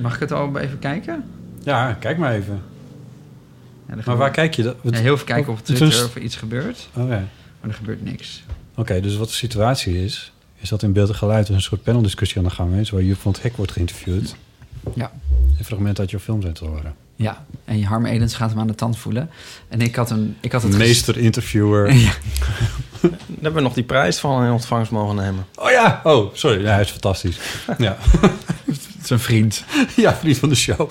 Mag ik het al even kijken? Ja, kijk maar even. Ja, Maar waar kijk je dan? Ja, heel even kijken op Twitter een of er iets gebeurt. Oké, Maar er gebeurt niks. Oké, dus wat de situatie is... is dat in beeld en geluid een soort paneldiscussie aan de gang is... waar Jup van het Hek wordt geïnterviewd. Ja. En fragmenten uit jouw film zijn te horen. Ja, en Harm Edens gaat hem aan de tand voelen. En ik had, een, ik had het... ges- Meester-interviewer. Ja. Daar hebben we nog die prijs van in ontvangst mogen nemen. Oh ja! Oh, sorry. Ja, hij is fantastisch. Ja, Zijn vriend. ja vriend van de show.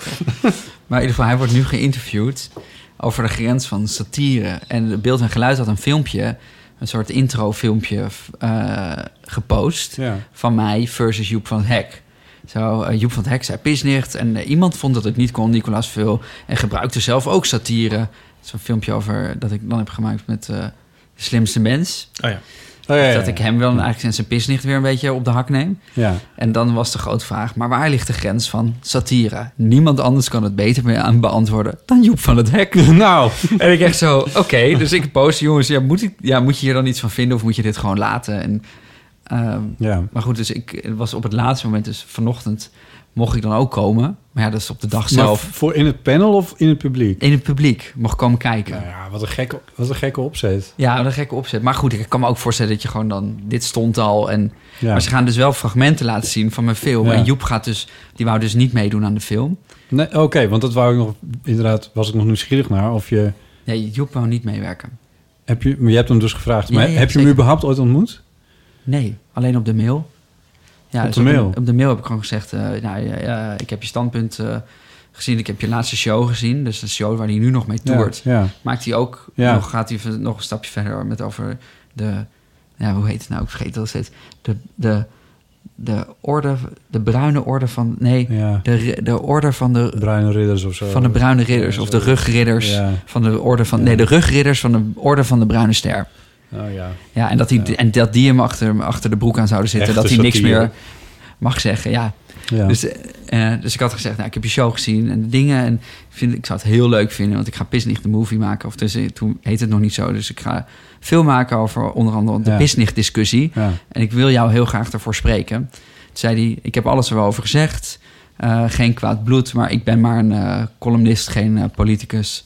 Maar in ieder geval, hij wordt nu geïnterviewd over de grens van satire. En beeld en geluid had een filmpje, een soort intro-filmpje eh, gepost Ja. van mij versus Joep van het Hek. Zo, eh, Joep van het Hek zei pisnicht en eh, iemand vond dat het niet kon, Nicolaas Vul. En gebruikte zelf ook satire. Zo'n filmpje over dat ik dan heb gemaakt met eh, de slimste mens. Oh ja. Oh, ja, ja, Dat ik hem wel eigenlijk en zijn pisnicht weer een beetje op de hak neem. Ja. En dan was de grote vraag, maar waar ligt de grens van satire? Niemand anders kan het beter mee aan beantwoorden dan Joep van het Hek. Nou, En ik echt zo, oké, dus ik post, jongens, ja, moet, ik, ja, moet je hier dan iets van vinden of moet je dit gewoon laten? En, ehm, ja. maar goed, dus ik was op het laatste moment, dus vanochtend mocht ik dan ook komen. Maar ja, dat is op de dag zelf. Maar voor in het panel of in het publiek? In het publiek mocht komen kijken. Nou ja, wat een gekke, wat een gekke opzet. Ja, wat een gekke opzet. Maar goed, ik kan me ook voorstellen dat je gewoon dan... Dit stond al en... Ja. Maar ze gaan dus wel fragmenten laten zien van mijn film. Ja. En Joep gaat dus... Die wou dus niet meedoen aan de film. Nee, Oké, want dat wou ik nog... Inderdaad, was ik nog nieuwsgierig naar. Of je... Nee, Joep wou niet meewerken. Heb je, maar je hebt hem dus gevraagd. Maar ja, heb je hem überhaupt ooit ontmoet? Nee, alleen op de mail. Ja, Op dus de mail? Op de, mail heb ik gewoon gezegd... eh, nou, ik heb je standpunt eh, gezien. Ik heb je laatste show gezien. Dus een show waar hij nu nog mee toert. Ja, ja. Maakt hij ook Ja. nog... Gaat hij nog een stapje verder met over de... Ja, hoe heet het nou? Ik vergeet dat steeds. De, de, de orde... De bruine orde van... Nee, ja. de, de orde van de... Bruine ridders of zo. Van de bruine ridders. Of de rugridders. Van de orde van... Nee, de rugridders van de orde van de bruine ster. Oh ja. Ja, en dat, die, Ja. en dat die hem achter, achter de broek aan zouden zitten. Echte dat hij niks meer mag zeggen. Ja. ja. Dus, eh, eh, dus ik had gezegd, nou, ik heb je show gezien en de dingen. En ik, vind, ik zou het heel leuk vinden, want ik ga Pisnicht de movie maken. Of dus, toen heet het nog niet zo. Dus ik ga veel maken over onder andere de Ja. Pisnicht discussie. ja. En ik wil jou heel graag ervoor spreken. Toen zei hij, ik heb alles erover gezegd. Eh, geen kwaad bloed, maar ik ben maar een columnist, geen politicus.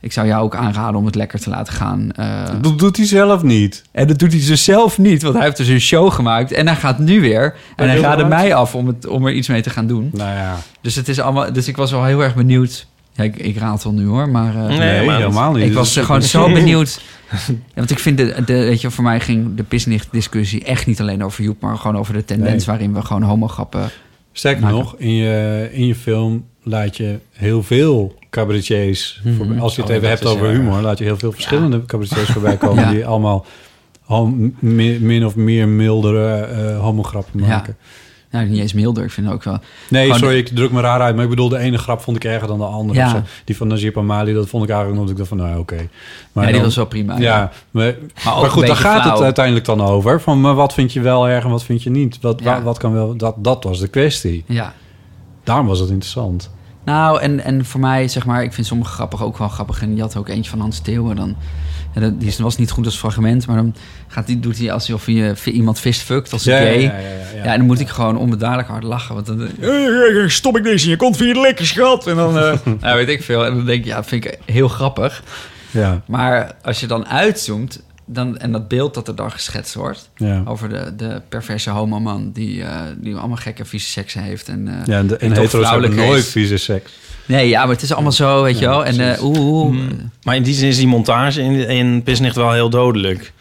Ik zou jou ook aanraden om het lekker te laten gaan. Eh, Dat doet hij zelf niet. en dat doet hij dus zelf niet, want hij heeft dus een show gemaakt. En hij gaat nu weer. En hij heel raadde hard. mij af om, het, om er iets mee te gaan doen. Nou ja. Dus, het is allemaal, dus ik was wel heel erg benieuwd. Ja, ik, ik raad nu hoor, maar... eh, Nee, Nee, maar dat- helemaal niet. ik was gewoon zo benieuwd. Ja, want ik vind, de, de, weet je, voor mij ging de Pisnicht-discussie echt niet alleen over Joep, maar gewoon over de tendens Nee. waarin we gewoon homograppen. Sterker maken. nog, in je, in je film laat je heel veel cabaretiers... Mhm. voorbij- als je het Oh, even hebt over waar. humor... laat je heel veel verschillende cabaretiers voorbij komen... Ja. die allemaal min, of meer mildere eh homograppen Ja. Nou, niet eens milder, ik vind het ook wel. Nee, Gewoon- sorry, ik druk me raar uit. Maar ik bedoel, de ene grap vond ik erger dan de andere. Ja. of zo. Die van Najib Amali, dat vond ik eigenlijk nog... ik dacht van, nou, oké. Maar ja, die dan- was wel prima. Ja, maar, goed, daar gaat flauw. het uiteindelijk dan over. Van, maar wat vind je wel erg en wat vind je niet? Wat, Ja. wa- wat kan wel... Dat, dat was de kwestie. Ja. Daarom was het interessant. Nou, en, en voor mij, zeg maar, ik vind sommige grappig ook wel grappig. En die had ook eentje van Hans Theeuwen. Dan, ja, dat, die was niet goed als fragment, maar dan gaat die, doet hij alsof hij eh, iemand vist fuckt als een gay. Ja, ja, en dan moet ik gewoon onbedadelijk hard lachen. Want dan stop ik deze in je kont, vind je lekker schat? En dan, eh, nou, weet ik veel. En dan denk ik, ja, dat vind ik heel grappig. Ja. Maar als je dan uitzoomt, dan, en dat beeld dat er dan geschetst wordt... Ja. over de, de perverse homoman die, eh, die allemaal gekke vieze seks heeft. En, eh, Ja, en, de, en en toch hetero's hebben vrouwelijk nooit is. vieze seks. Nee, ja, maar het is allemaal zo, weet je Ja, wel. En eh, oeh, oeh, Mm. Maar in die zin is die montage in, in Pisnicht wel heel dodelijk.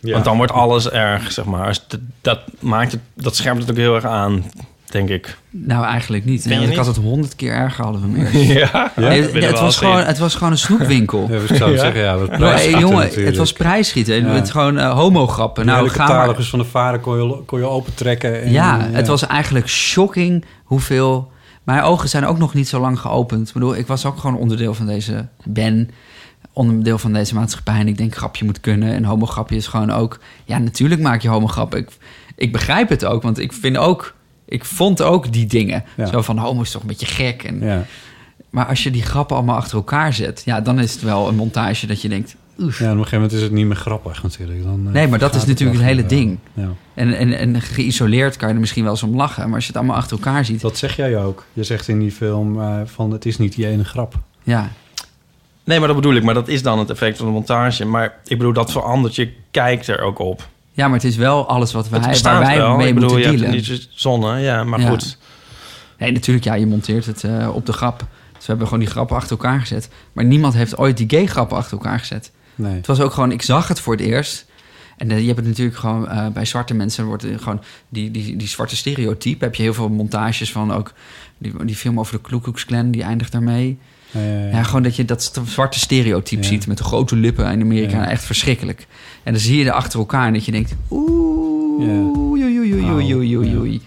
Ja. Want dan wordt alles erg, zeg maar. Dat, maakt het, dat scherpt het ook heel erg aan, denk ik. Nou, eigenlijk niet. Ik niet? had het honderd keer erger, hadden we meer. Ja, Nee, dat wil het, was gewoon, het was gewoon een snoepwinkel. Ja, ik zou Ja. zeggen, ja, Nee, prijsschieten jongen, natuurlijk. het was prijsschieten. Ja. Het is gewoon eh, homograppen. Nou, de maar. catalogus van de vader kon je, kon je opentrekken. En, Ja, het was eigenlijk shocking hoeveel... Mijn ogen zijn ook nog niet zo lang geopend. Ik bedoel, ik was ook gewoon onderdeel van deze... Ben onderdeel van deze maatschappij. En ik denk, grapje moet kunnen. En homograpje is gewoon ook... Ja, natuurlijk maak je homograppen. Ik, ik begrijp het ook, want ik vind ook... Ik vond ook die dingen. Ja. Zo van, homo is toch een beetje gek. En, Ja. Maar als je die grappen allemaal achter elkaar zet... Ja, dan is het wel een montage dat je denkt... Oef. ja, op een gegeven moment is het niet meer grappig natuurlijk. Dan, eh, Nee, maar dat is natuurlijk het hele ding. Ja. En, en, en geïsoleerd kan je er misschien wel eens om lachen. Maar als je het allemaal achter elkaar ziet... Dat zeg jij ook. Je zegt in die film eh, van het is niet die ene grap. Ja, Nee, maar dat bedoel ik. Maar dat is dan het effect van de montage. Maar ik bedoel, dat verandert. Je kijkt er ook op. Ja, maar het is wel alles wat wij, waar wij wel. mee ik bedoel, moeten je hebt dealen. niet zo zonne. Ja, maar Ja. goed. Nee, natuurlijk, ja, je monteert het eh, op de grap. Dus we hebben gewoon die grappen achter elkaar gezet. Maar niemand heeft ooit die gay-grappen achter elkaar gezet. Nee. Het was ook gewoon, ik zag het voor het eerst. En eh, je hebt het natuurlijk gewoon eh, bij zwarte mensen wordt gewoon die, die, die zwarte stereotype. Heb je heel veel montages van ook die, die film over de Ku Klux Klan, die eindigt daarmee. Ja, gewoon dat je dat zwarte stereotype ziet met de grote lippen in Amerika. Echt verschrikkelijk. En dan zie je er achter elkaar en dat je denkt... Oeh, oei.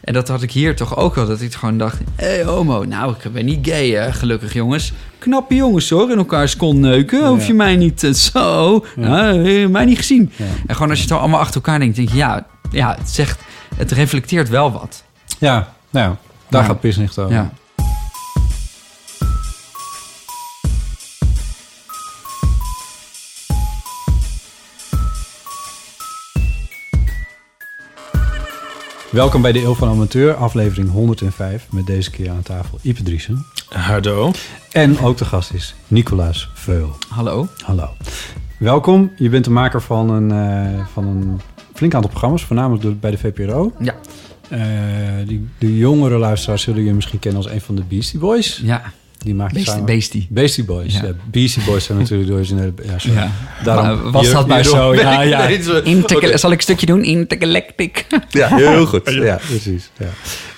En dat had ik hier toch ook wel. Dat ik gewoon dacht, hé hey, homo, nou ik ben niet gay hè, gelukkig jongens. Knappe jongens hoor, in elkaars kont neuken. Hoef je mij niet eh, zo, nou, mij niet gezien. En gewoon als je het allemaal achter elkaar denkt, denk je... Ja, ja het, zegt, het reflecteert wel wat. ja, nou, daar gaat Pisnicht over. Ja. Welkom bij de Eeuw van Amateur, aflevering 105. Met deze keer aan tafel Ipe Driesen. Hardo. En ook de gast is Nicolaas Veul. Hallo. Hallo. Welkom. Je bent de maker van een, eh, van een flink aantal programma's, voornamelijk bij de VPRO. Ja. Eh, die, de jongere luisteraars zullen je misschien kennen als een van de Beastie Boys. Ja, Die maak je beestie. samen. beestie. Beastie Boys. Ja. Beastie Boys zijn natuurlijk de originele... Ja, sorry. Ja. Daarom, Maar was dat maar je- zo? Ja, ja. Nee, zo- Intergal- Zal ik een stukje doen? Intergalactic. Ja, heel goed. Ja, precies. Ja.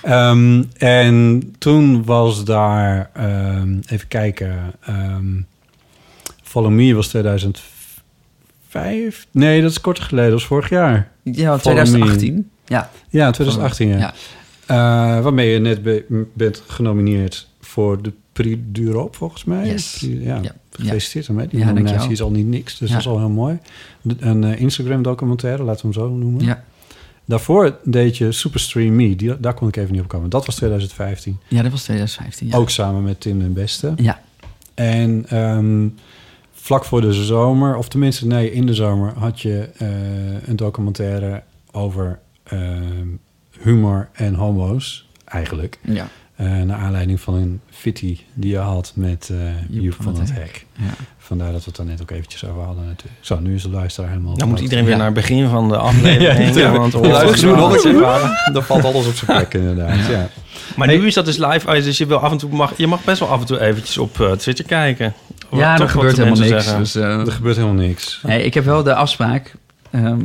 Ehm, en toen was daar, ehm, even kijken, ehm Follow Me was 2005. Nee, dat is kort geleden, dat was vorig jaar. Ja, Follow 2018. Ja. Ja, 2018, ja. Ja. Eh, waarmee je net be- bent genomineerd voor de Prix d'Europe, volgens mij. Yes. Ja, Ja. gefeliciteerd ermee. Die Ja, nominatie dankjewel. is al niet niks, dus Ja. dat is al heel mooi. Een eh, Instagram-documentaire, laten we hem zo noemen. Ja. Daarvoor deed je Superstream Me. Die, daar kon ik even niet op komen. Dat was 2015. ja, dat was 2015. Ja. Ook samen met Tim den Beste. Ja. En ehm, vlak voor de zomer, of tenminste nee, in de zomer... had je eh, een documentaire over ehm, humor en homo's, eigenlijk. Ja. Eh, naar aanleiding van een fitty die je had met eh Joep, van, het Hek. Ja. Vandaar dat we het daar net ook eventjes over hadden natuurlijk. Zo, nu is de luisteraar helemaal... Dan moet iedereen weer Ja. naar het begin van de aflevering. Ja, want keer Dan valt alles op zijn plek inderdaad, ja. Maar nu is dat dus live. uit, Dus je, wil af en toe mag, je mag best wel af en toe eventjes op eh, Twitter kijken. Ja, er gebeurt de helemaal niks. zeggen. Dus, eh, Er gebeurt helemaal niks. nee, ik heb wel de afspraak. ehm,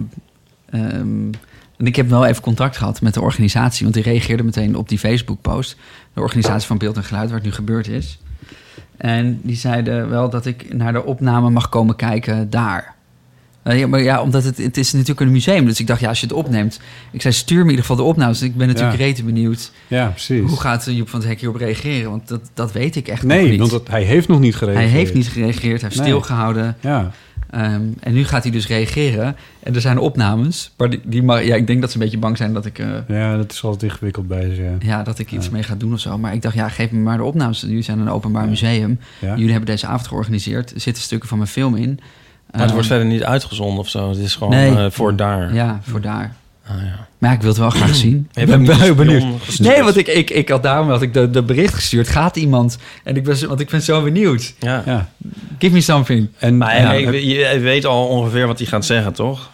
ehm, en ik heb wel even contact gehad met de organisatie. Want die reageerde meteen op die Facebook-post. De organisatie van Beeld en Geluid, waar het nu gebeurd is. En die zeiden wel dat ik naar de opname mag komen kijken daar. Eh, ja, maar ja, omdat het, het is natuurlijk een museum. Dus ik dacht, ja, als je het opneemt... Ik zei, stuur me in ieder geval de opnames. Ik ben natuurlijk Ja. rete benieuwd. Ja, precies. Hoe gaat Joep van het Hek hierop reageren? Want dat, dat weet ik echt nog Nee, niet. want het- hij heeft nog niet hij gereageerd. heeft niet gereageerd, hij heeft Nee. stilgehouden. Ja, Ehm, en nu gaat hij dus reageren. En er zijn opnames. Maar die, die mag, ja, ik denk dat ze een beetje bang zijn dat ik, eh, ja, dat is altijd ingewikkeld bij ze. Ja. ja, dat ik iets Ja. mee ga doen of zo. Maar ik dacht, ja, geef me maar de opnames. Jullie zijn een openbaar Ja. museum. Ja? Jullie hebben deze avond georganiseerd. Er zitten stukken van mijn film in. Maar het Ehm, wordt verder niet uitgezonden of zo. Het is gewoon Nee. eh, voor daar. Ja, voor daar. Ah, ja. Maar ik wil het wel graag zien. Ik ben heel benieuwd. gestuurd. Nee, want ik, ik, ik had daarom had ik de, de bericht gestuurd. Gaat iemand? En ik ben, want ik ben zo benieuwd. Ja. Ja. give me something. En Maar ja, je weet al ongeveer wat hij gaat zeggen, toch?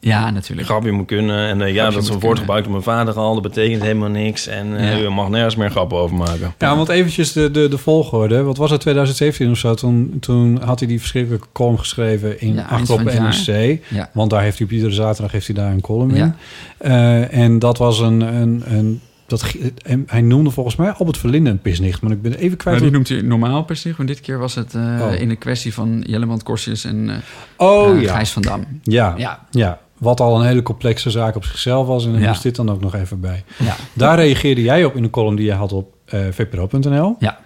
Ja, natuurlijk. grapje moet kunnen. En eh, ja, dat is een woord gebruikt door mijn vader al. Dat betekent helemaal niks. En eh, Ja. je mag nergens meer grappen over maken. Ja, want eventjes de, de, de volgorde. Wat was het, 2017 of zo? Toen, toen had hij die verschrikkelijke column geschreven in Ja, Achterop NRC. Ja. Want daar heeft hij op iedere zaterdag heeft hij daar een column in. Eh, en dat was een... een, een dat, en hij noemde volgens mij Albert Verlinde een pisnicht. Maar ik ben even kwijt... Maar die noemt hij normaal per zich. Maar dit keer was het eh, Oh. in de kwestie van Jelleman Korsjes en eh Oh ja. Gijs van Dam. ja. ja. Ja, Wat al een hele complexe zaak op zichzelf was. En dan Ja. moest dit dan ook nog even bij. ja, Daar reageerde jij op in een column die je had op eh vpro.nl. ja.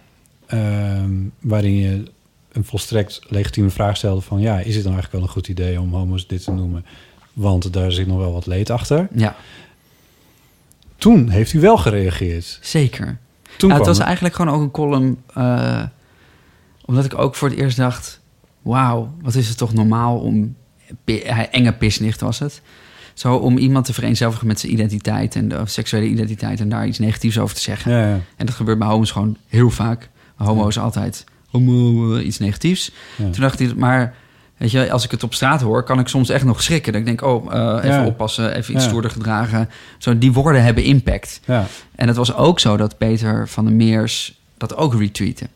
Ehm, waarin je een volstrekt legitieme vraag stelde van... ja, is het dan eigenlijk wel een goed idee om homo's dit te noemen? Want daar zit nog wel wat leed achter. ja Toen heeft u wel gereageerd. zeker. Toen Ja, het was eigenlijk gewoon ook een column... eh, omdat ik ook voor het eerst dacht... wauw, wat is het toch normaal om... enge pisnicht was het. Zo om iemand te vereenzelvigen met zijn identiteit... en de seksuele identiteit en daar iets negatiefs over te zeggen. Ja, ja. En dat gebeurt bij homo's gewoon heel vaak. Homo is altijd homo, eh, iets negatiefs. Toen dacht hij, maar weet je, als ik het op straat hoor, kan ik soms echt nog schrikken. Dat ik denk, oh, eh, even Ja. oppassen, even iets Ja. stoerder gedragen. Zo, die woorden hebben impact. ja. En het was ook zo dat Peter van der Meers dat ook retweette.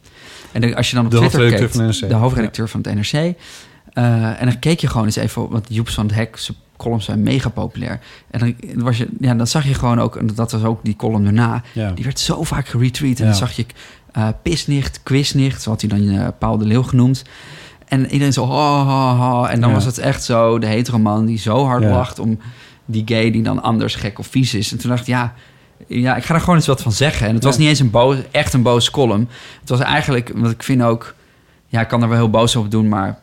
En als je dan op De Twitter NRC. de hoofdredacteur van het NRC, eh, en dan keek je gewoon eens even, op- want Joep van het Hek, zijn columns zijn mega populair. En dan, was je, ja, dan zag je gewoon ook, en dat was ook die column daarna, Ja. die werd zo vaak geretweet. En Ja. dan zag je eh pisnicht, quiznicht, zo had hij dan eh, Paul de Leeuw genoemd. En iedereen zo, ha, ha, ha. En dan Ja. was het echt zo, de hetero man die zo hard lacht om die gay die dan anders gek of vies is. En toen dacht ik, ja, ja ik ga er gewoon eens wat van zeggen. En het was niet eens een boos, echt een boze column. Het was eigenlijk, want ik vind ook, ja, ik kan er wel heel boos op doen, maar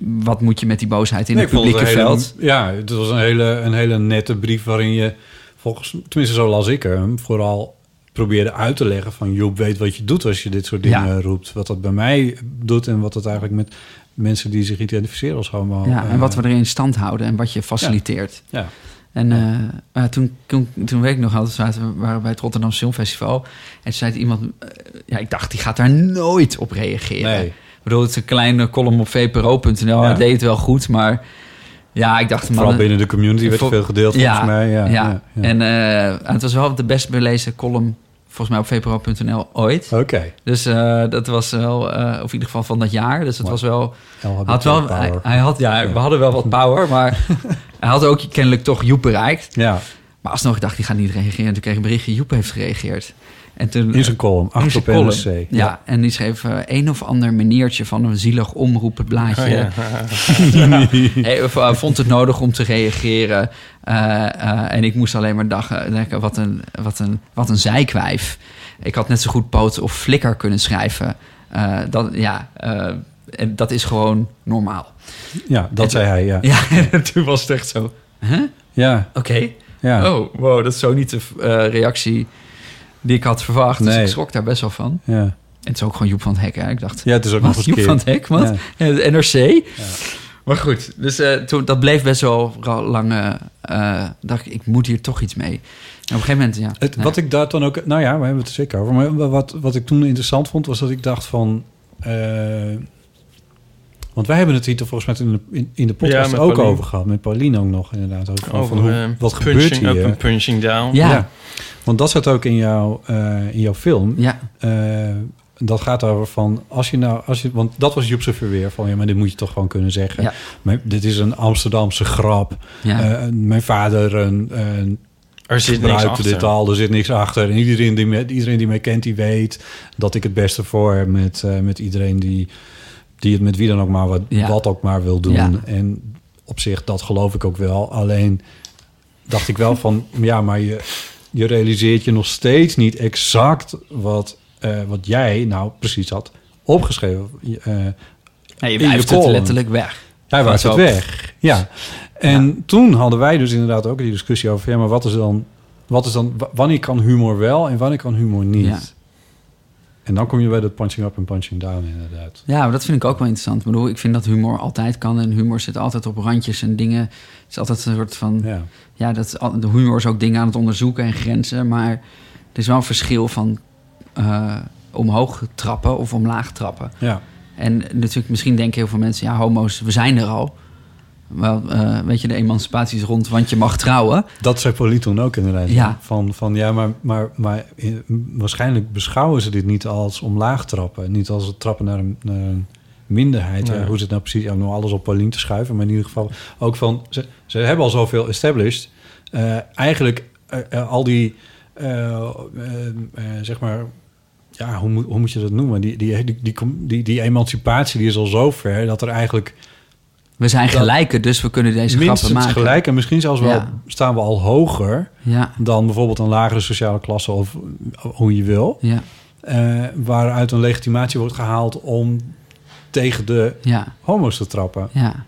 wat moet je met die boosheid in Nee, het publieke een hele- veld? ja, het was een hele, een hele nette brief waarin je, volgens, tenminste zo las ik hem, vooral probeerde uit te leggen van Joep weet wat je doet als je dit soort dingen Ja. roept. Wat dat bij mij doet en wat dat eigenlijk met mensen die zich identificeren als homo. Ja, en eh, wat we erin in stand houden en wat je faciliteert. Ja, En eh, eh, toen, toen, toen weet ik nog altijd, we waren bij het Rotterdam Filmfestival. En toen zei iemand, eh, ja, ik dacht, die gaat daar nooit op reageren. Nee. Bedoel, het is een kleine column op vpro.nl. Ja. Hij deed het wel goed, maar ja, ik dacht... vooral man, binnen de community werd veel gedeeld volgens mij. Ja, ja. ja, ja. En eh, het was wel de best belezen column, volgens mij op vpro.nl ooit. Oké. Dus eh, dat was wel, eh, of in ieder geval van dat jaar. Dus het was wel... LGBT Had wel hij, hij had, ja, we hadden wel wat power, maar hij had ook kennelijk toch Joep bereikt. Ja, Maar alsnog, ik dacht, die gaat niet reageren. En toen kreeg ik een berichtje, Joep heeft gereageerd. En toen, in zijn column, in achter op column. NRC. Ja. en die schreef eh, een of ander meneertje van een zielig omroepblaadje. Oh, ja. Hij eh, vond het nodig om te reageren. Eh, eh, en ik moest alleen maar dagen, denken, wat een, wat, een, wat een zijkwijf. Ik had net zo goed poot of flikker kunnen schrijven. Eh, dat, ja, eh, en dat is gewoon normaal. Ja, dat En- zei hij, ja. Ja, en toen was het echt zo. Huh? Ja, Oké. ja. Oh, wow, dat is zo niet de eh, reactie die ik had verwacht. Dus ik schrok daar best wel van. ja. En het is ook gewoon Joep van het Hek. Hè? Ik dacht, ja, het is ook nog wat, eens Joep keer. van het Hek? Wat? Ja. Ja, de NRC? Maar goed, dus eh, toen, dat bleef best wel lang... eh, eh, dacht ik, ik moet hier toch iets mee. En op een gegeven moment, ja. Het, nou, Wat ik daar dan ook... Nou ja, we hebben het er zeker over. Maar wat, wat ik toen interessant vond, was dat ik dacht van... eh, want wij hebben het hier toch volgens mij in de, in, in de podcast Ja, ook over gehad. Met Pauline ook nog inderdaad. Over, van, Over van hoe, wat punching gebeurt hier? up en punching down. Ja. Want dat zat ook in, jouw eh, in jouw film. Ja, Eh, dat gaat over van... Als je nou, als je, want dat was Joepse verweer van... Ja, maar dit moet je toch gewoon kunnen zeggen. Ja. Maar dit is een Amsterdamse grap. ja. Eh, mijn vader een, een Er zit niks gebruikte achter. dit al, er zit niks achter. En iedereen die, me, iedereen die mij kent, die weet dat ik het beste voor heb met, eh, met iedereen die, die het met wie dan ook maar wat, Ja. wat ook maar wil doen. Ja. En op zich, dat geloof ik ook wel. Alleen dacht ik wel van, ja, maar je, je realiseert je nog steeds niet exact wat, eh, wat jij nou precies had opgeschreven. Eh, nee, je het letterlijk weg. hij was het weg. Ja. En toen hadden wij dus inderdaad ook die discussie over... ja, maar wat is dan... Wat is dan wa- wanneer kan humor wel en wanneer kan humor niet? En dan kom je bij dat punching up en punching down inderdaad. Ja, maar dat vind ik ook wel interessant. Ik bedoel, ik vind dat humor altijd kan. En humor zit altijd op randjes en dingen. Het is altijd een soort van... Ja. Ja, dat, is de humor is ook dingen aan het onderzoeken en grenzen. Maar er is wel een verschil van eh, omhoog trappen of omlaag trappen. Ja. En natuurlijk, misschien denken heel veel mensen... ja, homo's, we zijn er al. Wel, eh, weet je, de emancipatie is rond, want je mag trouwen. Dat zei toen ook inderdaad. Ja. Van, van ja, maar, maar, maar eh, waarschijnlijk beschouwen ze dit niet als omlaag trappen. Niet als het trappen naar een, naar een minderheid. Ja, hoe het nou precies? Om alles op Pauline te schuiven. Maar in ieder geval ook van... Ze, ze hebben al zoveel established. Eh, eigenlijk eh, eh, al die... eh, eh, eh, zeg maar... Ja, hoe moet, hoe moet je dat noemen? Die, die, die, die, die, die emancipatie die is al zo ver... dat er eigenlijk We zijn gelijken, dus we kunnen deze grappen maken. gelijk... en misschien zelfs wel Ja. staan we al hoger Ja, dan bijvoorbeeld een lagere sociale klasse of hoe je wil. ja, eh, waaruit een legitimatie wordt gehaald om tegen de homo's te trappen. ja.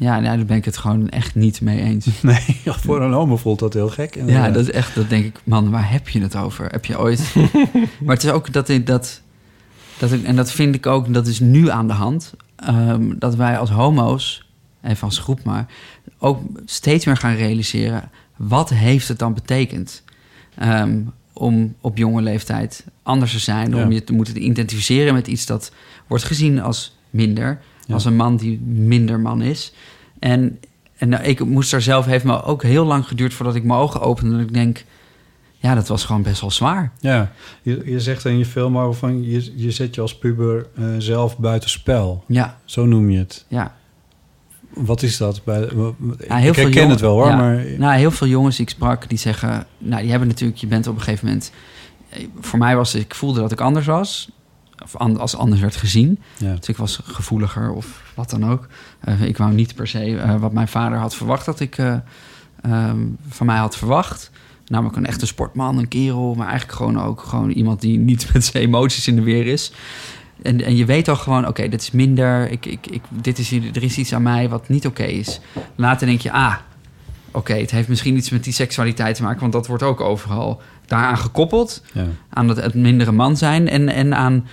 Ja, nou, daar ben ik het gewoon echt niet mee eens. Nee, voor een homo voelt dat heel gek. Ja, dat is echt, dat denk ik, man, waar heb je het over? Heb je ooit... maar het is ook dat ik dat, dat ik, en dat vind ik ook, dat is nu aan de hand, ehm, dat wij als homo's, even als groep maar, ook steeds meer gaan realiseren, wat heeft het dan betekend ehm, om op jonge leeftijd anders te zijn, Ja. om je te moeten identificeren met iets dat wordt gezien als minder, Ja. als een man die minder man is. En, en nou, ik moest daar zelf, heeft me ook heel lang geduurd voordat ik mijn ogen opende. En ik denk, ja, dat was gewoon best wel zwaar. Ja, je, je zegt in je film over van je, je zet je als puber eh, zelf buiten spel. Ja, Zo noem je het. ja. Wat is dat? Bij, ik heel veel herken jongen- het wel hoor, ja. maar Nou, heel veel jongens die ik sprak, die zeggen... Nou, die hebben natuurlijk... Je bent op een gegeven moment... Voor mij was. Ik voelde dat ik anders was. Of an- als anders werd gezien. ja. Dus ik was gevoeliger of wat dan ook. Eh, ik wou niet per se eh, wat mijn vader had verwacht dat ik eh, ehm, van mij had verwacht. Namelijk een echte sportman, een kerel, maar eigenlijk gewoon ook gewoon iemand die niet met zijn emoties in de weer is. En, en je weet al gewoon, oké, dit is minder, ik, ik, ik, dit is, er is iets aan mij wat niet oké is. Later denk je, ah, oké, het heeft misschien iets met die seksualiteit te maken, want dat wordt ook overal daaraan gekoppeld Ja, aan het, het mindere man zijn en, en aan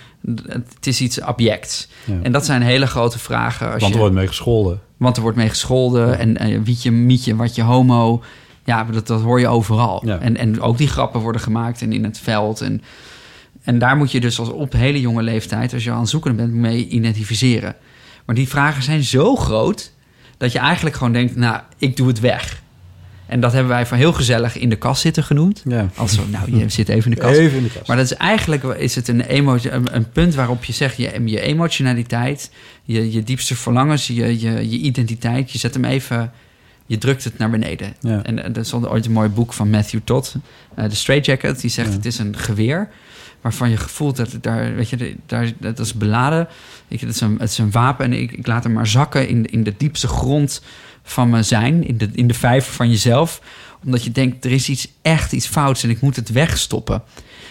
het is iets objects. ja. En dat zijn hele grote vragen. Als Want er je, wordt mee gescholden. want er wordt mee gescholden en, en wietje, mietje, wat je homo. Ja, dat, dat hoor je overal. Ja. En, en ook die grappen worden gemaakt en in het veld. En, en daar moet je dus als op hele jonge leeftijd, als je aan het zoeken bent, mee identificeren. Maar die vragen zijn zo groot dat je eigenlijk gewoon denkt, nou, ik doe het weg. En dat hebben wij van heel gezellig in de kast zitten genoemd. Ja. Als zo, nou, je zit even in de kast. Even in de kast. Maar dat is eigenlijk is het een, emotie, een, een punt waarop je zegt... je, je emotionaliteit, je, je diepste verlangens, je, je, je identiteit... je zet hem even, je drukt het naar beneden. Ja. En er stond ooit een mooi boek van Matthew Todd, eh The Straight Jacket. Die zegt Ja. het is een geweer waarvan je gevoelt dat het daar... weet je, de- daar, dat is beladen. Ik, het, is een, het is een wapen en ik, ik laat hem maar zakken in, in de diepste grond van mijn zijn. In de, in de vijver van jezelf omdat je denkt, er is iets echt iets fouts en ik moet het wegstoppen.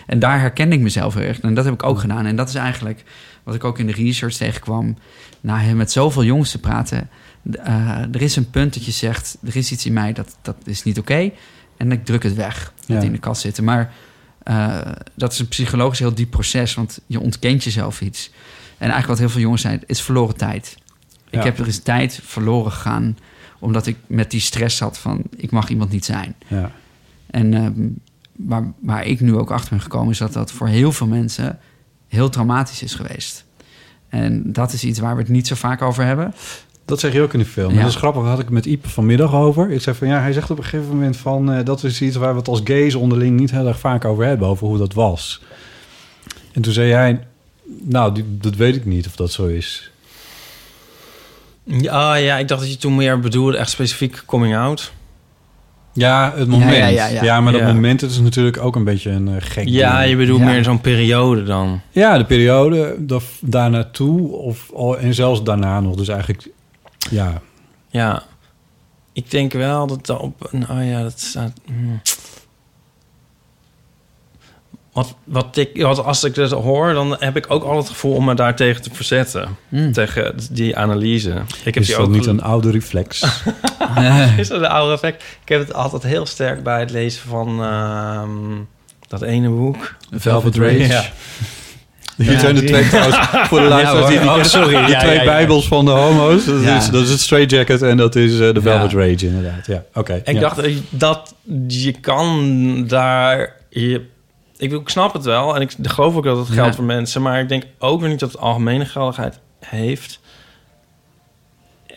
En daar herken ik mezelf heel erg. En dat heb ik ook gedaan. En dat is eigenlijk wat ik ook in de research tegenkwam. Na met zoveel jongens te praten. Eh, er is een punt dat je zegt, er is iets in mij dat, dat is niet oké. en ik druk het weg. Het Ja. in de kast zitten. Maar eh, dat is een psychologisch heel diep proces. Want je ontkent jezelf iets. En eigenlijk wat heel veel jongens zijn, is verloren tijd. Ik Ja. heb er eens tijd verloren gegaan omdat ik met die stress zat van ik mag iemand niet zijn. Ja. En ehm, waar, waar ik nu ook achter ben gekomen is dat dat voor heel veel mensen heel traumatisch is geweest. En dat is iets waar we het niet zo vaak over hebben. Dat zeg je ook in de film. Ja. En dat is grappig, daar had ik met Iep vanmiddag over. Ik zei van ja, hij zegt op een gegeven moment van eh, dat is iets waar we het als gays onderling niet heel erg vaak over hebben, over hoe dat was. En toen zei hij, nou, die, dat weet ik niet of dat zo is. Ja, ja, ik dacht dat je toen meer bedoelde echt specifiek coming out. Ja, het moment. Ja, Ja, ja, ja, ja. maar dat Ja. moment het is natuurlijk ook een beetje een eh, gek Ja, ding. je bedoelt Ja. meer zo'n periode dan. Ja, de periode da- daar naartoe of, en zelfs daarna nog. Dus eigenlijk, ja, Ja. Ik denk wel dat dat op... Oh ja, dat staat... hmm. Wat, wat ik, wat, als ik dat hoor, dan heb ik ook al het gevoel om me daar tegen te verzetten. Mm. Tegen die analyse. Ik heb is die dat ook niet een oude reflex? Is dat een oude effect? Ik heb het altijd heel sterk bij het lezen van ehm, dat ene boek. Velvet Rage. Ja. Dit Ja, zijn de die- twee trouwens, voor de luisteraars die Oh, sorry. De Ja, twee ja, ja. bijbels van de homo's. Dat, Ja. is, dat is het Straight Jacket en dat is eh, de Velvet Ja. Rage inderdaad. Ja, oké. Ik ja. dacht eh, dat je kan daar... Je, ik, ik snap het wel en ik geloof ook dat het geldt Ja. voor mensen, maar ik denk ook weer niet dat het algemene geldigheid heeft.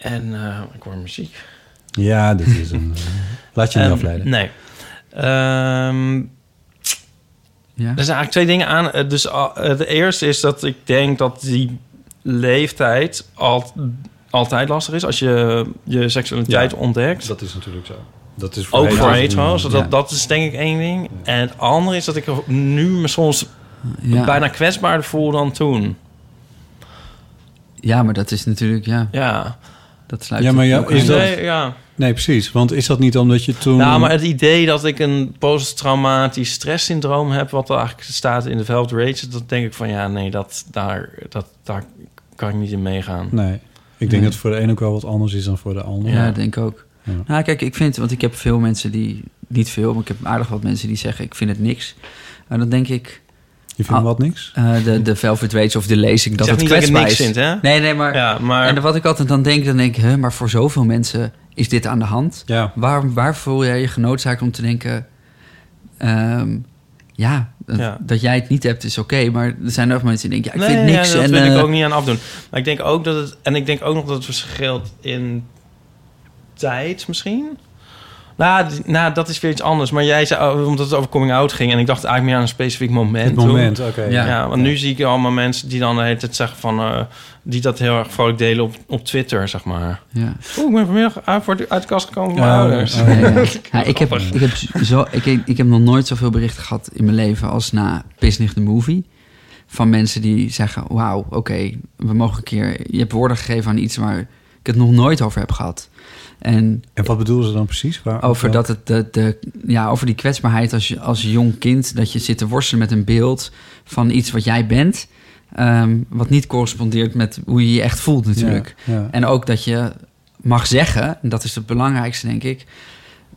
En eh, ik hoor muziek. Ja, dit is een... laat je niet Ehm, afleiden. Nee. Ehm, Ja? er zijn eigenlijk twee dingen aan. Eh, Dus eh, de eerste is dat ik denk dat die leeftijd al, altijd lastig is als je je seksualiteit Ja. ontdekt. Dat is natuurlijk zo. Dat is voor Ook voor hetero's. Dat, is denk ik één ding. En het andere is dat ik er nu me soms Ja. bijna kwetsbaarder voel dan toen. ja, maar dat is natuurlijk, ja, Ja. dat sluit Ja, maar ja, ook is dat- Nee, ja. Nee, precies. Want is dat niet omdat je toen... Nou, maar het idee dat ik een posttraumatisch stresssyndroom heb... wat er eigenlijk staat in de Velvet Rage... dat denk ik van ja, nee, dat, daar, dat, daar kan ik niet in meegaan. Nee. Ik denk Nee. dat het voor de een ook wel wat anders is dan voor de ander. Ja, denk ik ook. Ja. Nou, kijk, ik vind, want ik heb veel mensen die, niet veel, maar ik heb aardig wat mensen die zeggen, ik vind het niks. En dan denk ik, Je vindt Ah. wat niks? eh, de, de Velvet Rage of de lezing, dat zeg het niet dat ik het kwetsbaar niks is. vind, hè? Nee, nee, maar... Ja, maar... En wat ik altijd dan denk, dan denk ik, hè, maar voor zoveel mensen is dit aan de hand. Ja. Waar, waar voel jij je genoodzaakt om te denken... ehm, ja, dat, Ja. dat jij het niet hebt is oké, maar er zijn ook mensen die denken, ja, ik nee, vind niks. ja, dat en, wil ik eh, ook niet aan afdoen. Maar ik denk ook dat het... En ik denk ook nog dat het verschilt in tijd misschien. Nou, nou, dat is weer iets anders. Maar jij zei, oh, omdat het over coming out ging... en ik dacht eigenlijk meer aan een specifiek moment. Het moment, oké. Ja. Ja, want nu zie ik allemaal mensen die dan de hele tijd zeggen van... eh, die dat heel erg vrolijk delen op, op Twitter, zeg maar. ja. Oeh, ik ben vanmiddag uit, de, uit de kast gekomen van mijn Ja, ouders. Ja, ja. Ja, ik, heb, ik, heb zo, ik, ik heb nog nooit zoveel berichten gehad in mijn leven als na Pisnig de Movie. Van mensen die zeggen, wauw, oké, we mogen een keer... Je hebt woorden gegeven aan iets waar ik het nog nooit over heb gehad. En En wat bedoelen ze dan precies? Waar, over, dat het de, de, ja, over die kwetsbaarheid als, je, als jong kind... dat je zit te worstelen met een beeld van iets wat jij bent... ehm, wat niet correspondeert met hoe je je echt voelt natuurlijk. Ja, ja. En ook dat je mag zeggen, en dat is het belangrijkste denk ik,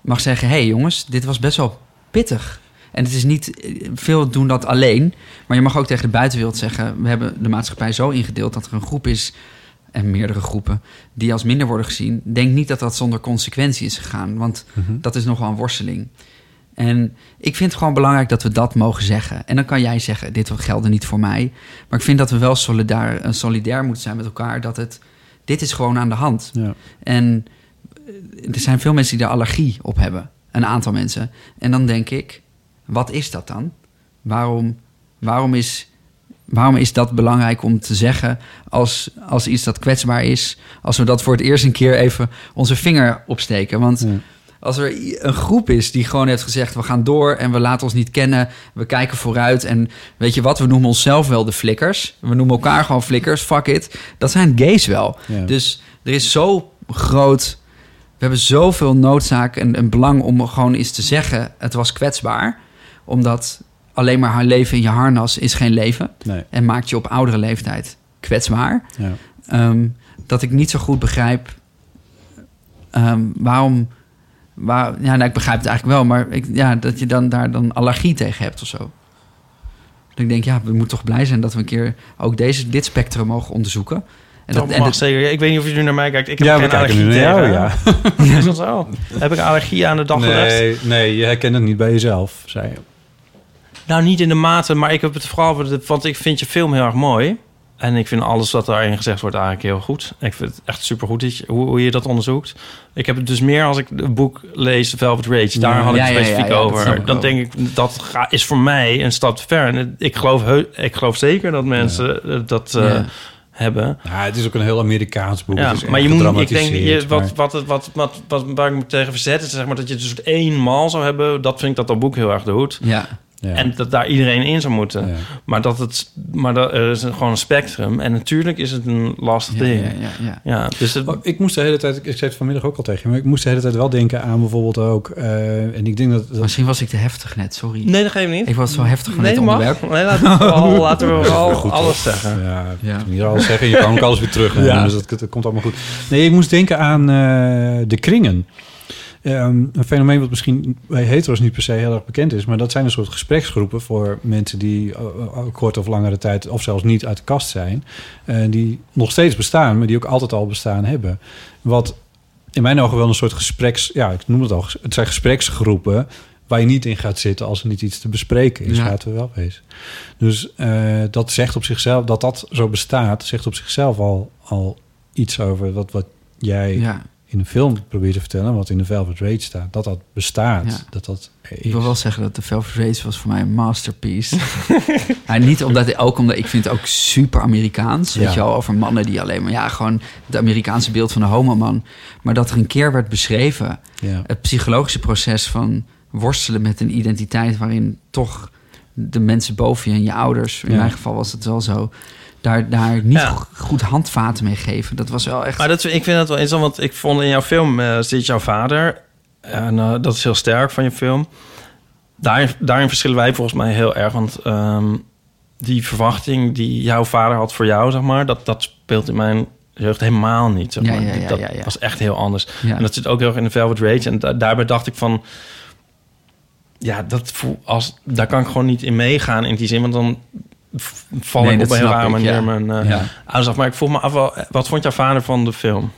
mag zeggen: hé hey jongens, dit was best wel pittig. En het is niet, veel doen dat alleen, maar je mag ook tegen de buitenwereld zeggen: we hebben de maatschappij zo ingedeeld dat er een groep is, en meerdere groepen, die als minder worden gezien. Denk niet dat dat zonder consequentie is gegaan, want Mhm. dat is nogal een worsteling. En ik vind het gewoon belangrijk dat we dat mogen zeggen. En dan kan jij zeggen, dit geldt niet voor mij. Maar ik vind dat we wel solidair, eh, solidair moeten zijn met elkaar. Dat het, dit is gewoon aan de hand. Ja. En eh, er zijn veel mensen die er allergie op hebben. Een aantal mensen. En dan denk ik, wat is dat dan? Waarom, waarom, is, waarom is dat belangrijk om te zeggen als, als iets dat kwetsbaar is? Als we dat voor het eerst een keer even onze vinger opsteken. Want Ja. als er een groep is die gewoon heeft gezegd... we gaan door en we laten ons niet kennen, we kijken vooruit... en weet je wat, we noemen onszelf wel de flikkers. We noemen elkaar gewoon flikkers, fuck it. Dat zijn gays wel. Ja. Dus er is zo groot... We hebben zoveel noodzaak en, en belang om gewoon eens te zeggen... het was kwetsbaar, omdat alleen maar haar leven in je harnas is geen leven... Nee. en maakt je op oudere leeftijd kwetsbaar... Ja. Ehm, dat ik niet zo goed begrijp ehm, waarom. Waar, ja, nou, ik begrijp het eigenlijk wel, maar ik, ja, dat je dan daar dan allergie tegen hebt of zo. Dat ik denk, ja, we moeten toch blij zijn dat we een keer ook deze, dit spectrum mogen onderzoeken. En dat, en mag dat- zeker. Ik weet niet of je nu naar mij kijkt. Ik heb Ja, geen we kijken allergie nu naar jou, tegen. ja. Heb ik allergie aan de dag? Nee, nee, je herkent het niet bij jezelf, zei je. Nou, niet in de mate, maar ik heb het vooral... voor de- Want ik vind je film heel erg mooi. En ik vind alles wat daarin gezegd wordt eigenlijk heel goed. Ik vind het echt supergoed hoe, hoe je dat onderzoekt. Ik heb het dus meer als ik het boek lees, Velvet Rage. Daar Ja. had ik Ja, het specifiek ja, over. dan denk ik, dat ga, is voor mij een stap te ver. En het- ik geloof, ik geloof zeker dat mensen eh, dat eh, hebben. Ja, het is ook een heel Amerikaans boek. Ja, Het maar je moet, ik denk, je, wat, wat, het- wat, wat, wat, waar ik me tegen verzet is zeg maar, dat je het dus eenmaal zou hebben. Dat vind ik dat dat boek heel erg doet. ja, ja. En dat daar iedereen in zou moeten. Ja. Maar dat het, maar dat, er is een- gewoon een spectrum. En natuurlijk is het een lastig ja, ding. ja, Ja, ja, ja. dus het, Oh, ik moest de hele tijd, ik zei het vanmiddag ook al tegen je, maar ik moest de hele tijd wel denken aan bijvoorbeeld ook, eh, en ik denk dat, dat Misschien was ik te heftig net, sorry. nee, dat geeft niet. Ik was zo heftig van nee, dit onderwerp. Nee, laten we vooral, laten we vooral goed, alles zeggen. Ja, Ja. ja. hier alles zeggen. Je kan ook alles weer terug. Ja. Dus dat, dat komt allemaal goed. Nee, ik moest denken aan eh, de kringen. Ehm, een fenomeen wat misschien bij hetero's niet per se heel erg bekend is. Maar dat zijn een soort gespreksgroepen voor mensen die eh, eh, kort of langere tijd... of zelfs niet uit de kast zijn. eh, die nog steeds bestaan, maar die ook altijd al bestaan hebben. Wat in mijn ogen wel een soort gespreks... Ja, ik noem het al. Het zijn gespreksgroepen waar je niet in gaat zitten als er niet iets te bespreken is, Ja. laten we wel wezen. Dus eh, dat zegt op zichzelf, dat dat zo bestaat, zegt op zichzelf al, al iets over wat, wat jij Ja. In een film probeert te vertellen, wat in de Velvet Rage staat, dat dat bestaat, Ja. dat dat Ik wil wel zeggen dat de Velvet Race was voor mij een masterpiece. ja, niet omdat ook omdat ik vind het ook super Amerikaans, weet Ja. je wel, over mannen die alleen maar ja gewoon het Amerikaanse beeld van de homoman, maar dat er een keer werd beschreven Ja. het psychologische proces van worstelen met een identiteit waarin toch de mensen boven je en je ouders, in mijn geval was het wel zo, daar, daar niet Ja. goed handvaten mee geven. Dat was wel echt. Maar dat, ik vind het wel interessant, want ik vond in jouw film eh, zit jouw vader. En eh, dat is heel sterk van je film. Daarin, daarin verschillen wij volgens mij heel erg. Want ehm, die verwachting die jouw vader had voor jou, zeg maar... dat, dat speelt in mijn jeugd helemaal niet. Zeg maar. ja, ja, dat was echt heel anders. En dat zit ook heel erg in de Velvet Rage. En da- daarbij dacht ik van... Ja, dat voel, als, daar kan ik gewoon niet in meegaan in die zin. Want dan val Nee, ik op een rare manier ja. mijn eh, Ja. af. Maar ik vroeg me af, wel, wat vond jouw vader van de film?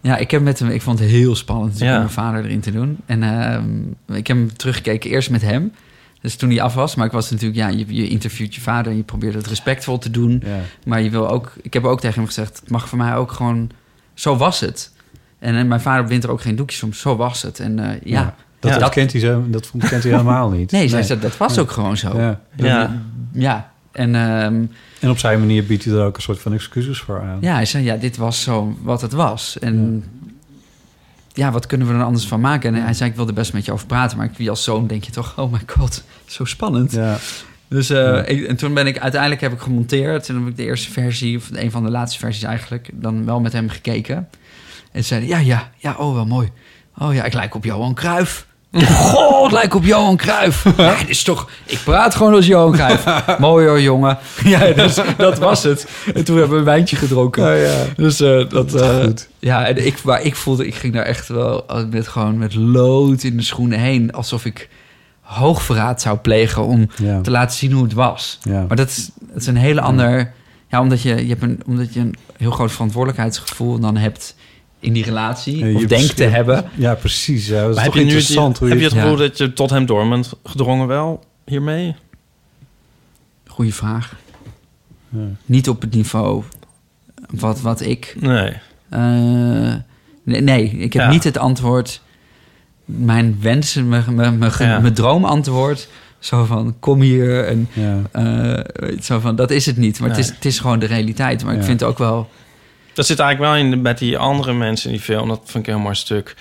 Ja, ik heb met hem. Ik vond het heel spannend Ja. om mijn vader erin te doen. En ehm, ik heb hem teruggekeken eerst met hem. Dus toen hij af was, maar ik was natuurlijk, ja, je, je interviewt je vader en je probeert het respectvol te doen. Ja. Maar je wil ook, ik heb ook tegen hem gezegd, het mag voor mij ook gewoon, zo was het. En, mijn vader wint er ook geen doekjes om, zo was het. En eh, ja, Dat, Ja. dat, kent hij zo, dat kent hij helemaal niet. nee, zei, dat was ook gewoon zo. Ja. Ja. Ja, en ehm, En op zijn manier biedt hij er ook een soort van excuses voor aan. ja, hij zei, ja, dit was zo wat het was. En ja, wat kunnen we er anders van maken? En hij zei, ik wil er best met je over praten. Maar ik, als zoon denk je toch, oh my god, zo spannend. Ja. Dus eh, Ja. ik- en toen ben ik uiteindelijk heb ik gemonteerd. En dan heb ik de eerste versie, of een van de laatste versies eigenlijk, dan wel met hem gekeken. En zei ja, ja, ja, oh, wel mooi. Oh ja, ik lijk op Johan Cruijff. God, ik lijk op Johan Cruijff. Ja, dit is toch... Ik praat gewoon als Johan Cruijff. Mooi hoor, jongen. Ja, dus dat was het. En toen hebben we een wijntje gedronken. Oh, ja. Dus eh, dat... eh, goed. ja, en ik, maar ik voelde... Ik ging daar echt wel met, gewoon met lood in de schoenen heen. Alsof ik hoogverraad zou plegen om Ja. te laten zien hoe het was. Ja. Maar dat is, dat is een hele ander... Ja, omdat je, je, hebt een, omdat je een heel groot verantwoordelijkheidsgevoel dan hebt in die relatie. Je of denkt te hebben. Ja, precies. Ja. Dat is toch heb je nu het, interessant hoe heb je je... het gevoel Ja. dat je tot hem door bent gedrongen wel hiermee? Goeie vraag. Ja. Niet op het niveau wat, wat ik... Nee. eh, nee, nee, ik heb Ja. niet het antwoord... Mijn wensen, mijn, mijn, mijn, Ja. mijn droomantwoord... Zo van, kom hier en Ja. eh, zo van, dat is het niet. Maar het, is, het is gewoon de realiteit. Maar ik vind ook wel... Dat zit eigenlijk wel in de, met die andere mensen in die film. Dat vind ik een heel mooi stuk.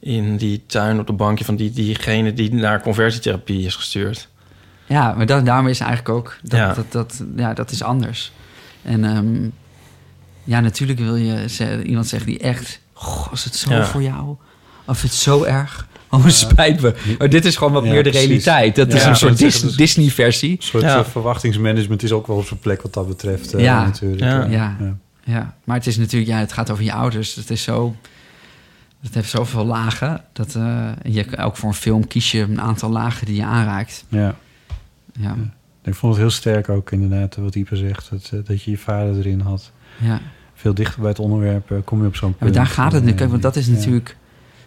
In die tuin op de bankje van die, diegene die naar conversietherapie is gestuurd. Ja, maar dat, daarom is eigenlijk ook... Dat, Ja. dat, dat, ja, dat is anders. En ehm, ja, natuurlijk wil je ze- iemand zeggen die echt... Goh, is het zo Ja. voor jou? Of het zo erg? Oh, spijt me. Maar dit is gewoon wat Ja, meer de precies. realiteit. Dat is een soort Dis- dus- Disney-versie. Een soort Ja. eh, verwachtingsmanagement is ook wel op zijn plek wat dat betreft. eh, natuurlijk. Ja. Ja. Ja. Maar het is natuurlijk... Ja, het gaat over je ouders. Het is zo... Het heeft zoveel lagen. Dat, eh, je, ook voor een film kies je een aantal lagen die je aanraakt. Ja. Ja, Ik vond het heel sterk ook inderdaad wat Ieper zegt. Dat, eh, dat je je vader erin had. ja. Veel dichter bij het onderwerp eh, kom je op zo'n punt. maar daar gaat het nu. Kijk, want dat is ja. natuurlijk...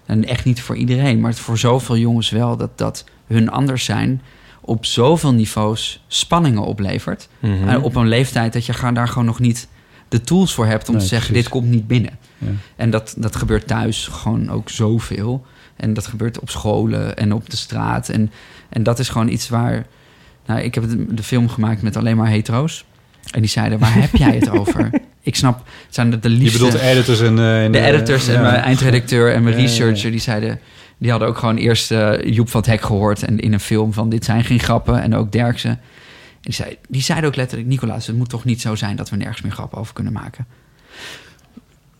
En echt niet voor iedereen, maar voor zoveel jongens wel... dat, dat hun anders zijn op zoveel niveaus spanningen oplevert. Mhm. En op een leeftijd dat je daar gewoon nog niet de tools voor hebt... om Nee, te zeggen, precies. dit komt niet binnen. Ja. En dat, dat gebeurt thuis gewoon ook zoveel. En dat gebeurt op scholen en op de straat. En, en dat is gewoon iets waar... Nou, ik heb de, film gemaakt met alleen maar hetero's. En die zeiden, waar heb jij het over? Ik snap, het zijn de, de Je liefste... bedoelt de editors en... eh, en De editors en mijn eindredacteur en mijn Ja, researcher, die zeiden... Die hadden ook gewoon eerst eh, Joep van het Hek gehoord... en in een film van dit zijn geen grappen. En ook Derksen. Die, zei, die zeiden ook letterlijk... Nicolaas, het moet toch niet zo zijn dat we nergens meer grappen over kunnen maken.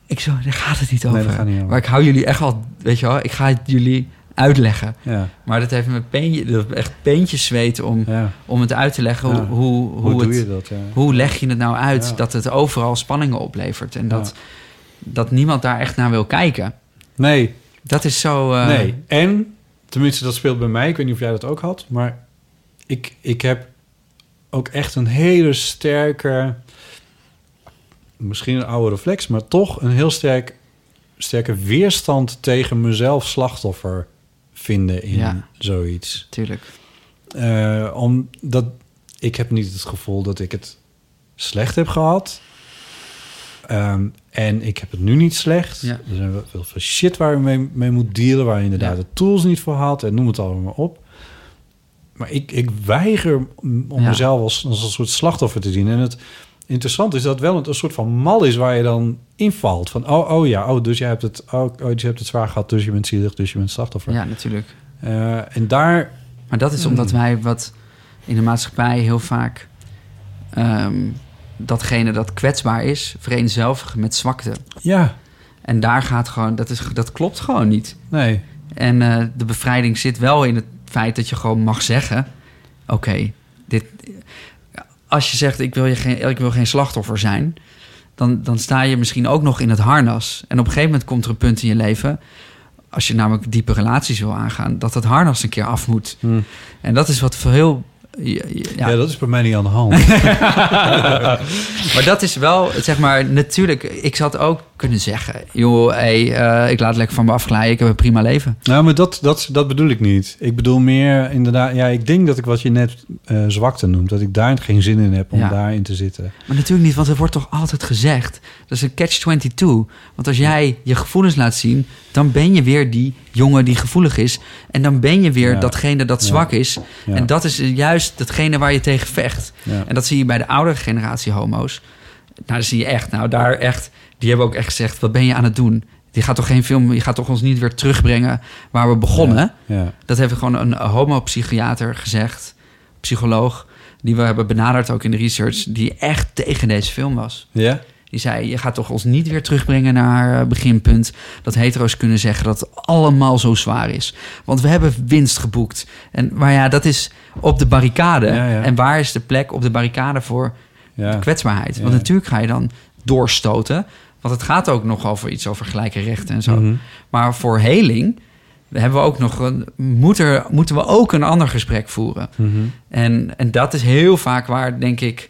Ik zo, daar gaat het niet Nee, over. niet over. Maar ik hou jullie echt al... Weet je wel, ik ga het jullie uitleggen. Ja, Maar dat heeft me peentje, dat echt peentjes zweet om, ja. om het uit te leggen. Ja. Hoe, hoe, hoe, Hoe, het, je dat? Ja. hoe leg je het nou uit dat het overal spanningen oplevert? En dat, dat niemand daar echt naar wil kijken. Nee, Dat is zo... eh, nee. En, tenminste dat speelt bij mij. Ik weet niet of jij dat ook had. Maar ik, ik heb ook echt een hele sterke... Misschien een oude reflex, maar toch een heel sterk, sterke weerstand tegen mezelf slachtoffer vinden in Ja. zoiets. Tuurlijk. Eh, omdat ik heb niet het gevoel dat ik het slecht heb gehad. Ehm, en ik heb het nu niet slecht. Ja. Er zijn wel veel shit waar je mee, mee moet dealen... waar je inderdaad Ja. de tools niet voor had... en noem het allemaal maar op. Maar ik, ik weiger om Ja. mezelf als, als een soort slachtoffer te zien. En het interessante is dat wel een, een soort van mal is... waar je dan invalt. Van, oh, oh ja, oh, dus jij hebt het, oh, oh, dus je hebt het zwaar gehad... dus je bent zielig, dus je bent slachtoffer. Ja, natuurlijk. Eh, en daar... Maar dat is omdat wij wat in de maatschappij heel vaak ehm, datgene dat kwetsbaar is, vereenzelvigen met zwakte. Ja, En daar gaat gewoon, dat, is, dat klopt gewoon niet. nee. En eh, de bevrijding zit wel in het feit dat je gewoon mag zeggen: Oké, dit. Als je zegt: ik wil, je geen, ik wil geen slachtoffer zijn, dan, dan sta je misschien ook nog in het harnas. En op een gegeven moment komt er een punt in je leven, als je namelijk diepe relaties wil aangaan, dat het harnas een keer af moet. Hm. En dat is wat voor heel. Ja, Ja. dat is bij mij niet aan de hand. Maar dat is wel, zeg maar, natuurlijk. Ik zou ook kunnen zeggen: joh, hey, eh, ik laat lekker van me afglijden. Ik heb een prima leven. nou, maar dat, dat, dat bedoel ik niet. Ik bedoel meer inderdaad... Ja, ik denk dat ik wat je net eh, zwakte noemt... dat ik daar geen zin in heb om Ja. daarin te zitten. Maar natuurlijk niet, want er wordt toch altijd gezegd. Dat is een catch-22. Want als jij je gevoelens laat zien, dan ben je weer die jongen die gevoelig is. En dan ben je weer Ja. datgene dat Ja. zwak is. En dat is juist datgene waar je tegen vecht. En dat zie je bij de oudere generatie homo's. Nou, dat zie je echt. Nou, daar echt. Die hebben ook echt gezegd: wat ben je aan het doen? Je gaat toch geen film, je gaat toch ons niet weer terugbrengen waar we begonnen. Ja. Dat heeft gewoon een homopsychiater gezegd, psycholoog, die we hebben benaderd ook in de research, die echt tegen deze film was. Ja? Die zei: Je gaat toch ons niet weer terugbrengen naar eh, beginpunt. Dat hetero's kunnen zeggen dat het allemaal zo zwaar is. Want we hebben winst geboekt. En, maar ja, dat is op de barricade. Ja. En waar is de plek op de barricade voor de kwetsbaarheid? Want natuurlijk ga je dan doorstoten. Want het gaat ook nog over iets over gelijke rechten en zo. Mhm. Maar voor heling hebben we ook nog een, moet er, moeten we ook een ander gesprek voeren. Mhm. En, en dat is heel vaak waar, denk ik.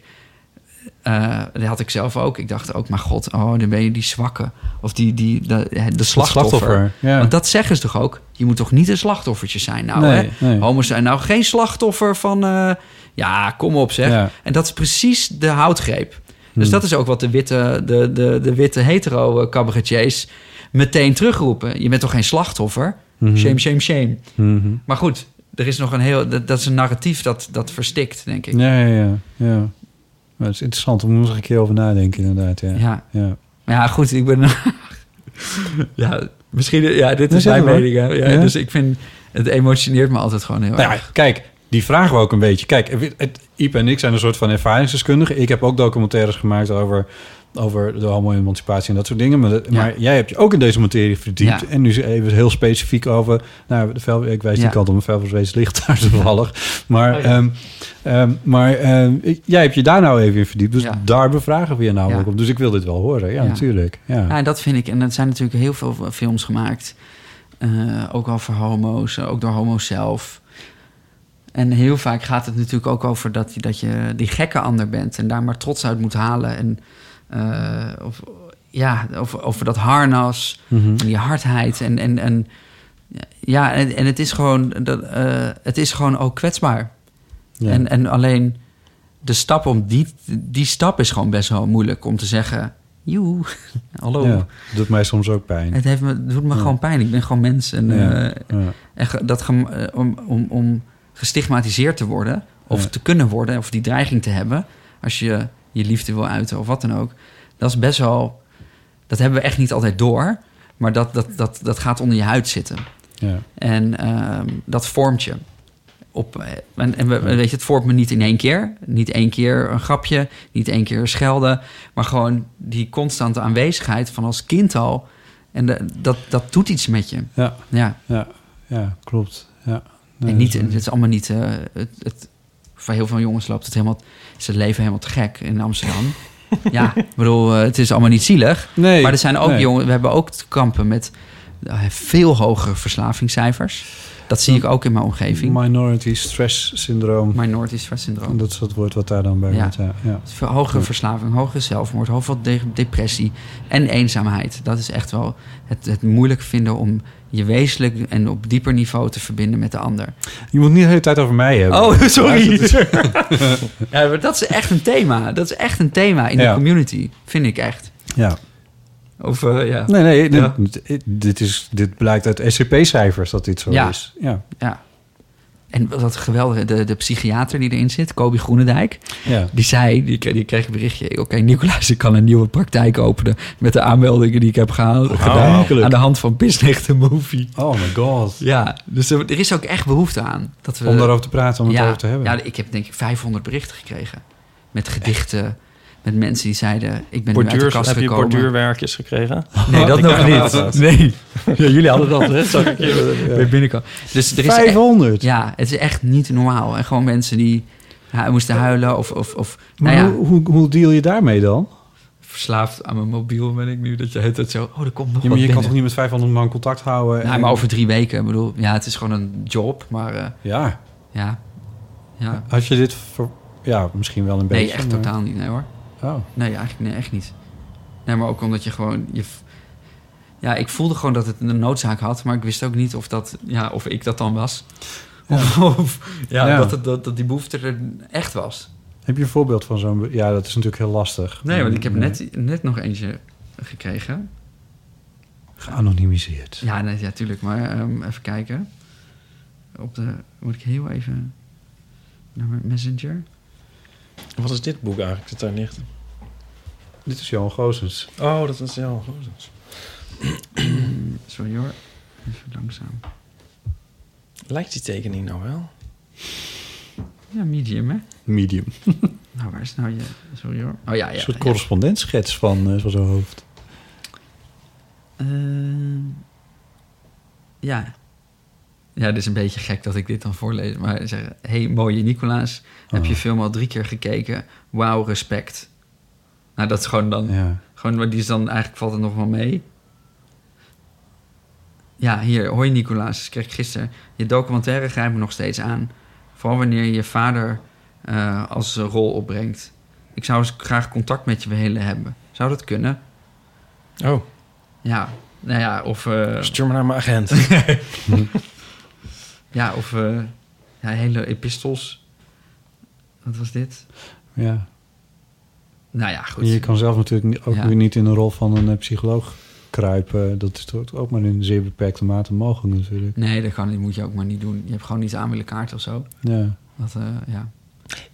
eh, dat had ik zelf ook. Ik dacht ook, maar god, oh, dan ben je die zwakke. Of die, die, de, de slachtoffer. Ja. Want dat zeggen ze toch ook? Je moet toch niet een slachtoffertje zijn? Nou, Nee, hè? nee. Homo's zijn nou geen slachtoffer van... eh, ja, kom op zeg. Ja. En dat is precies de houtgreep. Dus Hmm. dat is ook wat de witte, de, de, de witte hetero cabaretiers meteen terugroepen. Je bent toch geen slachtoffer? Mhm. Shame, shame, shame. Mhm. Maar goed, er is nog een heel... Dat, dat is een narratief dat, dat verstikt, denk ik. Ja, ja, ja. ja. Maar het is interessant, daar moet ik een keer over nadenken inderdaad. Ja. Ja. Ja. Goed, ik ben... ja, misschien... Ja, dit is mijn mening. Ja, Ja? Dus ik vind... Het emotioneert me altijd gewoon heel Nou ja, erg. kijk, die vragen we ook een beetje. Kijk, het, en ik zijn een soort van ervaringsdeskundigen. Ik heb ook documentaires gemaakt over, over de homo-emancipatie en dat soort dingen. Maar, dat- Ja. maar jij hebt je ook in deze materie verdiept. Ja. En nu even heel specifiek over... Nou, de vel, ik wijs die Ja. kant op, mijn velverswees ligt daar toevallig. Maar, Oh ehm, ehm, maar ehm, jij hebt je daar nou even in verdiept. Dus daar bevragen we je namelijk Ja. op. Dus ik wil dit wel horen. Ja, natuurlijk. Ja. Dat vind ik. En er zijn natuurlijk heel veel films gemaakt. eh, ook over homo's, eh, ook door homo's zelf. En heel vaak gaat het natuurlijk ook over dat, je- dat je die gekke ander bent en daar maar trots uit moet halen. En eh, of, ja, over, over dat harnas Mhm. en die hardheid. En, en, en ja, en, en het is gewoon, dat, eh, het is gewoon ook kwetsbaar. Ja. En, en alleen de stap om die, die stap is gewoon best wel moeilijk om te zeggen. Joe, hallo. Ja, doet mij soms ook pijn. Het heeft me, het doet me Ja. gewoon pijn. Ik ben gewoon mens. En, eh, en dat om, om, om gestigmatiseerd te worden, of Ja. te kunnen worden, of die dreiging te hebben, als je je liefde wil uiten of wat dan ook, dat is best wel. Dat hebben we echt niet altijd door, maar dat, dat, dat, dat gaat onder je huid zitten. Ja. En ehm, dat vormt je. Op, eh, en, en we, weet je, het vormt me niet in één keer. Niet één keer een grapje, niet één keer schelden. Maar gewoon die constante aanwezigheid van als kind al. En de- dat, dat doet iets met je. Ja, Ja. ja, ja, klopt. Ja. Nee, en niet, het is allemaal niet... eh, het, het, voor heel veel jongens loopt het helemaal, is het leven helemaal te gek in Amsterdam. ja, ik bedoel, eh, het is allemaal niet zielig. Nee, Maar er zijn ook nee. jongen, we hebben ook te kampen met eh, veel hogere verslavingscijfers. Dat zie ik ook in mijn omgeving. Minority stress syndroom. Minority stress syndroom. Dat is het woord wat daar dan bij Ja. hoort. Ja. Ja. Hogere verslaving, hogere zelfmoord, hoeveel de- depressie en eenzaamheid. Dat is echt wel het, het moeilijk vinden om je wezenlijk en op dieper niveau te verbinden met de ander. Je moet niet de hele tijd over mij hebben. Oh, sorry. ja, maar dat is echt een thema. Dat is echt een thema in Ja. de community, vind ik echt. Ja. Of eh, ja. Nee, nee, Ja. dit, dit, is, dit blijkt uit SCP-cijfers dat dit zo Ja. is. Ja. ja. En wat geweldige, de, de psychiater die erin zit, Kobi Groenendijk, Ja. die zei, die, kreeg- die kreeg een berichtje. Oké, Nicolaas, ik kan een nieuwe praktijk openen met de aanmeldingen die ik heb gehaald, gedaan. gelukkig. Aan de hand van Bisnecht de Movie. Oh my god. Ja, dus er, er is ook echt behoefte aan. Dat we, Om daarover te praten, om het ja, over te hebben. Ja, ik heb denk ik 500 berichten gekregen. Met gedichten, met mensen die zeiden... ik ben nu uit de Borduurs, kast heb je gekomen. borduurwerkjes gekregen? Nee, dat Ik nog niet. dat. Nee. Ja, jullie hadden dat, hè? Zag ik je bij binnenkomen. Dus er is echt- 500? ja, het is echt niet normaal. En gewoon mensen die hu- moesten huilen of, of, of Maar nou ja, hoe, hoe, hoe deal je daarmee dan? verslaafd aan mijn mobiel ben ik nu. Dat je het zo, oh, er komt nog Ja, maar je kan toch niet met 500 man contact houden? Nou, en- maar over drie weken. Ik bedoel, ja, het is gewoon een job, maar eh, Ja. ja. ja. Had je dit voor... Ja, misschien wel een beetje. Nee, echt maar- totaal niet, nee hoor. Oh. Nee, eigenlijk nee, echt niet. Nee, maar ook omdat je gewoon... Je, ja, ik voelde gewoon dat het een noodzaak had, maar ik wist ook niet of, dat, ja, of ik dat dan was. Of, of- ja, Ja. Dat, het, dat, dat die behoefte er echt was. Heb je een voorbeeld van zo'n... Ja, dat is natuurlijk heel lastig. Nee, want ik heb net, net nog eentje gekregen. Geanonimiseerd. Ja, nee, ja, tuurlijk. Maar ehm, even kijken. Op de... Moet ik heel even... Naar mijn messenger? Wat is dit boek eigenlijk dat daar ligt? Dit is Johan Goosens. Oh, dat is ja. Mm, Sorry hoor. Even langzaam. Lijkt die tekening nou wel? Ja, medium, hè? Medium. Nou, waar is nou je... Sorry hoor. Oh ja, ja. een soort ja. correspondentschets van, eh, van zijn hoofd. Ehm, ja. Ja, het is een beetje gek dat ik dit dan voorlees. Maar zeggen, hey, mooie Nicolaas. Heb je Oh. film al drie keer gekeken? Wauw, respect. Nou, dat is gewoon dan... Ja. Gewoon, maar die is dan... Eigenlijk valt het nog wel mee. Ja, hier. Hoi Nicolaas. Ik kreeg gisteren... Je documentaire grijpt me nog steeds aan. Vooral wanneer je je vader eh, als rol opbrengt. Ik zou eens graag contact met je willen hebben. Zou dat kunnen? Oh, Ja, nou ja, of... eh, stuur me naar mijn agent. Ja, of eh, ja, hele epistels. Wat was dit? ja. Nou ja, goed. Je kan zelf natuurlijk ook Ja. weer niet in de rol van een eh, psycholoog kruipen. Dat is toch ook maar in zeer beperkte mate mogelijk natuurlijk. Nee, dat kan niet. Moet je ook maar niet doen. Je hebt gewoon niet aan willen kaart of zo. Ja. Dat, eh, ja.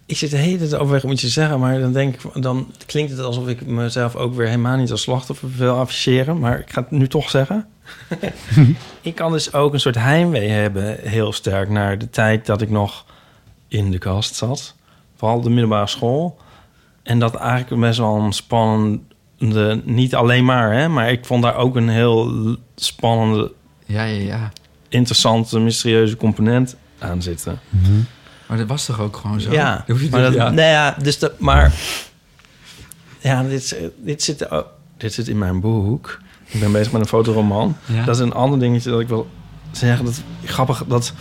Ik zit de hele tijd overweg om iets te zeggen, maar dan denk ik, dan klinkt het alsof ik mezelf ook weer helemaal niet als slachtoffer wil afficheren. Maar ik ga het nu toch zeggen. ik kan dus ook een soort heimwee hebben, heel sterk, naar de tijd dat ik nog in de kast zat. Vooral de middelbare school. En dat eigenlijk best wel een spannende, niet alleen maar, hè, maar ik vond daar ook een heel spannende, ja, ja, ja. interessante, mysterieuze component aan zitten. Maar dat was toch ook gewoon zo? Ja, Hoef je maar, dat, ja. nee, ja, dus dat, maar ja, dit, dit, zit, oh, dit zit in mijn boek. Ik ben bezig met een fotoroman. Ja. Dat is een ander dingetje dat ik wil zeggen. Dat grappig dat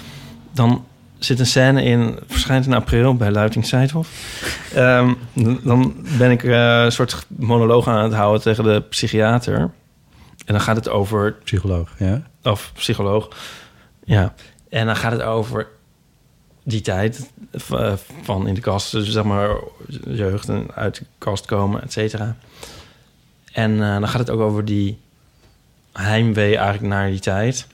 dan zit een scène in, verschijnt in april bij Luiting Seidhof. Ehm, dan ben ik eh, een soort monoloog aan het houden tegen de psychiater. En dan gaat het over Psycholoog, ja. of psycholoog. Ja. En dan gaat het over die tijd v- van in de kast, dus zeg maar jeugd en uit de kast komen, et cetera. En eh, dan gaat het ook over die heimwee eigenlijk naar die tijd.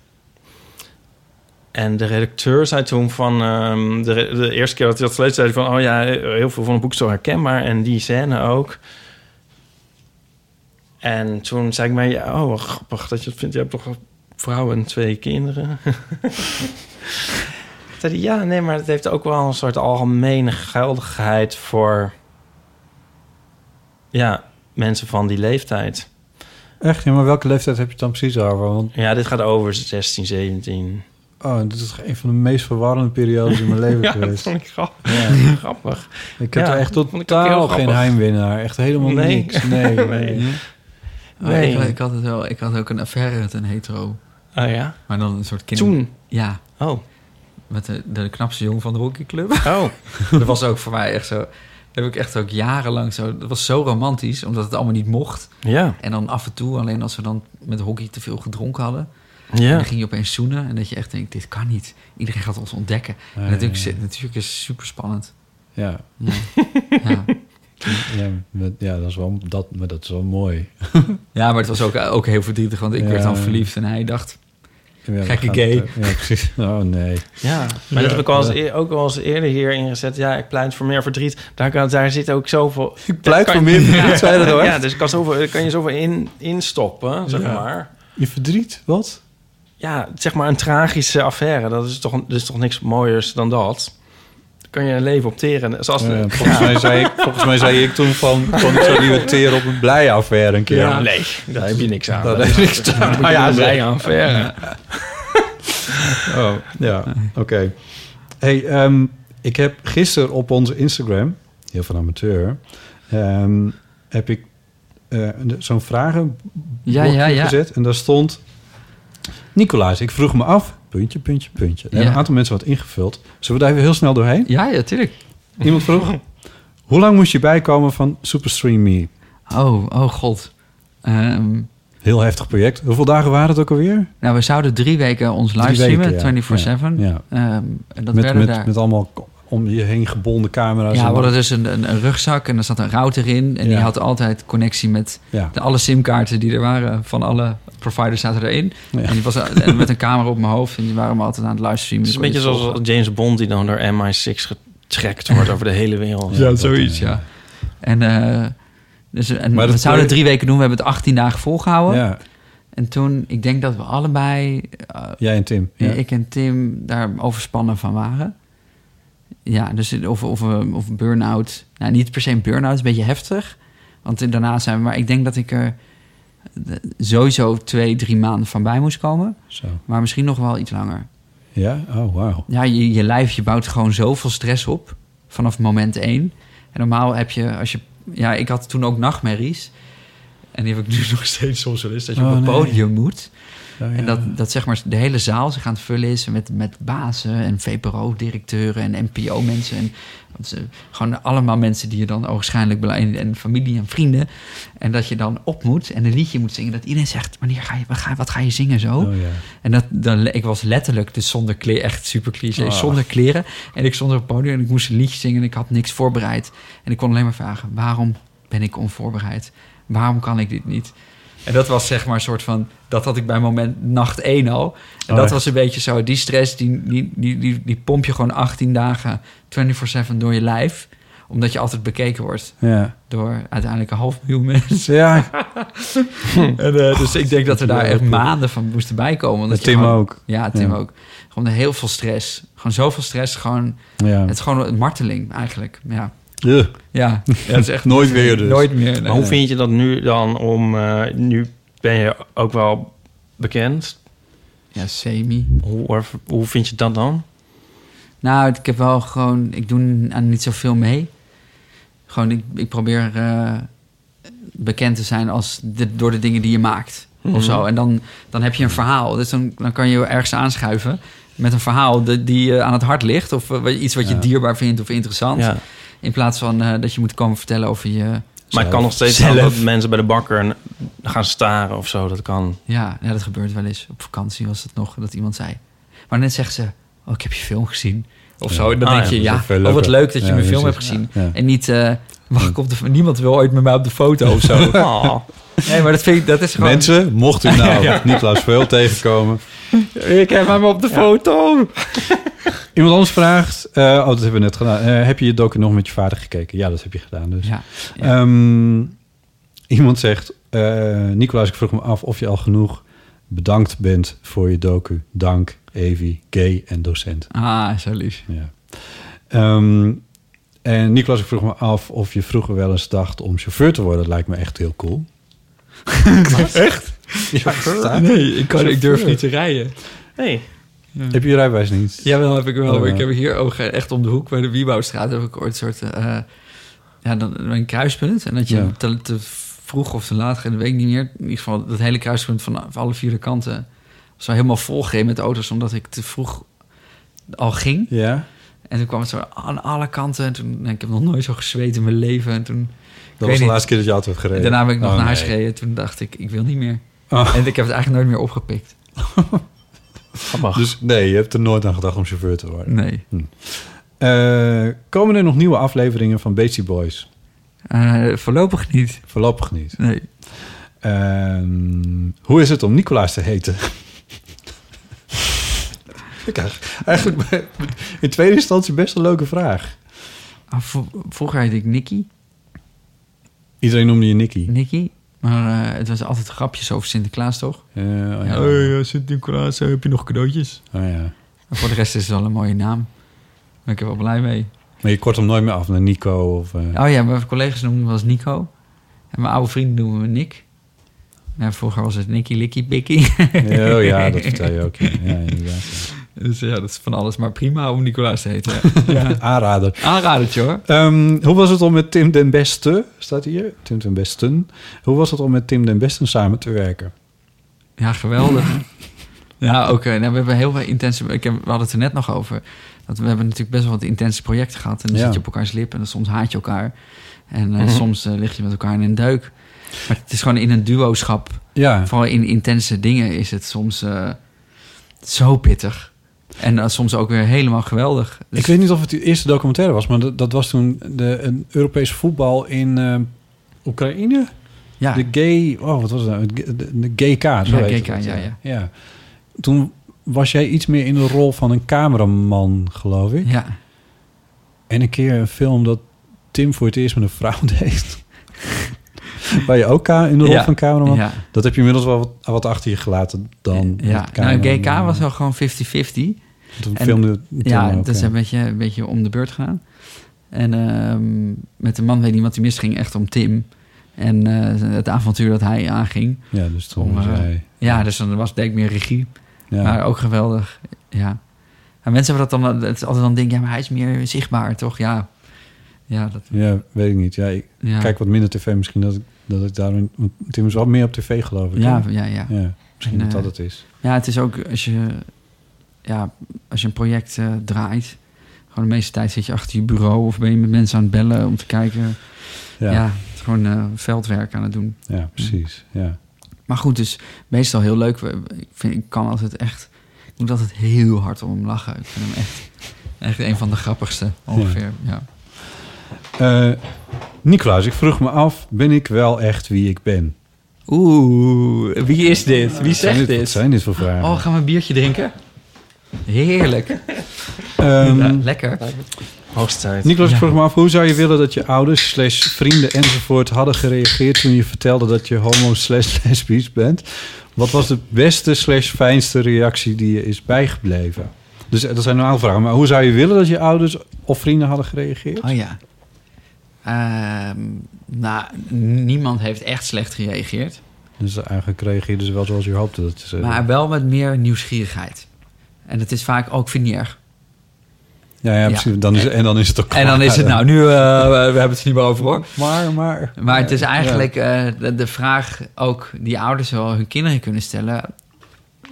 En de redacteur zei toen van... ehm, de, de eerste keer dat hij dat gelezen zei van... oh ja, heel veel van het boek is zo herkenbaar. En die scène ook. En toen zei ik mij... oh, grappig dat je het vindt. Je hebt toch een vrouw en twee kinderen? zei hij, ja, nee, maar het heeft ook wel een soort algemene geldigheid... voor ja, mensen van die leeftijd. Echt? Ja, maar welke leeftijd heb je het dan precies over? Want, Ja, dit gaat over 16, 17. oh, dit is een van de meest verwarrende periodes in mijn leven Ja, dat geweest. vond ik grappig. Ja. grappig. Ik heb Ja, er echt totaal geen heimwinnaar. Echt helemaal Nee. niks. Nee, Nee. nee. Oh, Nee. ik, ik had het wel. Ik had ook een affaire met een hetero. Oh ja? Maar dan een soort kind. Toen? Ja. Oh. met de, de knapste jongen van de hockeyclub. Oh, dat was ook voor mij echt zo... Dat heb ik echt ook jarenlang zo... Dat was zo romantisch, omdat het allemaal niet mocht. ja. En dan af en toe, alleen als we dan met hockey te veel gedronken hadden... En Ja. dan ging je opeens zoenen en dat je echt denkt, dit kan niet. Iedereen gaat ons ontdekken. En natuurlijk, ja, ja. natuurlijk is het super spannend. Ja, Ja. ja. ja, dat, is wel, dat, maar dat is wel mooi. ja, maar het was ook, ook heel verdrietig, want ik Ja. werd dan verliefd en hij dacht... Ja, Gekke gay. het, Ja, precies. Oh nee. Ja, maar dat heb ik al eens, ook wel eens eerder hier ingezet. Ja, ik pleit voor meer verdriet. Daar, kan, daar zit ook zoveel... Ik pleit voor meer verdriet, zei je dat hoor? Ja, dus kan, zoveel, kan je zoveel in, instoppen, zeg Ja. maar. Je verdriet? Wat? Ja, zeg maar een tragische affaire. Dat is toch, dat is toch niks mooiers dan dat? Kan je een leven opteren. Zoals de, Ja, volgens, mij zei ik, volgens mij zei ik toen van... van ik zou liever teren op een blije affaire een keer. Ja, nee, daar heb je niks aan. Dat Dat heb ik niks aan. Nou Ah, ja, ja, blij zeg. aan affaire. Oh, ja. Oké. Hey, ehm, ik heb gisteren op onze Instagram, heel van amateur, ehm, heb ik eh, een- zo'n vragen Ja, ja, ja. gezet. En daar stond... Nicolaas, ik vroeg me af... Puntje, puntje, puntje. Er Ja. een aantal mensen wat ingevuld. Zullen we daar even heel snel doorheen? Ja, ja, tuurlijk. Iemand vroeg... Hoe lang moest je bijkomen van Superstream Me? Oh, oh god. Ehm, Heel heftig project. Hoeveel dagen waren het ook alweer? nou, we zouden drie weken ons livestreamen, weken, ja. 24-7. Ja. Ehm, en dat met, werden met, daar... met allemaal om je heen gebonden camera's. ja, we hadden dus een, een, een rugzak en er zat een router in. En die had altijd connectie met ja. de, alle simkaarten die er waren. Van alle providers zaten erin. Ja. En die was en met een camera op mijn hoofd. En die waren me altijd aan het livestreamen. Het is een kon beetje zoals volgen. James Bond die dan door MI6 getrekt wordt over de hele wereld. Ja, zoiets, ja. En, eh, dus, en Maar we dat- zouden drie weken doen. We hebben het 18 dagen volgehouden. Ja, En toen, ik denk dat we allebei, eh, jij en Tim. Ja. ik en Tim, daar overspannen van waren. Ja, dus of, of, eh, of burn-out. Nou, niet per se een burn-out, is een beetje heftig. Want daarna zijn we, maar ik denk dat ik er eh, sowieso twee, drie maanden van bij moest komen. Zo. Maar misschien nog wel iets langer. Ja? Oh, wauw. Ja, je, je lijf, je bouwt gewoon zoveel stress op vanaf moment één. En normaal heb je, als je... Ja, ik had toen ook nachtmerries. En die heb ik nu nog steeds soms wel eens. Dat je Oh, op een nee. podium moet. Oh, ja. En dat, dat zeg maar de hele zaal zich aan het vullen is met, met bazen en VPRO-directeuren en NPO-mensen. En ze- gewoon allemaal mensen die je dan en, en familie en vrienden. En dat je dan op moet en een liedje moet zingen. Dat iedereen zegt, wanneer ga je, wat ga, wat ga je zingen zo? Oh, ja. En dat, dan, ik was letterlijk dus zonder kleren, echt super cliché, Oh. zonder kleren. En ik stond op het podium en ik moest een liedje zingen en ik had niks voorbereid. En ik kon alleen maar vragen, waarom ben ik onvoorbereid? Waarom kan ik dit niet? En dat was zeg maar een soort van, dat had ik bij moment nacht 1 al. En Oh, dat echt? was een beetje zo, die stress, die, die, die, die, die pomp je gewoon 18 dagen 24-7 door je lijf. Omdat je altijd bekeken wordt Ja. door uiteindelijk een half miljoen mensen. Ja, En, eh, dus ik denk dat we daar echt maanden van moesten bijkomen. omdat Tim gewoon- ook. ja, Tim Ja. ook. Gewoon heel veel stress. Gewoon zoveel stress. Gewoon, Ja. Het is gewoon een marteling eigenlijk. Ja, Ja. ja het is echt Nooit weer dus. Nooit meer. nee. Maar hoe vind je dat nu dan om... eh, nu ben je ook wel bekend. Ja, semi. Hoe, hoe vind je dat dan? Nou, ik heb wel gewoon... Ik doe aan niet zoveel mee. Gewoon, ik, ik probeer eh, bekend te zijn als de, door de dingen die je maakt. Mhm. Of zo. En dan, dan heb je een verhaal. Dus dan, dan kan je ergens aanschuiven met een verhaal die, die je aan het hart ligt. Of eh, iets wat je Ja. dierbaar vindt of interessant. Ja. In plaats van eh, dat je moet komen vertellen over je... Maar het kan nog steeds Zelf. dat mensen bij de bakker gaan staren of zo. Dat kan. Ja, ja, dat gebeurt wel eens. Op vakantie was het nog dat iemand zei. Maar net zegt ze, oh, ik heb je film gezien. Of Ja. zo. En dan Ah, denk ja, je, ja, oh, wat leuk dat je Ja, mijn film hebt gezien. Ja. En niet, wacht, komt er, niemand wil ooit met mij op de foto of zo. Oh. nee, maar dat vind ik, dat is gewoon... Mensen, mocht u nou Niklaas Veel tegenkomen. Ik heb hem op de foto. Iemand anders vraagt... eh, oh, dat hebben we net gedaan. Eh, heb je je docu nog met je vader gekeken? Ja, dat heb je gedaan dus. Ja, Ehm, iemand zegt... eh Nicolaas, ik vroeg me af of je al genoeg bedankt bent voor je docu. Dank, Evi, gay en docent. ah, zo lief. Ja. Ehm, en Nicolaas, ik vroeg me af of je vroeger wel eens dacht om chauffeur te worden. Dat lijkt me echt heel cool. echt? Ja, Nee, ik, kan, ik durf niet te rijden. Hey. Heb je je rijbewijs niet? Jawel, heb ik wel. Oh, ja. ik heb hier ook eh, echt om de hoek bij de Wiebouwstraat heb ik ooit een soort eh, ja, dan een kruispunt en dat je Ja. te, te vroeg of te laat dat weet ik niet meer. In ieder geval dat hele kruispunt van, van alle vier kanten was wel helemaal volgereden met auto's, omdat ik te vroeg al ging. Ja, En toen kwam het zo aan alle kanten. En toen, ik heb nog nooit zo gezweet in mijn leven. En toen, dat weet was de niet. laatste keer dat je auto hebt gereden. daarna ben ik nog Oh, naar huis nee. gereden. Toen dacht ik, ik wil niet meer. Oh. En ik heb het eigenlijk nooit meer opgepikt. Dus nee, je hebt er nooit aan gedacht om chauffeur te worden. Nee. Eh, komen er nog nieuwe afleveringen van Beastie Boys? Eh, voorlopig niet. Voorlopig niet. Nee. Ehm, hoe is het om Nicolaas te heten? Ik eigenlijk- in tweede instantie best een leuke vraag. Ah, vroeger heette ik Nicky. Iedereen noemde je Nicky. Nicky. Maar eh, het was altijd grapjes over Sinterklaas, toch? Eh, oh, ja. Hey, Sint-Nicolaas, heb je nog cadeautjes? Oh, ja. Maar voor de rest is het wel een mooie naam. Daar ben ik er wel blij mee. Maar je kort hem nooit meer af naar Nico of... eh, Oh ja, mijn collega's noemen me wel eens Nico. En mijn oude vrienden noemen me Nick. Vroeger was het Nicky, Licky, Bicky. ja, oh ja, dat vertel je ook. Ja, ja inderdaad. Dus ja, dat is van alles maar prima om Nicolaas te heten. ja. Aanrader. Aanradertje hoor. Ehm, hoe was het om met Tim den Beste, staat hier, Tim den Besten. Hoe was het om met Tim den Besten samen te werken? Ja, geweldig. ja, eh, nou, we hebben heel veel intense... Ik heb, we hadden het er net nog over. Dat we hebben natuurlijk best wel wat intense projecten gehad. En dan Ja. zit je op elkaars lip en dan soms haat je elkaar. En eh, Mhm. soms eh, lig je met elkaar in een duik. Maar het is gewoon in een duoschap. Ja, Vooral in intense dingen is het soms eh, zo pittig. En eh, soms ook weer helemaal geweldig. Dus- ik weet niet of het de eerste documentaire was, maar dat, dat was toen de, een Europese voetbal in eh, Oekraïne. ja, De gay, oh wat was dat? De, de, de GK. zo Ja, heet GK, het, ja, ja. ja. Toen was jij iets meer in de rol van een cameraman, geloof ik. ja. En een keer een film dat Tim voor het eerst met een vrouw deed. Waar je ook in de rol Ja. van cameraman. ja. Dat heb je inmiddels wel wat, wat achter je gelaten dan. ja. Nou. GK was wel gewoon 50-50. Toen en- filmde Tim Ja, ook, dat is een beetje, een beetje om de beurt gedaan. En ehm, met de man weet niet wat hij mist, ging echt om Tim. En eh, het avontuur dat hij aanging. Ja, dus toen was eh, hij... Ja, dus dan was denk ik meer regie. Ja. Maar ook geweldig. Ja. En mensen hebben dat dan, het is altijd dan denk ja, maar hij is meer zichtbaar, toch? Ja. Ja, dat, ja, weet ik niet. Ja, ik ja. kijk wat minder tv misschien dat ik, dat ik daarin... want Tim is wel meer op tv, geloof ik. ja, ja, ja. ja. Misschien En, dat eh, dat het is. Ja, het is ook als je, ja, als je een project eh, draait. Gewoon de meeste tijd zit je achter je bureau of ben je met mensen aan het bellen om te kijken. Ja, Ja, ja. gewoon eh, veldwerk aan het doen. precies. Ja. Maar goed, dus meestal heel leuk. Ik, vind, ik kan altijd echt, ik moet altijd heel hard om hem lachen. Ik vind hem echt, echt een van de grappigste ongeveer. Ja. Eh, Nicolaas, ik vroeg me af, ben ik wel echt wie ik ben? Oeh, wie is dit? Wie Wat zijn zegt dit, Wat dit? zijn dit voor vragen? Oh, gaan we een biertje drinken? Heerlijk. Ehm, Ja, lekker. Hoogste tijd. Nicolaas, ik Ja. vroeg me af, hoe zou je willen dat je ouders, slash vrienden enzovoort hadden gereageerd toen je vertelde dat je homo slash lesbisch bent? Wat was de beste slash fijnste reactie die je is bijgebleven? Dus eh, dat zijn een aantal vragen, maar hoe zou je willen dat je ouders of vrienden hadden gereageerd? Oh ja. Ehm, nou, niemand heeft echt slecht gereageerd. Dus eigenlijk reageerden ze wel zoals je hoopte dat ze... Maar wel met meer nieuwsgierigheid. En het is vaak ook, erg. ja, ja, precies. Dan is, en dan is het ook En dan is het, nou, nu, eh, we hebben het er niet meer over hoor. Maar, maar... Maar het is eigenlijk eh, de, de vraag ook die ouders wel hun kinderen kunnen stellen.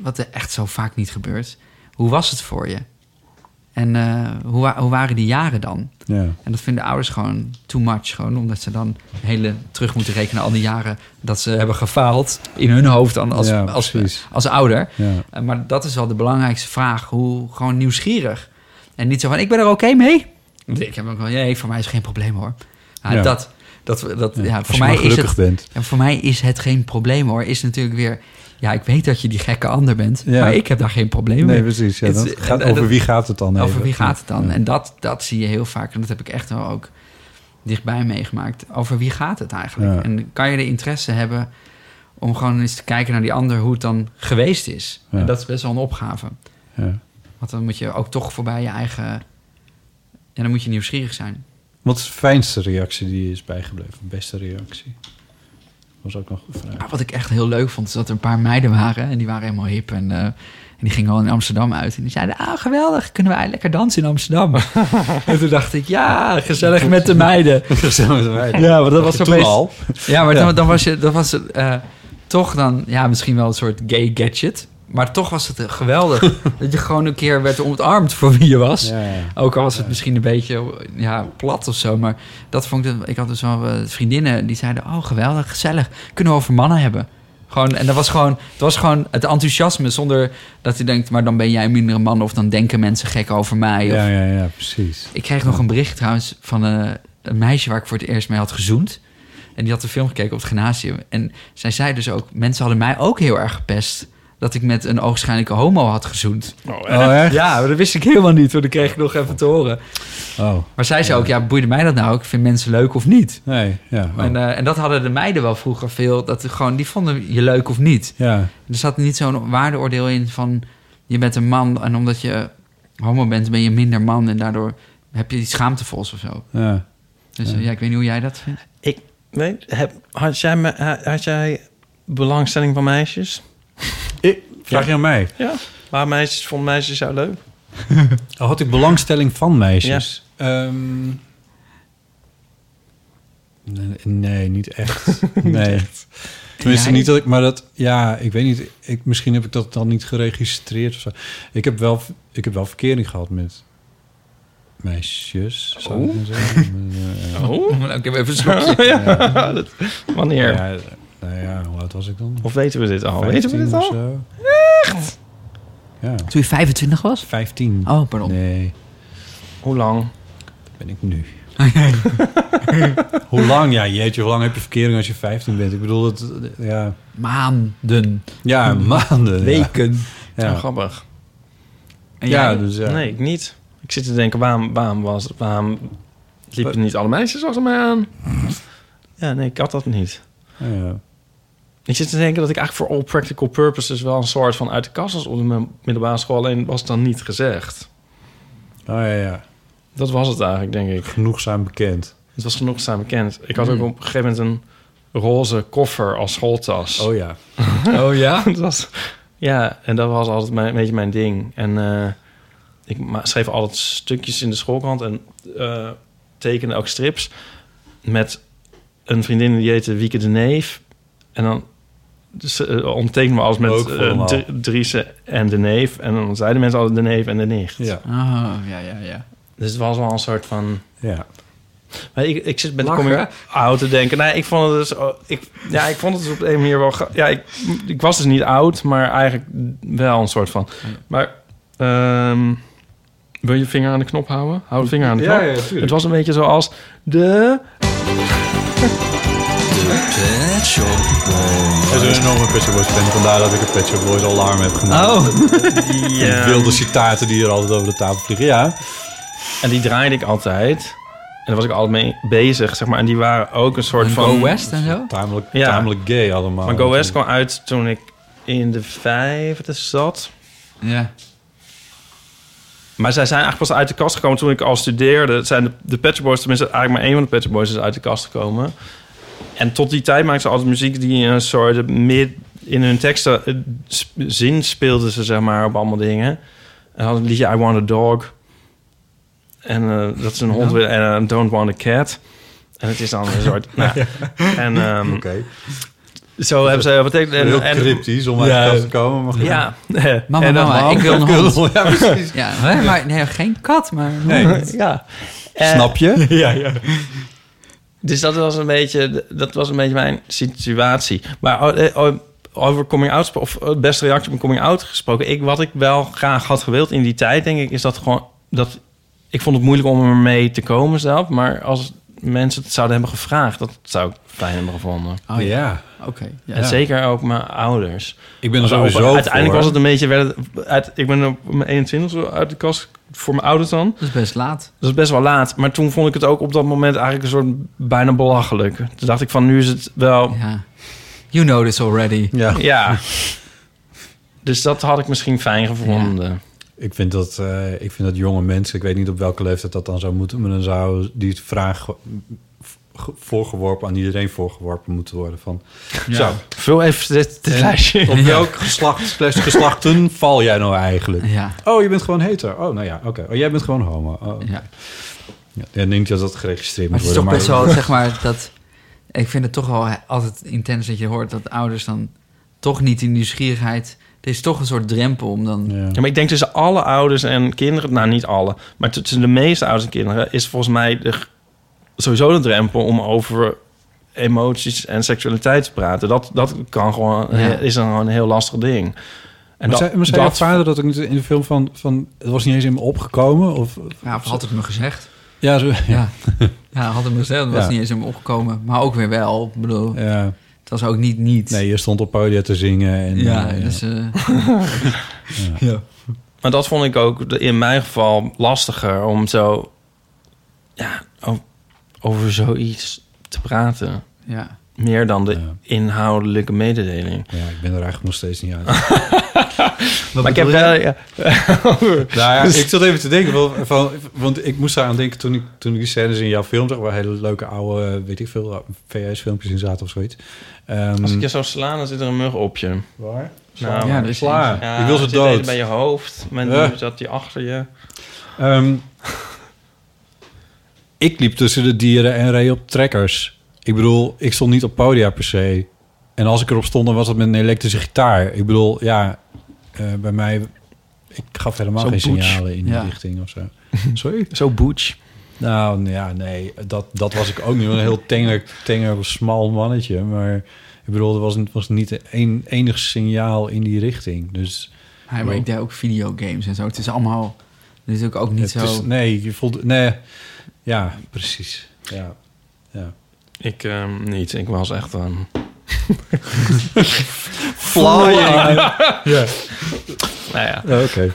Wat er echt zo vaak niet gebeurt. Hoe was het voor je? En eh, hoe, hoe waren die jaren dan? Ja, En dat vinden ouders gewoon too much. Gewoon omdat ze dan hele terug moeten rekenen al die jaren dat ze hebben gefaald in hun hoofd dan als, Ja, als, precies. als ouder. ja. Eh, Maar dat is wel de belangrijkste vraag. Hoe gewoon nieuwsgierig. En niet zo van, ik ben er oké mee. Want Ik heb ook wel, nee, voor mij is het geen probleem hoor. Ja, Ja. Dat, dat, dat, ja, Ja, als voor, je mij is het, bent. ja, voor mij is het geen probleem hoor. Is natuurlijk weer, ja, ik weet dat je die gekke ander bent. Ja. Maar ik heb daar geen probleem Nee, mee. precies. Ja, gaat, over dat- wie gaat het dan? Over even? wie gaat het dan? Ja. En dat, dat zie je heel vaak. En dat heb ik echt wel ook dichtbij meegemaakt. Over wie gaat het eigenlijk? En kan je de interesse hebben om gewoon eens te kijken naar die ander... hoe het dan geweest is? En dat is best wel een opgave. Ja. Want dan moet je ook toch voorbij je eigen... En dan moet je nieuwsgierig zijn. Wat is de fijnste reactie die je is bijgebleven? Beste reactie? Was ook nog een vraag. Maar wat ik echt heel leuk vond, is dat er een paar meiden waren. En die waren helemaal hip. En, eh, en die gingen al in Amsterdam uit. En die zeiden, ah, geweldig. Kunnen wij lekker dansen in Amsterdam? en toen dacht ik, ja, gezellig met de meiden. Ja, maar dat was Toen opeens... al. Ja, maar. Dan, dan was je, dan was eh, toch dan, ja, misschien wel een soort gay gadget. Maar toch was het geweldig dat je gewoon een keer werd omarmd voor wie je was. Ja, ja. Ook al was het misschien een beetje ja, plat of zo. Maar dat vond ik... Ik had dus wel eh, vriendinnen die zeiden... Oh, geweldig, gezellig. Kunnen we over mannen hebben. Gewoon, en dat was gewoon, het was gewoon het enthousiasme zonder dat je denkt... maar dan ben jij een mindere man of dan denken mensen gek over mij. Of, Ja, ja, ja, precies. Ik kreeg nog een bericht trouwens van eh, een meisje waar ik voor het eerst mee had gezoend. En die had de film gekeken op het gymnasium. En zij zei dus ook, mensen hadden mij ook heel erg gepest... dat ik met een oogschijnlijke homo had gezoend. Oh, echt? Ja, maar dat wist ik helemaal niet. Want dat kreeg ik nog even te horen. Oh, Maar zij zei ook, ja, boeide mij dat nou? Ik vind mensen leuk of niet. nee, ja. oh. En, eh, en dat hadden de meiden wel vroeger veel. Dat gewoon, die vonden je leuk of niet. ja, Er zat niet zo'n waardeoordeel in van... je bent een man en omdat je homo bent, ben je minder man... en daardoor heb je iets schaamtevols of zo. ja. Dus eh, ja, ik weet niet hoe jij dat vindt. Ik weet, heb, had, jij, me- had jij belangstelling van meisjes? Ik, vraag je aan mij? Ja. Maar meisjes, vond meisjes jou leuk? Oh, had ik belangstelling van meisjes? Ehm, nee, nee, niet echt. Nee. Tenminste, Jij? niet dat ik, maar dat, ja, ik weet niet. Ik, misschien heb ik dat dan niet geregistreerd of zo. Ik heb wel, ik heb wel verkering gehad met meisjes. Zou ik maar zeggen. Eh, Oh. Ik heb even een slokje. ja. dat- wanneer? Nou ja, hoe oud was ik dan? Of weten we dit al? Weten we 15 dit of al? zo. Echt? Ja, Toen je 25 was? 15. Oh, pardon. Nee, Hoe lang? dat ben ik nu. hoe lang? Ja, jeetje, hoe lang heb je verkering als je 15 bent? Ik bedoel, dat, ja, Maanden. ja maanden. Weken. Ja. Ja, ja. grappig. En ja jij? dus ja. Nee, ik niet. Ik zit te denken, waarom, waarom, was, waarom liepen niet alle meisjes achter mij aan? Ja, nee, ik had dat niet. Ja, ja. Ik zit te denken dat ik eigenlijk voor all practical purposes wel een soort van uit de kast was op de mi- middelbare school. Alleen was het dan niet gezegd. Oh ja, ja. Dat was het eigenlijk, denk ik. Genoegzaam bekend. Het was genoeg samen bekend. Ik had ook Hmm. op een gegeven moment een roze koffer als schooltas. Oh ja. Oh ja? dat was, ja, en dat was altijd mijn, een beetje mijn ding. En eh, ik schreef altijd stukjes in de schoolkrant en eh, tekende ook strips met een vriendin die heette Wieke de Neef. En dan dus, uh, ondertekenen we alles met eh, Driese en de Neef. En dan zeiden mensen altijd de Neef en de Nicht. Ja. Oh, ja, ja, ja. Dus het was wel een soort van... Ja. Maar ik, ik zit met de Lachen, coming out te denken. Nee, ik vond het dus... oh, ik, ja, ik vond het dus op een manier wel... Ja, ik, ik was dus niet oud, maar eigenlijk wel een soort van... Maar... ehm, wil je vinger aan de knop houden? Hou de vinger aan de knop. Ja, ja, het was een beetje zoals de... Het is een enorme Pet Shop Boys fan. Vandaar dat ik een Pet Shop Boys alarm heb gemaakt. Oh. Die wilde citaten die er altijd over de tafel vliegen. Ja. En die draaide ik altijd. En daar was ik altijd mee bezig, zeg maar. En die waren ook een soort En van... Go West en zo? Tamelijk, Ja. tamelijk gay allemaal. Maar Go West kwam uit toen ik in de vijfde zat. Ja. Maar zij zijn eigenlijk pas uit de kast gekomen toen ik al studeerde. Het zijn de, de Pet Boys, tenminste eigenlijk maar één van de Pet Shop Boys is uit de kast gekomen. En tot die tijd maakten ze altijd muziek die een soort mid in hun teksten eh, zin speelden ze zeg maar op allemaal dingen. En hadden een liedje I Want a Dog. En eh, dat is een hond weer en eh, Don't Want a Cat. En het is dan een soort. nou, en ehm, Oké. zo hebben ze wat ik en, Heel en- cryptisch om uit Ja. de kast te komen. Maar Ja. Mama, En mama, ik wil een hond. Ja, precies. Ja, maar nee, geen kat, maar... Nee. ja. Snap je? Ja, ja. Dus dat was een beetje, dat was een beetje mijn situatie. Maar oh, eh, oh, over coming out, of eh, beste reactie op coming out gesproken. Ik, wat ik wel graag had gewild in die tijd, denk ik, is dat gewoon dat ik vond het moeilijk om ermee te komen zelf. Maar als mensen het zouden hebben gevraagd, dat zou ik fijn hebben gevonden. Oh ja, oké. ja. En zeker ook mijn ouders. Ik ben er sowieso uiteindelijk voor. was het een beetje, werd het, uit, ik ben op mijn 21 zo uit de kast voor mijn ouders dan. Dat is best laat. Dat is best wel laat. Maar toen vond ik het ook op dat moment eigenlijk een soort bijna belachelijk. Toen dacht ik van, nu is het wel... Ja. You know this already. Ja. Ja. Dus dat had ik misschien fijn gevonden. Ik vind, dat, eh, ik vind dat jonge mensen, ik weet niet op welke leeftijd dat dan zou moeten, maar dan zou die vraag ge- ge- voorgeworpen aan iedereen voorgeworpen moeten worden van zo, Vul even dit, dit lijstje. op welk geslacht, geslachten val jij nou eigenlijk? Ja. Oh, je bent gewoon hetero. Oh, nou ja, oké. Oh, jij bent gewoon homo. Oh. ja. Ja, ik denk dat dat geregistreerd Maar moet het is toch worden. best wel, zeg maar, dat... Ik vind het toch wel altijd intens dat je hoort dat ouders dan toch niet die nieuwsgierigheid Het is toch een soort drempel om dan... Ja. Ja, maar ik denk tussen alle ouders en kinderen, nou niet alle, maar tussen de meeste ouders en kinderen is volgens mij de, sowieso de drempel om over emoties en seksualiteit te praten. Dat, dat kan gewoon, Ja. is dan gewoon een heel lastig ding. En maar dat, zei, maar zei dat- jouw vader dat ook niet in de film van, van... Het was niet eens in me opgekomen? Of, Ja, of had het me gezegd? ja, zo, ja. Ja, ja had het me gezegd. Dat was niet eens in me opgekomen. Maar ook weer wel. Ik bedoel, ja. Het was ook niet niet. Nee, je stond op podium te zingen. En, ja, eh, dus... eh, Ja. Maar dat vond ik ook de- in mijn geval lastiger om zo ja, over zoiets te praten. ja. Meer dan de Ja. inhoudelijke mededeling. ja, ik ben er eigenlijk nog steeds niet uit. maar ik heb wel... Ja, Nou ja, ik zat even te denken, van, van, want ik moest daar aan denken toen ik, toen ik die scènes in jouw film zag, waar hele leuke oude, weet ik veel, VS-filmpjes in zaten of zoiets. Ehm, als ik je zou slaan, dan zit er een mug op je. Waar? Nou, Ja, er is. Ja, ik wil ze dood. bij je hoofd. Maar Eh. nu zat die achter je. Ehm, ik liep tussen de dieren en reed op trekkers. Ik bedoel, ik stond niet op podia per se. En als ik erop stond, dan was het met een elektrische gitaar. Ik bedoel, ja, eh, bij mij... Ik gaf helemaal Zo geen signalen in die Ja. richting of zo. Sorry? Zo butch. Nou, ja, nee, dat, dat was ik ook niet. Een heel tenger, tenger, smal mannetje. Maar ik bedoel, er was, was niet een, enig signaal in die richting. Dus Ja, maar ik deed ook videogames en zo. Het is allemaal... Het is ook, ook niet het zo... is, nee, je voelt... Nee, ja, precies. Ja, ja. Ik ehm, niet. Ik was echt een... Flying. ja, Nou ja. oké.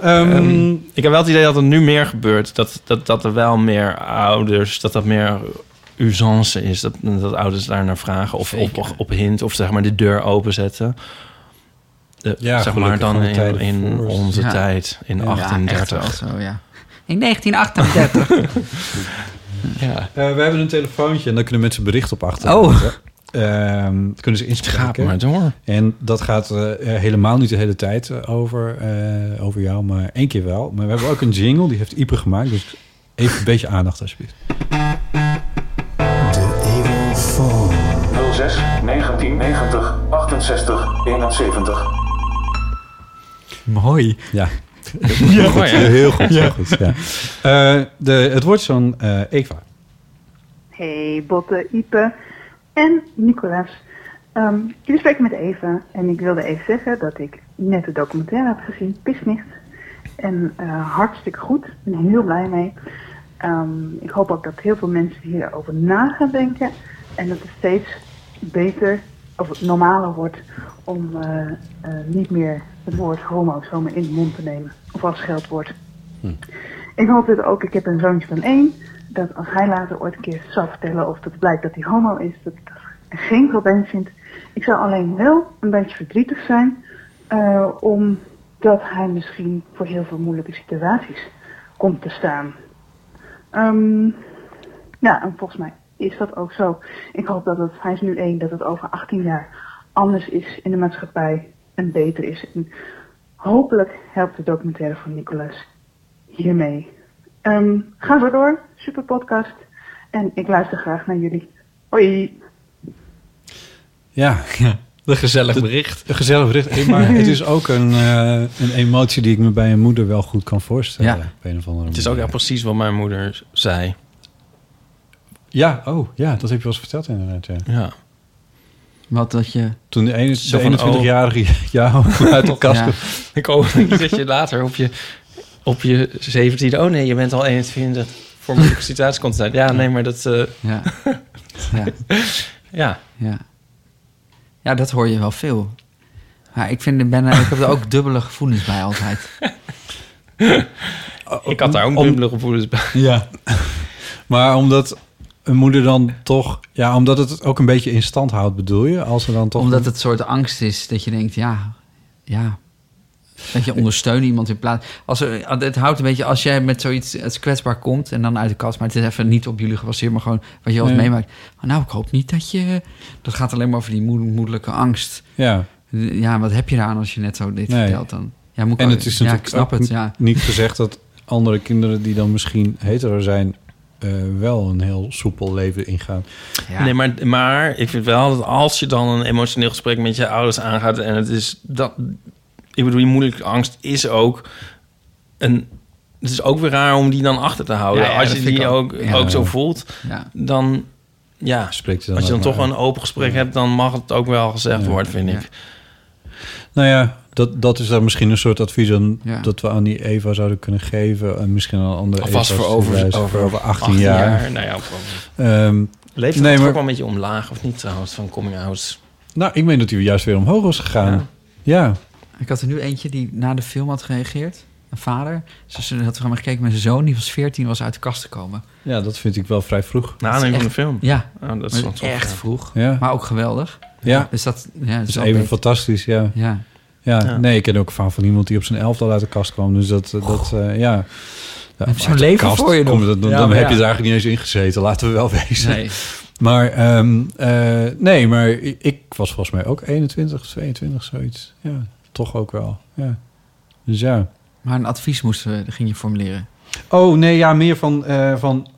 Ehm, Ehm, ik heb wel het idee dat er nu meer gebeurt. Dat, dat, dat er wel meer ouders... Dat dat meer usance is. Dat, dat ouders daar naar vragen. Of op, Zeker. op hint. Of zeg maar de deur openzetten. De, Ja, zeg maar dan in, in onze Ja. tijd. In Ja, Ja, echt 1830. wel zo, ja. In 1938. Ja. eh, we hebben een telefoontje en dan kunnen mensen bericht op achter. Oh. Ehm, kunnen ze Gaat inspreken. maar door. En dat gaat eh, eh, helemaal niet de hele tijd over, eh, over jou, maar één keer wel. Maar we hebben ook een jingle, die heeft Ipe gemaakt. Dus even een beetje aandacht alsjeblieft. 06 1990 68 71. Mooi. Ja, Mooi, hè? heel goed. Heel goed ja. Eh, de, het woord is van eh, Eva. Hey Botte, Ipe en Nicolas. Ehm jullie spreken met Eva en ik wilde even zeggen dat ik net de documentaire heb gezien, Pisnicht. En eh, hartstikke goed, ik ben heel blij mee. Ehm, ik hoop ook dat heel veel mensen hierover na gaan denken en dat het steeds beter of normaler wordt om eh, eh, niet meer het woord homo zomaar in de mond te nemen of als scheldwoord. Ik hoop dit ook, ik heb een zoontje van één, dat als hij later ooit een keer zal vertellen of het blijkt dat hij homo is, dat ik dat geen probleem vind. Ik zou alleen wel een beetje verdrietig zijn, eh, omdat hij misschien voor heel veel moeilijke situaties komt te staan. Ehm, ja, en volgens mij is dat ook zo. Ik hoop dat het, hij is nu één, dat het over 18 jaar anders is in de maatschappij en beter is. En hopelijk helpt de documentaire van Nicolas hiermee. Ehm, ga zo door, super podcast. En ik luister graag naar jullie. Hoi! Ja, Een gezellig bericht. een gezellig bericht. Maar het is ook een, eh, een emotie die ik me bij een moeder wel goed kan voorstellen. Ja. Op een of andere Het is ook echt precies wat mijn moeder zei. Ja, oh, ja, dat heb je wel eens verteld inderdaad. Ja. Ja. Wat dat je... Toen de, ene- Zo de van, oh. 21-jarige jou uit de kast Ja. Ik hoop niet dat je later op je, op je 17 oh nee, je bent al 21 voor moeilijke situaties komt te zijn. Ja, nee, maar dat, eh, Ja. ja. ja. Ja. ja, dat hoor je wel veel. Maar ik, vind, ik ben, ik heb er ook dubbele gevoelens bij altijd. Ik had daar ook dubbele gevoelens bij. Ja. maar omdat een moeder dan toch... Ja, omdat het ook een beetje in stand houdt, bedoel je? Als er dan toch... Omdat het soort angst is dat je denkt, ja, ja. Dat je ondersteunt iemand in plaats... Als er, het houdt een beetje, als jij met zoiets als kwetsbaar komt... en dan uit de kast, maar het is even niet op jullie gebaseerd... maar gewoon wat je Nee. meemaakt. Maar nou, ik hoop niet dat je... Dat gaat alleen maar over die moed- moedelijke angst. Ja, Ja, wat heb je eraan als je net zo dit Nee. vertelt dan? Ja, moet en het is ja, natuurlijk ik snap het, ja. niet gezegd dat andere kinderen die dan misschien hetero zijn... eh, wel een heel soepel leven ingaan. ja. Nee, maar, maar ik vind wel dat als je dan een emotioneel gesprek met je ouders aangaat en het is dat ik bedoel, die moeilijke angst is ook een... Het is ook weer raar om die dan achter te houden. Ja, ja, Als je die ook. ook, Ja. ook zo voelt, Ja. dan... Ja, Spreekt je dan als je dan toch maar een open gesprek hebt... dan mag het ook wel gezegd Ja. worden, vind Ja. ik. Nou ja, dat, dat is dan misschien een soort advies aan, Ja. dat we aan die Eva zouden kunnen geven. En misschien aan andere Alvast voor over, over, over 18, jaar. Nou ja, Ehm, leeft Nee, het maar- ook wel een beetje omlaag, of niet trouwens, van coming out? nou, ik meen dat hij juist weer omhoog was gegaan. Ja. Ja. Ik had er nu eentje die na de film had gereageerd. Een vader. Ze ze had gewoon gekeken met zijn zoon. Die was 14, was uit de kast gekomen. ja, dat vind ik wel vrij vroeg. Na aanleiding van de film. Ja, Oh, dat is echt vroeg. Ja, Maar ook geweldig. ja. Dus dat, ja, dat is even beter. fantastisch, ja. Ja. Ja. Ja. Nee, ik ken ook van van iemand die op zijn elftal uit de kast kwam. Dus dat, eh, dat eh, ja. ja heb zo'n leven kast voor je dan Ja, dan heb je er eigenlijk niet eens in gezeten, laten we wel wezen. Nee. Maar ehm, eh, nee, maar ik was volgens mij ook 21, 22, zoiets. Ja, toch ook wel. Ja. Dus ja. Maar een advies moesten we, ging je formuleren. Oh nee, ja, meer van, van.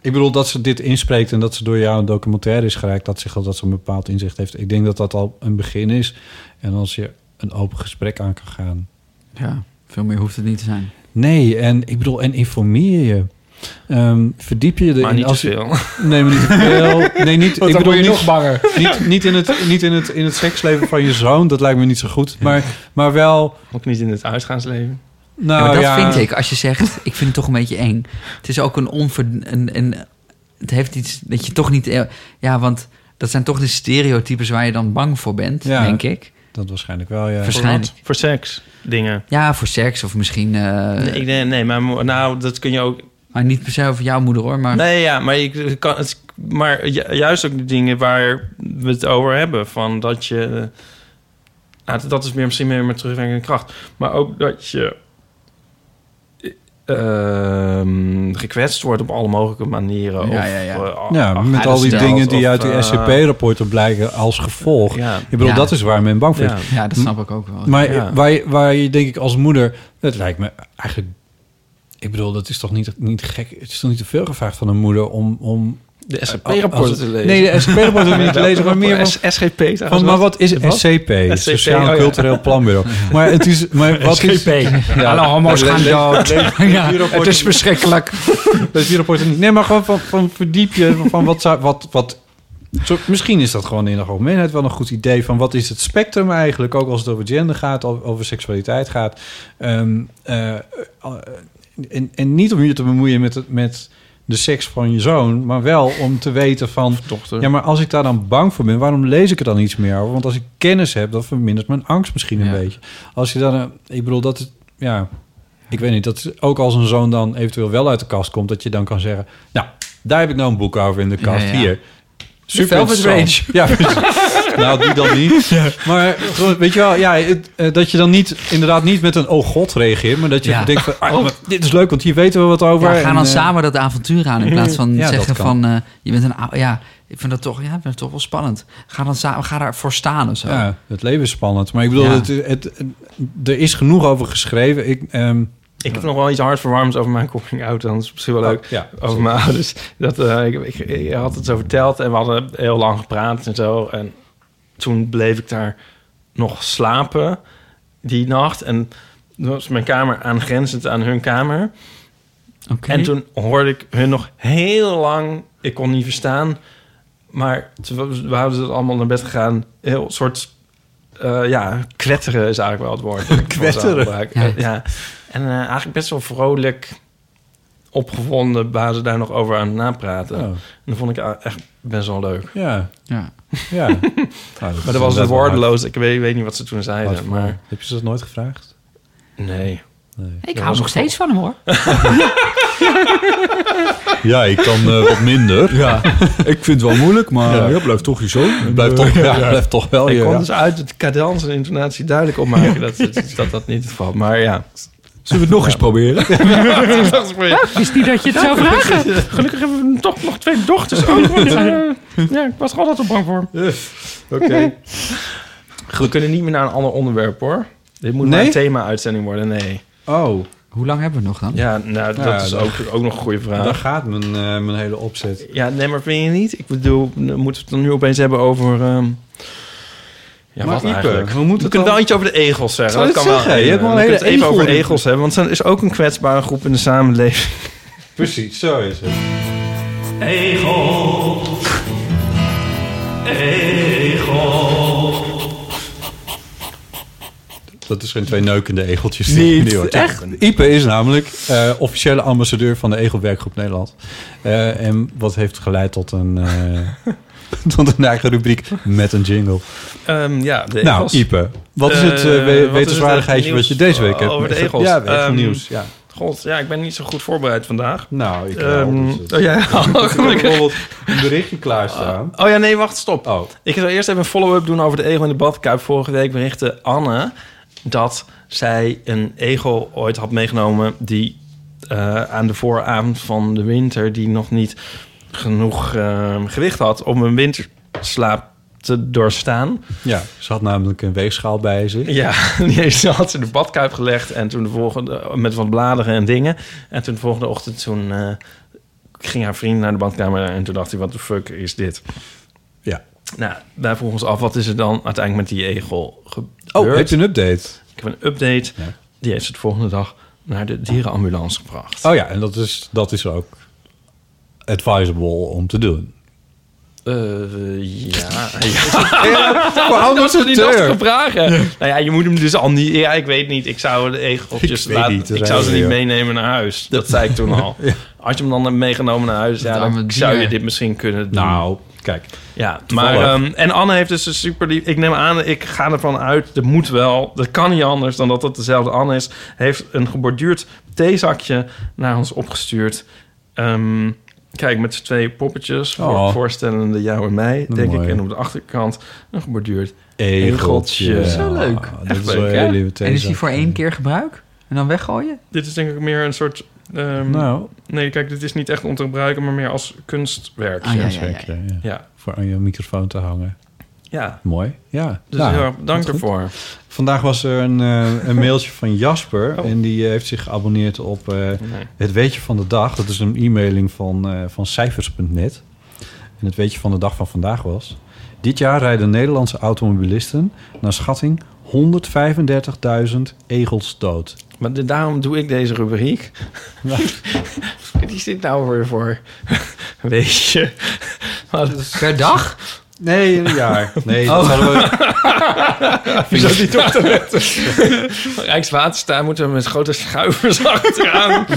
Ik bedoel dat ze dit inspreekt en dat ze door jou een documentaire is gereikt. Dat zich al dat ze een bepaald inzicht heeft. Ik denk dat dat al een begin is. En als je een open gesprek aan kan gaan. Ja, veel meer hoeft het niet te zijn. Nee, en ik bedoel, en informeer je. Ehm, verdiep je erin. Maar niet te als je- veel. Nee, maar niet te veel. Nee, niet. ik bedoel niet, banger. niet, niet, in het, niet in, het, in het seksleven van je zoon. Dat lijkt me niet zo goed. Maar, maar wel. Ook niet in het uitgaansleven. Nou, ja, maar dat ja, vind ik, als je zegt, ik vind het toch een beetje eng. Het is ook een onver... Een, een, het heeft iets dat je toch niet... Ja, want dat zijn toch de stereotypes waar je dan bang voor bent, Ja. denk ik. Dat waarschijnlijk wel, ja. Waarschijnlijk. Voor, seks, dingen. Ja, voor seks of misschien... eh, nee, ik, nee, nee, maar nou, dat kun je ook... Maar niet per se over jouw moeder hoor, maar... Nee, ja, maar, ik kan, het, maar ju- juist ook de dingen waar we het over hebben. Van dat je... Nou, dat is meer, misschien meer met terugwerkende kracht. Maar ook dat je... ehm, gekwetst wordt op alle mogelijke manieren. Ja, of, ja, ja. eh, Ja, met al die dingen die of, uit die eh, SCP-rapporten blijken als gevolg. Ja, Ik bedoel, Ja. dat is waar men bang voor is. ja. Ja, dat snap ik ook wel. Maar Ja. waar, je, waar je denk ik als moeder... Het lijkt me eigenlijk... Ik bedoel, dat is toch niet, niet gek... Het is toch niet te veel gevraagd van een moeder om... om De als SCP-rapporten het- te lezen. Nee, de je niet te lezen, maar meer van... SGP Van, maar wat is Wat? SCP? Sociaal oh ja. Cultureel Planbureau. Maar het is... Maar wat is, Ja. Alle homo's gaan dood. het is verschrikkelijk. Lees die rapporten niet. Nee, maar gewoon van, van verdiep je van wat zou... Wat, wat, zo, misschien is dat gewoon in de algemeenheid wel een goed idee van wat is het spectrum eigenlijk, ook als het over gender gaat, over seksualiteit gaat. Ehm, eh, eh, en, en niet om je te bemoeien met, het, met de seks van je zoon, maar wel om te weten van, Dochter. ja, maar als ik daar dan bang voor ben, waarom lees ik er dan iets meer over? Want als ik kennis heb, dan vermindert mijn angst misschien een Ja. beetje. Als je dan, eh, ik bedoel, dat is, ja, ik weet niet, dat is ook als een zoon dan eventueel wel uit de kast komt, dat je dan kan zeggen, nou, daar heb ik nou een boek over in de kast, Ja, ja. hier. Super Velvet interessant. Ja, nou, die dan niet. Maar gewoon, weet je wel, ja, het, eh, dat je dan niet, inderdaad niet met een oh god reageert, maar dat je Ja. denkt van, ah, maar dit is leuk, want hier weten we wat over. Ja, ga En, dan eh, samen dat avontuur aan in plaats van Ja, zeggen dat kan. van eh, je bent een ou- ja ik vind dat toch ja ik vind het toch wel spannend ga dan samen ga daarvoor staan of zo Ja, het leven is spannend. Maar ik bedoel, Ja. het, het, het- er is genoeg over geschreven. Ik, ehm, Ik heb nog wel iets hartverwarmends over mijn coming out. Dan is misschien wel leuk. Oh, ja, over mijn ouders. Dat, eh, ik, ik, ik had het zo verteld en we hadden heel lang gepraat en zo. En toen bleef ik daar nog slapen die nacht. En toen was mijn kamer aangrenzend aan hun kamer. Oké. En toen hoorde ik hun nog heel lang... Ik kon niet verstaan. Maar we hadden het allemaal naar bed gegaan. Heel soort... eh, ja, kwetteren is eigenlijk wel het woord. Kwetteren? Ja. Eh, ja. En eh, eigenlijk best wel vrolijk opgewonden waren ze daar nog over aan het napraten. oh, En dat vond ik echt best wel leuk. ja, ja ja. Nou, Maar dat was het woordeloos. Ik weet, weet niet wat ze toen zeiden. Maar Heb je ze dat nooit gevraagd? nee. Nee. ik hou nog steeds van hem hoor Ja, ik kan eh, wat minder. Ja, ik vind het wel moeilijk, maar Ja. ja. blijft toch je zoon. Blijft toch, ja, blijft toch wel ik je. kon ja. dus uit het cadans en intonatie duidelijk opmaken dat, dat, dat dat niet het geval Maar ja. Zullen we het nog eens proberen? Ja, wist niet dat je het zou vragen Gelukkig hebben we toch nog twee dochters ook. want, eh, ja, ik was er altijd al bang voor. Oké. We kunnen niet meer naar een ander onderwerp hoor. Dit moet Nee? maar een thema-uitzending worden, nee. Oh, hoe lang hebben we nog dan Ja, nou, dat Ja, is dat- ook, ook nog een goede vraag. daar gaat mijn, eh, mijn hele opzet. Ja, nee, maar vind je niet? Ik bedoel, moeten we het dan nu opeens hebben over... ehm, Ja, Maar wat Ipe, eigenlijk? we moeten We kunnen dan- wel iets over de egels zeggen. Dat je kan wel. zeggen? Je wel hele kunnen het even over egel- egels hebben. Want er is ook een kwetsbare groep in de samenleving. Precies, zo is het. Egel. Egel. Dat is geen twee neukende egeltjes. Niet, die hoort. echt? Ipe is namelijk eh, officiële ambassadeur van de Egelwerkgroep Nederland. Eh, en wat heeft geleid tot een, eh, tot een eigen rubriek met een jingle. Ehm, ja, de Nou, egels. Ipe, wat is Eh, het eh, wat is we- het wetenswaardigheidje wat je deze week hebt? over de egels? Ja, Ehm, nieuws. Ja. God, ja, ik ben niet zo goed voorbereid vandaag. Nou, ik Ehm, wel. dus oh, ja, Ik heb bijvoorbeeld een berichtje klaarstaan. Oh ja, nee, wacht, stop. Oh, Ik zal eerst even een follow-up doen over de egel in de badkuip. Vorige week berichtte Anne dat zij een egel ooit had meegenomen... die eh, aan de vooravond van de winter... die nog niet genoeg eh, gewicht had om een winterslaap te doorstaan. ja, ze had namelijk een weegschaal bij zich. Ja, die ze had ze in de badkuip gelegd... en toen de volgende, met wat bladeren en dingen. En toen de volgende ochtend toen, eh, ging haar vriend naar de badkamer... en toen dacht hij, wat de fuck is dit? Ja. Nou, wij vroegen ons af, wat is er dan uiteindelijk met die egel gebeurd? Oh, heb je een update? Ik heb een update. Ja. Die heeft ze de volgende dag naar de dierenambulance gebracht. Oh ja, en dat is, dat is ook advisable om te doen. Eh, ja. ja. Waarom is niet lastige vragen. Nou ja, je moet hem dus al niet... Ja, ik weet niet. Ik zou de egeltjes Ik weet laten... ik zijn zou ze niet meenemen naar huis. Dat zei ik toen al. Als je hem dan hebt meegenomen naar huis... Ja, dan zou je dit misschien kunnen doen. Nou, kijk. Ja, Toevallig. maar... ehm, en Anne heeft dus een super lief... Ik neem aan, ik ga ervan uit... Dat moet wel. Dat kan niet anders dan dat het dezelfde Anne is. Heeft een geborduurd theezakje naar ons opgestuurd. Ehm, kijk, met z'n twee poppetjes. Voor, Oh. Voorstellende jou en mij, denk Mooi. ik. En op de achterkant een geborduurd Egeltje. Zo leuk. Ah, Echt dat is leuk, hè? En is die voor één keer gebruik? En dan weggooien? Dit is denk ik meer een soort... ehm, Nou, Nee, kijk, dit is niet echt om te gebruiken, maar meer als kunstwerk. Ah, ja, ja. ja. Voor aan je microfoon te hangen. Ja, Mooi, ja. dus Nou, heel erg bedankt wat goed. ervoor. Vandaag was er een, eh, een mailtje van Jasper. Oh. En die eh, heeft zich geabonneerd op eh, Nee. het weetje van de dag. Dat is een e-mailing van, eh, van cijfers.net. En het weetje van de dag van vandaag was... Dit jaar rijden Nederlandse automobilisten naar schatting 135.000 egels dood. Maar de- daarom doe ik deze rubriek. Ja. Wat is dit nou weer voor? Weet je? Per dag? Nee, een jaar. Nee, dat hadden we... Is dat niet op te letten? Rijkswaterstaat moeten we met grote schuivers achteraan.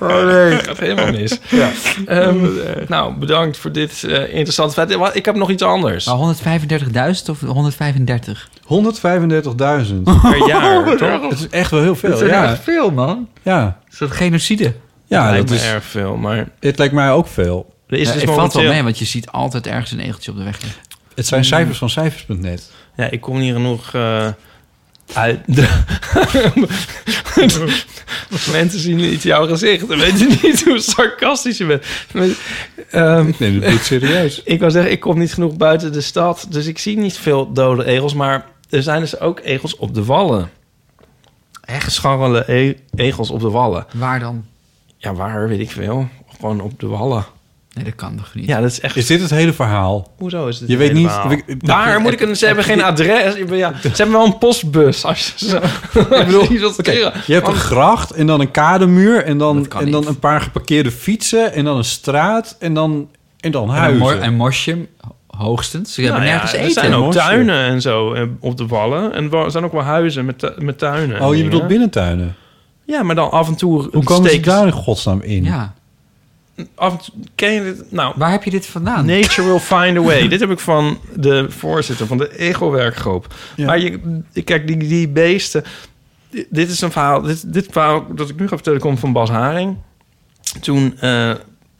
oh nee. Het gaat helemaal mis. Ja. Ehm, nou, bedankt voor dit eh, interessante feit. Wa- Ik heb nog iets anders. Maar 135.000 of 135? 135.000. Per jaar, toch? Het is echt wel heel veel. Dat is ja. echt veel, man. Ja, Is dat genocide? Ja lijkt dat me is, erg veel, maar... het lijkt mij ook veel. Er is Ja, dus het valt wel mee, want je ziet altijd ergens een egeltje op de weg liggen. Het zijn cijfers van cijfers.net. Ja, ik kom niet genoeg eh, uit. De... Mensen zien niet jouw gezicht en weten niet hoe sarcastisch je bent. Ehm, Ik neem het niet serieus. ik wou zeggen, ik kom niet genoeg buiten de stad, dus ik zie niet veel dode egels. Maar er zijn dus ook egels op de wallen. Echt scharrele e- egels op de wallen. Waar dan? Ja, waar weet ik veel. Gewoon op de wallen. Nee, dat kan toch niet? Ja, dat is echt. Is dit het hele verhaal? Hoezo is dit Je weet niet- Waar moet ik een... Ze hebben geen adres. Ja, ze hebben wel een postbus. Als je, zo, ik bedoel, je hebt een gracht en dan een kademuur en dan, en dan een paar geparkeerde fietsen en dan een straat en dan, en dan En huizen. een mosje, hoogstens. Ze hebben Nou ja, nergens er eten. zijn ook Mosje. tuinen en zo eh, op de wallen. En er zijn ook wel huizen met, met tuinen. en oh, je bedoelt binnentuinen. Ja, maar dan af en toe Hoe komen ze daar in godsnaam in? Ja. Af en toe, ken je dit? Nou, Waar heb je dit vandaan? Nature will find a way. dit heb ik van de voorzitter van de Ego-werkgroep. Ja. Maar je, kijk, die, die beesten... Dit, is een verhaal... Dit, dit verhaal dat ik nu ga vertellen komt van Bas Haring. Toen eh,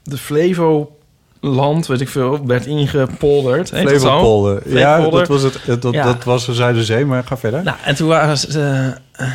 de Flevoland, weet ik veel, werd ingepolderd. Flevopolder. Ja, dat was het. Dat, Ja. dat was de Zuiderzee, maar ga verder. Nou, en toen waren ze... eh,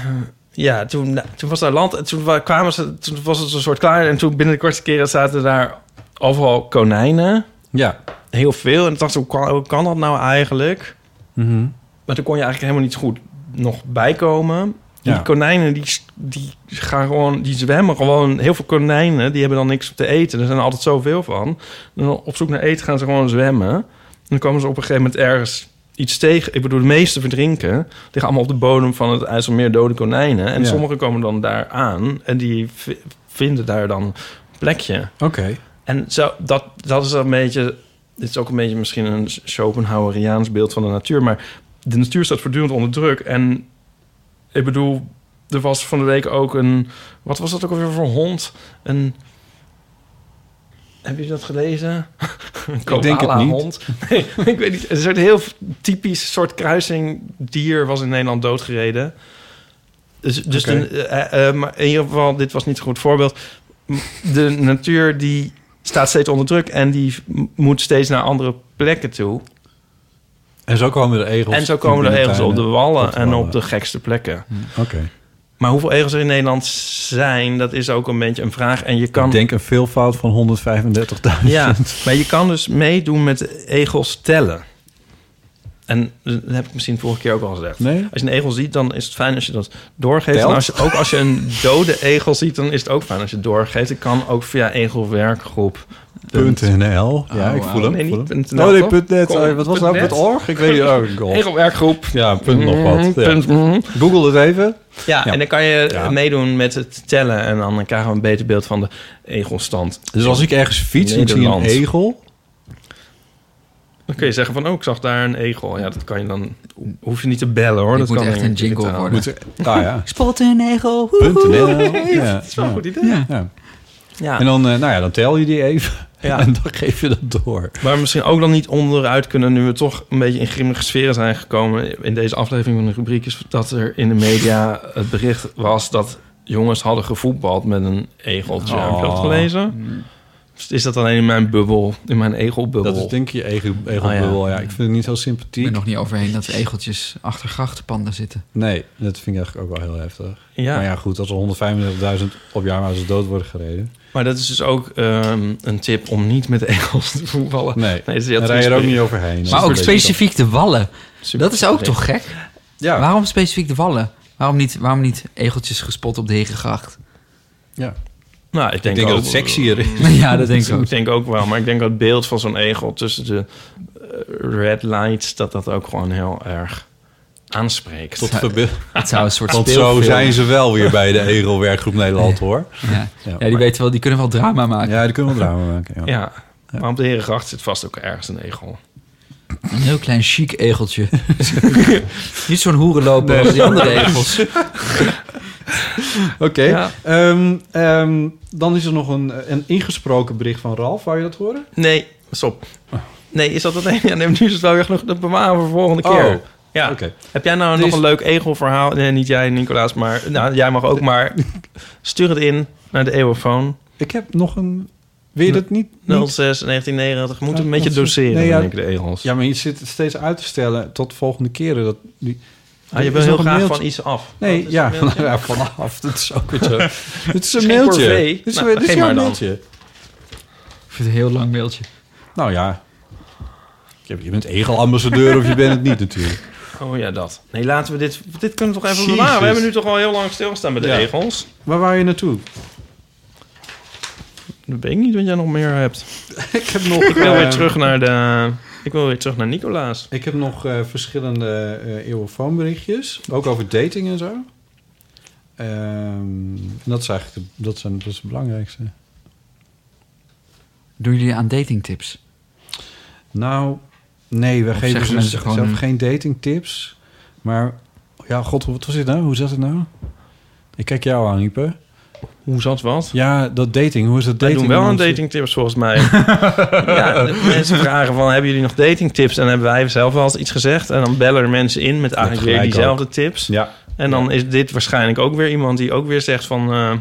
ja, toen, toen was daar land... En toen wa- kwamen ze... Toen was het een soort klaar. En toen binnen de kortste keren zaten daar overal konijnen. Ja. Heel veel. En ik dacht, hoe kan, hoe kan dat nou eigenlijk? Mhm. Maar toen kon je eigenlijk helemaal niet goed nog bijkomen. Ja. Die konijnen die, die gaan gewoon, die zwemmen gewoon. Heel veel konijnen die hebben dan niks te eten. Er zijn er altijd zoveel van. En op zoek naar eten gaan ze gewoon zwemmen. En dan komen ze op een gegeven moment ergens iets tegen. Ik bedoel, de meeste verdrinken. Liggen allemaal op de bodem van het IJsselmeer dode konijnen. En Ja. sommigen komen dan daar aan en die vinden daar dan een plekje. Oké. En zo, dat, dat is een beetje... Dit is ook een beetje misschien een Schopenhaueriaans beeld van de natuur. Maar de natuur staat voortdurend onder druk. En ik bedoel, er was van de week ook een... Wat was dat ook alweer voor hond? Een... Heb je dat gelezen? Een denk het niet. Nee, ik weet niet. Een soort heel typisch soort kruising dier was in Nederland doodgereden. Dus, dus de, eh, eh, maar in ieder geval, dit was niet een goed voorbeeld. De natuur die staat steeds onder druk en die moet steeds naar andere plekken toe. En zo komen de egels. En zo komen de egels op de wallen Op de en op de gekste plekken. Oké. Maar hoeveel egels er in Nederland zijn, dat is ook een beetje een vraag. En je kan Ik denk een veelvoud van 135.000. Ja, maar je kan dus meedoen met egels tellen. En dat heb ik misschien vorige keer ook al gezegd. Nee? Als je een egel ziet, dan is het fijn als je dat doorgeeft. Telt? En als je, ook als je een dode egel ziet, dan is het ook fijn als je het doorgeeft. Het kan ook via egelwerkgroep. .nl. Ja, ik Oh, voel hem. Nee, voel hem. .nl, Oh, nee, punt .net. Kom, wat was punt nou? .org? Ik weet niet. Oh. Egelwerkgroep. Ja, punt nog wat. Mhm, Ja. punt, mhm. Google het even. Ja, Ja. en dan kan je Ja. meedoen met het tellen. En dan krijgen we een beter beeld van de egelstand. Dus als ik ergens fiets en ik zie een egel... Dan kun je zeggen van, oh, ik zag daar een egel. Ja, dat kan je dan... Hoef je niet te bellen, hoor. Dit dat moet kan echt een jingle digitaal. worden. Moet, ah ja. Spot een egel. Ja, Dat is wel een goed idee. Ja. Ja. Ja. En dan, eh, nou ja, dan tel je die even. Ja. En dan geef je dat door. Maar misschien ook dan niet onderuit kunnen... nu we toch een beetje in grimmige sferen zijn gekomen... in deze aflevering van de rubriek... is dat er in de media het bericht was... dat jongens hadden gevoetbald met een egeltje. Heb je dat Oh. gelezen? Is dat alleen in mijn bubbel? In mijn egelbubbel? Dat is denk ik je egel, egelbubbel. Oh, ja. ja. ik vind het niet zo Ik sympathiek. ben nog niet overheen dat egeltjes achter grachtenpanden zitten. Nee, dat vind ik eigenlijk ook wel heel heftig. Ja. Maar ja, goed, als er 135.000 op jaarbasis dood worden gereden. Maar dat is dus ook ehm, een tip om niet met egels te voetballen. Nee, heel daar rij je er ook niet overheen. Maar ook specifiek de wallen. Super Dat is ook toch gek? Ja, Waarom specifiek de wallen? Waarom niet, waarom niet egeltjes gespot op de Herengracht? ja. Nou, ik ik denk, denk dat het sexier is. ja, dat denk ik ook. Ik denk ook wel, maar ik denk dat het beeld van zo'n egel tussen de eh, red lights... dat dat ook gewoon heel erg aanspreekt. Tot verbe- Het zou een soort Want zo zijn ze wel weer bij de Egelwerkgroep Nederland, hoor. Ja, Ja, ja die, weten wel, die kunnen wel drama maken. Ja, die kunnen wel drama maken. Ja. Ja, maar op de Herengracht zit vast ook ergens een egel. Een heel klein chic egeltje. niet zo'n hoerenloper als die andere egels. Oké. Ja. Ehm, ehm, dan is er nog een, een ingesproken bericht van Ralf. Wou je dat horen? Nee, stop. Nee, is dat het een? Ja, nee, nu is het wel weer genoeg. Dat bewaren we voor de volgende keer. Oh, ja. Oké. Heb jij nou Er nog een leuk egelverhaal? Nee, niet jij, Nicolaas, maar... Nou, jij mag ook, maar stuur het in naar de eeuwenfoon. Ik heb nog een... Wil je dat niet? 06 niet? 1999. We moeten Ja, een beetje dat doseren, nee, ja. denk ik, de egels. Ja, maar je zit het steeds uit te stellen tot volgende keren. Dat, die, Ah, je wil heel een graag mailtje. van iets af. Nee, ja, het vanaf. Dat is ook weer zo. Het is een mailtje. Dit is, Nou, dit is maar dan. mailtje. Ik vind het een heel lang mailtje. Nou ja. Je bent egelambassadeur of je bent het niet natuurlijk. Oh ja, dat. Nee, laten we dit... Dit kunnen we toch even bewaren. We hebben nu toch al heel lang stilgestaan bij de Ja. egels. Waar wou je naartoe? Dat weet ik niet wat jij nog meer hebt. Ik heb nog... Ik wil eh, weer terug naar de... Ik wil weer terug naar Nicolaas. Ik heb nog eh, verschillende eh eeuwenfoonberichtjes. Ook over dating en zo. Ehm, en dat is eigenlijk de, dat zijn, dat is het belangrijkste. Doen jullie aan datingtips? Nou, nee, we Of geven ze zelf gewoon- geen datingtips. Maar, ja, god, wat was dit nou? Hoe zat het nou? Ik kijk jou aan, Ipe. Hoe zat wat? Ja, dat dating. Hoe is dat dating? doen wel een dan? datingtips volgens mij. ja, mensen vragen van, hebben jullie nog datingtips? En dan hebben wij zelf wel eens iets gezegd. En dan bellen er mensen in met eigenlijk weer diezelfde tips. Ja. En dan is dit waarschijnlijk ook weer iemand die ook weer zegt van... eh,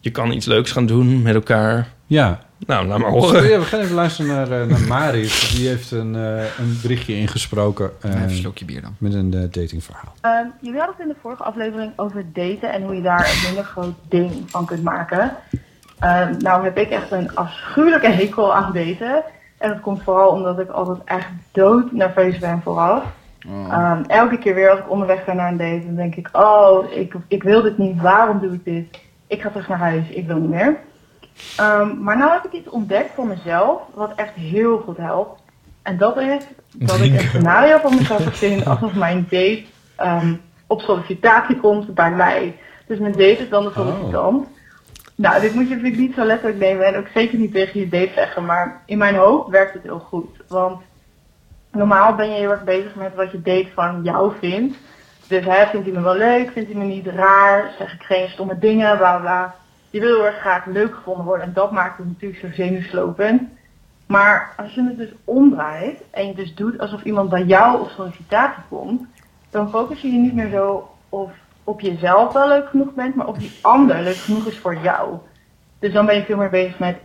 je kan iets leuks gaan doen met elkaar. Ja. Nou, laat maar horen. ja, we gaan even luisteren naar, uh, naar Marit. Die heeft een, uh, een berichtje ingesproken. Uh, Even een slokje bier dan. Met een uh, datingverhaal. Uh, jullie hadden het in de vorige aflevering over daten en hoe je daar een minder groot ding van kunt maken. Uh, nou heb ik echt een afschuwelijke hekel aan daten. En dat komt vooral omdat ik altijd echt dood nerveus ben vooraf. Oh. Ehm, elke keer weer als ik onderweg ga naar een date, dan denk ik, oh, ik, ik wil dit niet, waarom doe ik dit? Ik ga terug naar huis, ik wil niet meer. Ehm, maar nou heb ik iets ontdekt voor mezelf, wat echt heel goed helpt. En dat is dat ik een scenario voor mezelf verzin alsof mijn date ehm, op sollicitatie komt bij mij. Dus mijn date is dan de sollicitant. Nou, dit moet je natuurlijk niet zo letterlijk nemen en ook zeker niet tegen je date zeggen. Maar in mijn hoofd werkt het heel goed. Want normaal ben je heel erg bezig met wat je date van jou vindt. Dus hè, vindt hij me wel leuk, vindt hij me niet raar, zeg ik geen stomme dingen, bla bla, bla. Je wil heel erg graag leuk gevonden worden en dat maakt het natuurlijk zo zenuwslopend. Maar als je het dus omdraait en je dus doet alsof iemand bij jou op sollicitatie komt, dan focus je je niet meer zo of op jezelf wel leuk genoeg bent, maar of die ander leuk genoeg is voor jou. Dus dan ben je veel meer bezig met,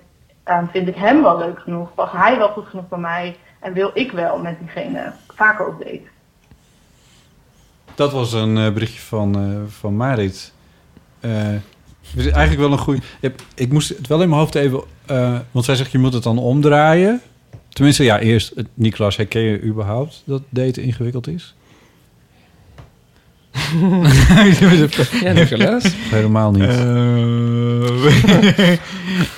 ehm, vind ik hem wel leuk genoeg, past hij wel goed genoeg bij mij en wil ik wel met diegene vaker op date. Dat was een eh, berichtje van, eh, van Marit. Eh, is eigenlijk wel een goede. Ik moest het wel in mijn hoofd even. eh, want zij zegt je moet het dan omdraaien. Tenminste, ja, eerst. eh, Niklas, herken je überhaupt dat daten ingewikkeld is? ja, Nicolas. Helemaal niet.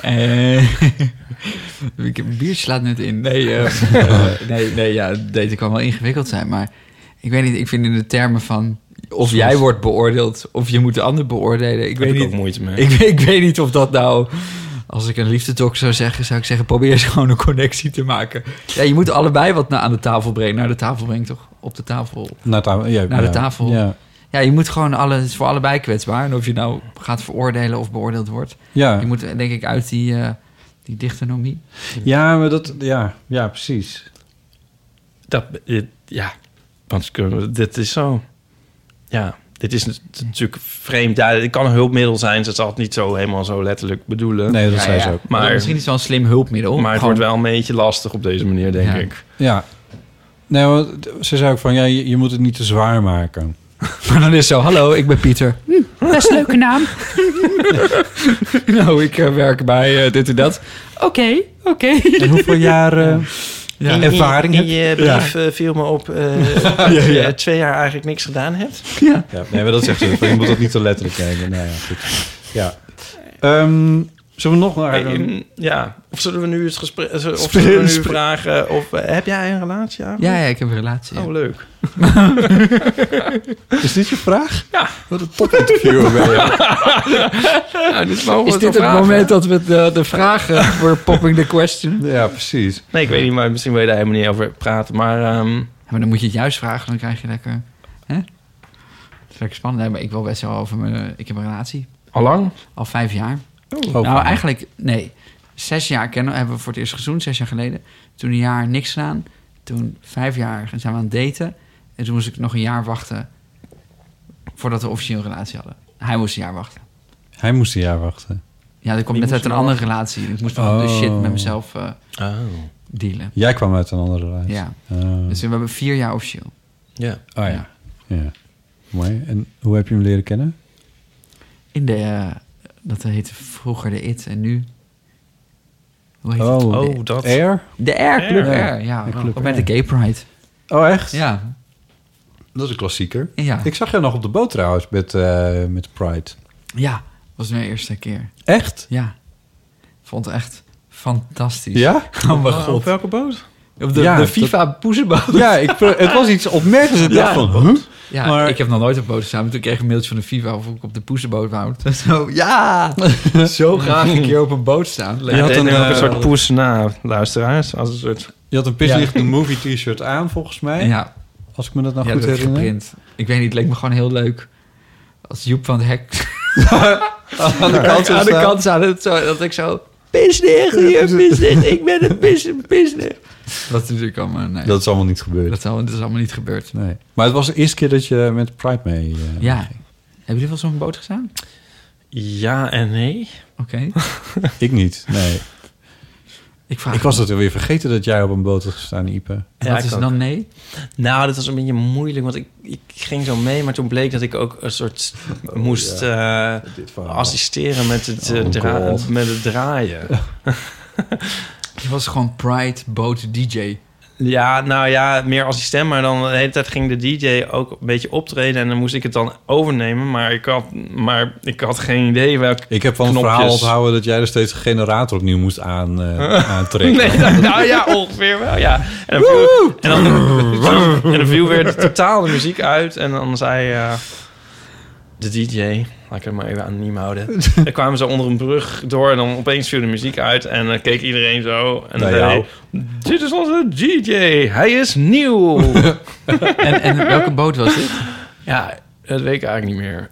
Eh, ik heb een biertje slaat net in. Nee, eh, nee, nee, ja, daten kan wel ingewikkeld zijn, maar ik weet niet, ik vind in de termen van of jij wordt beoordeeld of je moet de ander beoordelen. Ik Daar weet ik niet, ook moeite mee. Ik, ik weet niet of dat nou, als ik een liefdetok zou zeggen, zou ik zeggen probeer eens gewoon een connectie te maken. Ja, je moet allebei wat na, aan de tafel brengen. Naar de tafel brengt toch? Op de tafel. Naar, tafel, ja, Naar de ja. tafel. Ja. Ja, je moet gewoon alle, het is voor allebei kwetsbaar. En of je nou gaat veroordelen of beoordeeld wordt. Ja. Je moet denk ik uit die, eh die dichtenomie. ja, maar dat. Ja, ja precies. Dat, eh, ja, want kunnen- dit is zo. Ja, dit is nat- natuurlijk vreemd. Ja, het kan een hulpmiddel zijn. Ze zal het niet zo helemaal zo letterlijk bedoelen. Nee, dat Ja, zei ja. ze ook. Maar, Misschien is het wel een slim hulpmiddel. maar het Gewoon- wordt wel een beetje lastig op deze manier, denk Ja. ik. Ja. Nee, want ze zei ook van ja, je, je moet het niet te zwaar maken. Maar dan is zo, hallo, ik ben Pieter. best leuke naam. nou, ik eh, werk bij eh, dit en dat. Oké, oké. En hoeveel jaar eh, Ja. ervaring in, heb in je brief eh, viel me op eh, dat je twee jaar eigenlijk niks gedaan hebt. Ja, nee, maar dat zegt ze. van, Je moet dat niet te letterlijk nemen. Nou ja, goed. Ja. Ehm, zullen we nog. Hey, mm, ja, of zullen we nu het gesprek... Of Spring- zullen we nu vragen of... eh, heb jij een relatie? Ja, ja, ik heb een relatie. ja. Oh, leuk. Is dit je vraag? Ja. Wat een topinterview ben je. Nou, dit mogen Is dit het vragen? moment dat we de, de vragen voor popping the question? Ja, precies. Nee, ik weet niet, maar misschien wil je daar helemaal niet over praten. Maar ehm, Ja, maar dan moet je het juist vragen, dan krijg je lekker... Hè? Dat is lekker spannend. Nee, maar ik wil best wel over mijn... Ik heb een relatie. al lang? Al vijf jaar. Oh, nou, eigenlijk, nee. Zes jaar kennen, hebben we voor het eerst gezoend, zes jaar geleden. Toen een jaar niks gedaan. Toen vijf jaar zijn we aan het daten. En toen moest ik nog een jaar wachten voordat we officieel een relatie hadden. Hij moest een jaar wachten. Hij moest een jaar wachten. Ja, dat komt net uit een er andere relatie. Ik moest nog de Oh. shit met mezelf eh, Oh. dealen. Jij kwam uit een andere relatie. Ja. Oh. Dus we hebben vier jaar officieel. Ja. Oh ja. ja. Mooi. En hoe heb je hem leren kennen? In de, eh, dat heette vroeger de IT en nu... Hoe heet het? Oh, Oh, dat. Air? De R, Club Ja. Ja, Ja, Club met de Gay Pride. Oh, echt? Ja, Dat is een klassieker. ja. Ik zag jou nog op de boot trouwens met, eh, met Pride. ja, was mijn eerste keer. Echt? Ja. Vond het echt fantastisch. Ja? Oh mijn Op god. welke boot? Op de, Ja, de dat- FIFA poezenboot. Ja, ik, het was iets opmerkelijks. Ik dacht van, huh? Ja, Maar- ik heb nog nooit op boot gestaan. maar Toen kreeg ik een mailtje van de FIFA of ik op de poezenboot wou. Zo, ja! Zo graag een keer op een boot staan. Je had een, een, eh, een soort poes na luisteraars. Als een soort... Je had een Pisslicht de Movie t-shirt aan, volgens mij. Ja, Als ik me dat nou ja goed dat heb ik herinner. geprint. Ik weet niet, het leek me gewoon heel leuk. Als Joep van het Hek Aan de kant aan de kant. Dat, zo, dat ik zo... Pisnig, hier, pisnig. Ik ben een pis, pisnig. Dat is natuurlijk allemaal... Nee, Dat is allemaal niet gebeurd. dat, is allemaal, dat is allemaal niet gebeurd. Nee. Maar het was de eerste keer dat je met Pride mee eh, Ja. ging. Hebben jullie wel zo'n boot gestaan? Ja en nee. Oké. Ik niet, nee. Ik vraag Ik was het weer vergeten dat jij op een boot had gestaan, Ipe. En Ja, wat is ook. dan nee? Nou, dat was een beetje moeilijk, want ik, ik ging zo mee, maar toen bleek dat ik ook een soort moest eh, assisteren met het, eh, Oh, met het draaien. Je was gewoon Pride boot DJ. Ja, nou ja, meer assistent. Maar dan de hele tijd ging de DJ ook een beetje optreden. En dan moest ik het dan overnemen. Maar ik had, maar ik had geen idee welk Ik heb van het knopjes. verhaal onthouden dat jij er steeds een generator opnieuw moest aan, eh, aantrekken. Nee, nou, nou ja, ongeveer wel, ja. En dan viel, en dan, en dan viel weer totaal de muziek uit. En dan zei eh, de DJ... Laat ik het maar even anoniem houden. Dan kwamen ze onder een brug door en dan opeens viel de muziek uit. En dan keek iedereen zo. En dan zei hij, dit is onze DJ. Hij is nieuw. En, en welke boot was dit? ja, dat weet ik eigenlijk niet meer.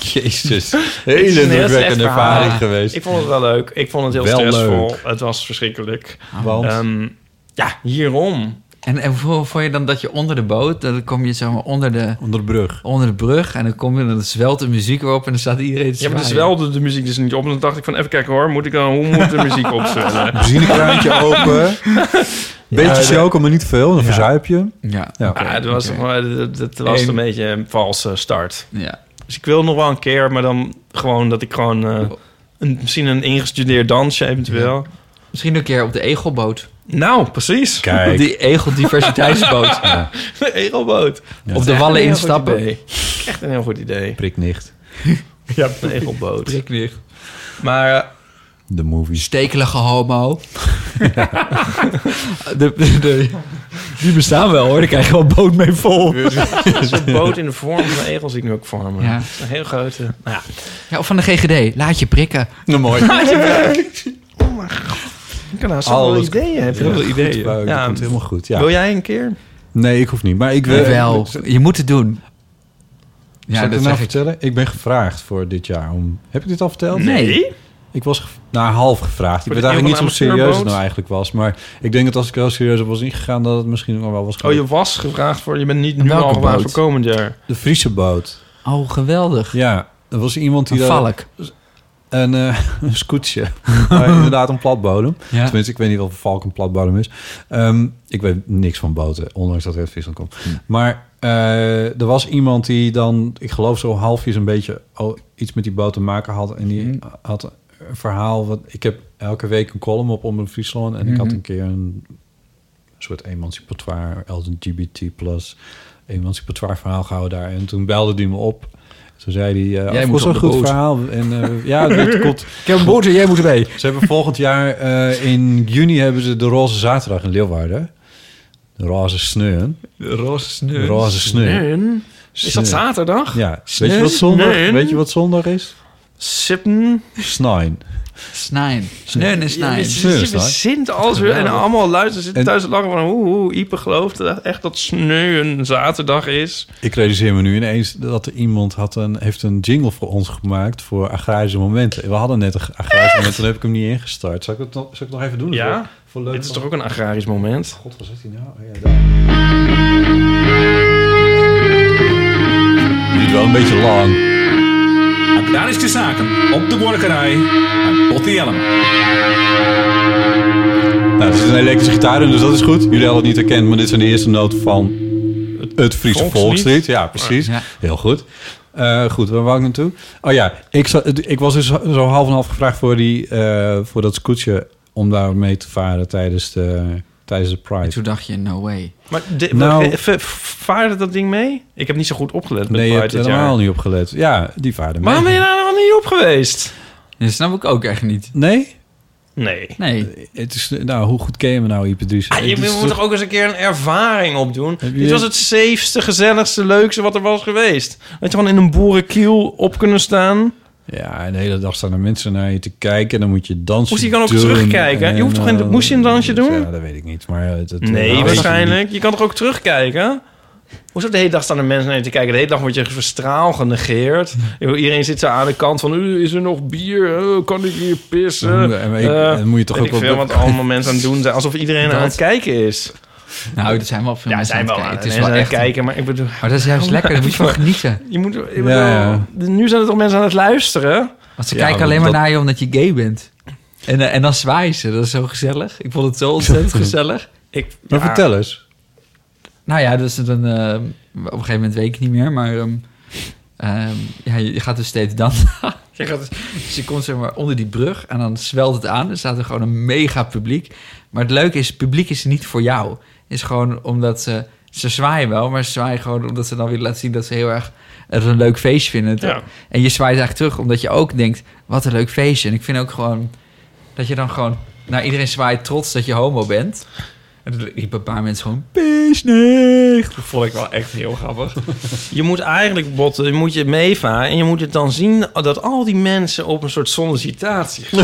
Jezus. Het is Hele indrukwekkende ervaring geweest. Ik vond het wel leuk. Ik vond het heel Wel stressvol. leuk. Het was verschrikkelijk. Want? Ehm, ja, hierom. En, en hoe vond je dan dat je onder de boot, dan kom je zeg maar onder de, onder de brug. onder de brug en dan kom je dan zwelt de muziek op en dan staat iedereen te Ja, maar wel de, muziek dus niet op. En dan dacht ik van, even kijken hoor, moet ik dan, hoe moet de muziek opzwellen? Benzinekraantje open. Beetje Ja, choco, maar niet veel. Dan verzuip je. Ja, Ja. oké, Ja, het was, was En- een beetje een valse start. Ja. Dus ik wil nog wel een keer, maar dan gewoon dat ik gewoon... eh, een, misschien een ingestudeerd dansje eventueel. Misschien een keer op de Egelboot. Nou, precies. Kijk. die Egel-diversiteitsboot. Ja. De egelboot. Op de wallen instappen. Echt een heel goed idee. Priknicht. Ja, een egelboot. Priklicht. Maar eh, De movie. Stekelige homo. de, de, de- die bestaan wel hoor, daar krijg je wel een boot mee vol. zo'n boot in de vorm van een egel zie ik nu ook voor me. Ja. Een heel grote... Nou ja. Ja, of van de GGD, laat je prikken. Nou, mooi. Ik kan nou zoveel Alles- ideeën. Heb je heel veel ideeën? Ja. Dat komt helemaal goed. Ja. Wil jij een keer? Nee, ik hoef niet. Maar ik wil... wel, je moet het doen. Ja, Zal ik dat nou ik. vertellen? Ik ben gevraagd voor dit jaar om... Heb ik dit al verteld? Nee. Ik was gev- nou, half gevraagd. Ik weet eigenlijk niet hoe serieus het nou eigenlijk was. Maar ik denk dat als ik heel serieus op was ingegaan... dat het misschien nog wel was Oh, je was gevraagd voor... Je bent niet nu al gevraagd voor komend jaar. De Friese boot. Oh, geweldig. Ja, er was iemand die... Een daar- valk. Een, een scootje. maar inderdaad een platbodem. Ja. Tenminste, ik weet niet of valk een platbodem is. Ehm, ik weet niks van boten, ondanks dat het uit Friesland komt. Maar eh, er was iemand die dan, ik geloof zo halfjes een beetje oh, iets met die boot te maken had. En die had een verhaal. Wat, ik heb elke week een column op Omroep Friesland. En ik had Mhm. een keer een soort emancipatoire, LGBT plus emancipatoire verhaal gehouden daar. En toen belde die me op. Toen zei hij, uh, Jij was moet een goed boot. verhaal. En eh, ja, het komt. Ik heb een boot en jij moet mee. Ze hebben volgend jaar eh, in juni hebben ze de Roze Zaterdag in Leeuwarden. De Roze Sneun. Roze De Roze Sneun. Nee. Is dat zaterdag? Ja. Weet je wat zondag? Weet je wat zondag is? Sippen. Snijn. Snijn. Sneun en snijn. Je, is verzint alles weer. En allemaal luisteren zitten En- thuis te lachen van... Hoe, hoe, Ipe gelooft dat echt dat sneu een zaterdag is. Ik realiseer me nu ineens dat er iemand had een, heeft een jingle voor ons gemaakt voor agrarische momenten. We hadden net een agrarische moment, toen heb ik hem niet ingestart. Zal ik het nog, zal ik het nog even doen? Ja? Voor, leuk Dit is toch ook een agrarisch moment? God, wat zegt hij nou? Oh, ja, daar. Duurt wel een beetje lang. Agrarische zaken op de Borkerij Botti Elm. Nou, dit is een elektrische gitaar, dus dat is goed. Jullie hadden het niet herkend, maar dit zijn de eerste noten van het Friese Volkslied. Ja, precies. Ja. Heel goed. Eh, goed, waar wou ik naartoe? Oh ja, ik, ik was dus zo half en half gevraagd voor, die, eh, voor dat scootje... om daar mee te varen tijdens de, tijdens de En Pride. toen dacht je, no way. Maar de, Nou- v- vaarde dat ding mee? Ik heb niet zo goed opgelet met Nee, je Pride hebt dit helemaal jaar. niet opgelet. Ja, die vaarde mee. Waarom ben je daar nog niet op geweest? Dat snap ik ook echt niet. Nee? Nee. Nee. Het is, nou, hoe goed ken je me nou, Dries? Ah, je moet toch- toch ook eens een keer een ervaring opdoen? Je- Dit was het safeste, gezelligste, leukste wat er was geweest. Dat je gewoon in een boerenkiel op kunnen staan. Ja, en de hele dag staan er mensen naar je te kijken... en dan moet je dansen Moest je dan ook doen terugkijken? Je hoeft toch geen- eh, moest je een dansje doen? Ja, dat weet ik niet. Maar het, het- Nee, nou, waarschijnlijk. Je kan toch ook terugkijken? Hoezo de hele dag staan er mensen naar je te kijken? De hele dag word je verstraal genegeerd. Iedereen zit zo aan de kant van... "Uh, is er nog bier? Uh, kan ik hier pissen? Ik- Eh, dan moet je toch ook ik wel- veel wat allemaal mensen aan het doen zijn. Alsof iedereen aan het kijken is. Nou, er zijn wel veel Ja, mensen zijn aan wel het kijken. Het is wel echt... kijken, maar ik bedoel... Maar dat is juist lekker, daar moet je van genieten. Je moet, ik bedoel, Ja, Nu zijn er toch mensen aan het luisteren? Want ze Ja, kijken alleen maar dat- naar je omdat je gay bent. En, eh, en dan zwaaien ze, dat is zo gezellig. Ik vond het zo ontzettend gezellig. Ik, Maar ja, vertel eens. Nou ja, dus dan, eh, op een gegeven moment weet ik niet meer, maar ehm, ehm, ja, je gaat dus steeds dansen. Je, gaat, dus je komt zeg maar onder die brug en dan zwelt het aan. Er staat er gewoon een mega publiek. Maar het leuke is, het publiek is niet voor jou. Is gewoon omdat ze... Ze zwaaien wel, maar ze zwaaien gewoon omdat ze dan willen laten zien... dat ze heel erg het een leuk feestje vinden. Ja. En je zwaait eigenlijk terug omdat je ook denkt... wat een leuk feestje. En ik vind ook gewoon dat je dan gewoon... naar iedereen zwaait trots dat je homo bent. En toen riepen een paar mensen gewoon... Peesnicht! Dat vond ik wel echt heel grappig. Je moet eigenlijk botten, je moet je meeva en je moet het dan zien dat al die mensen op een soort sollicitatie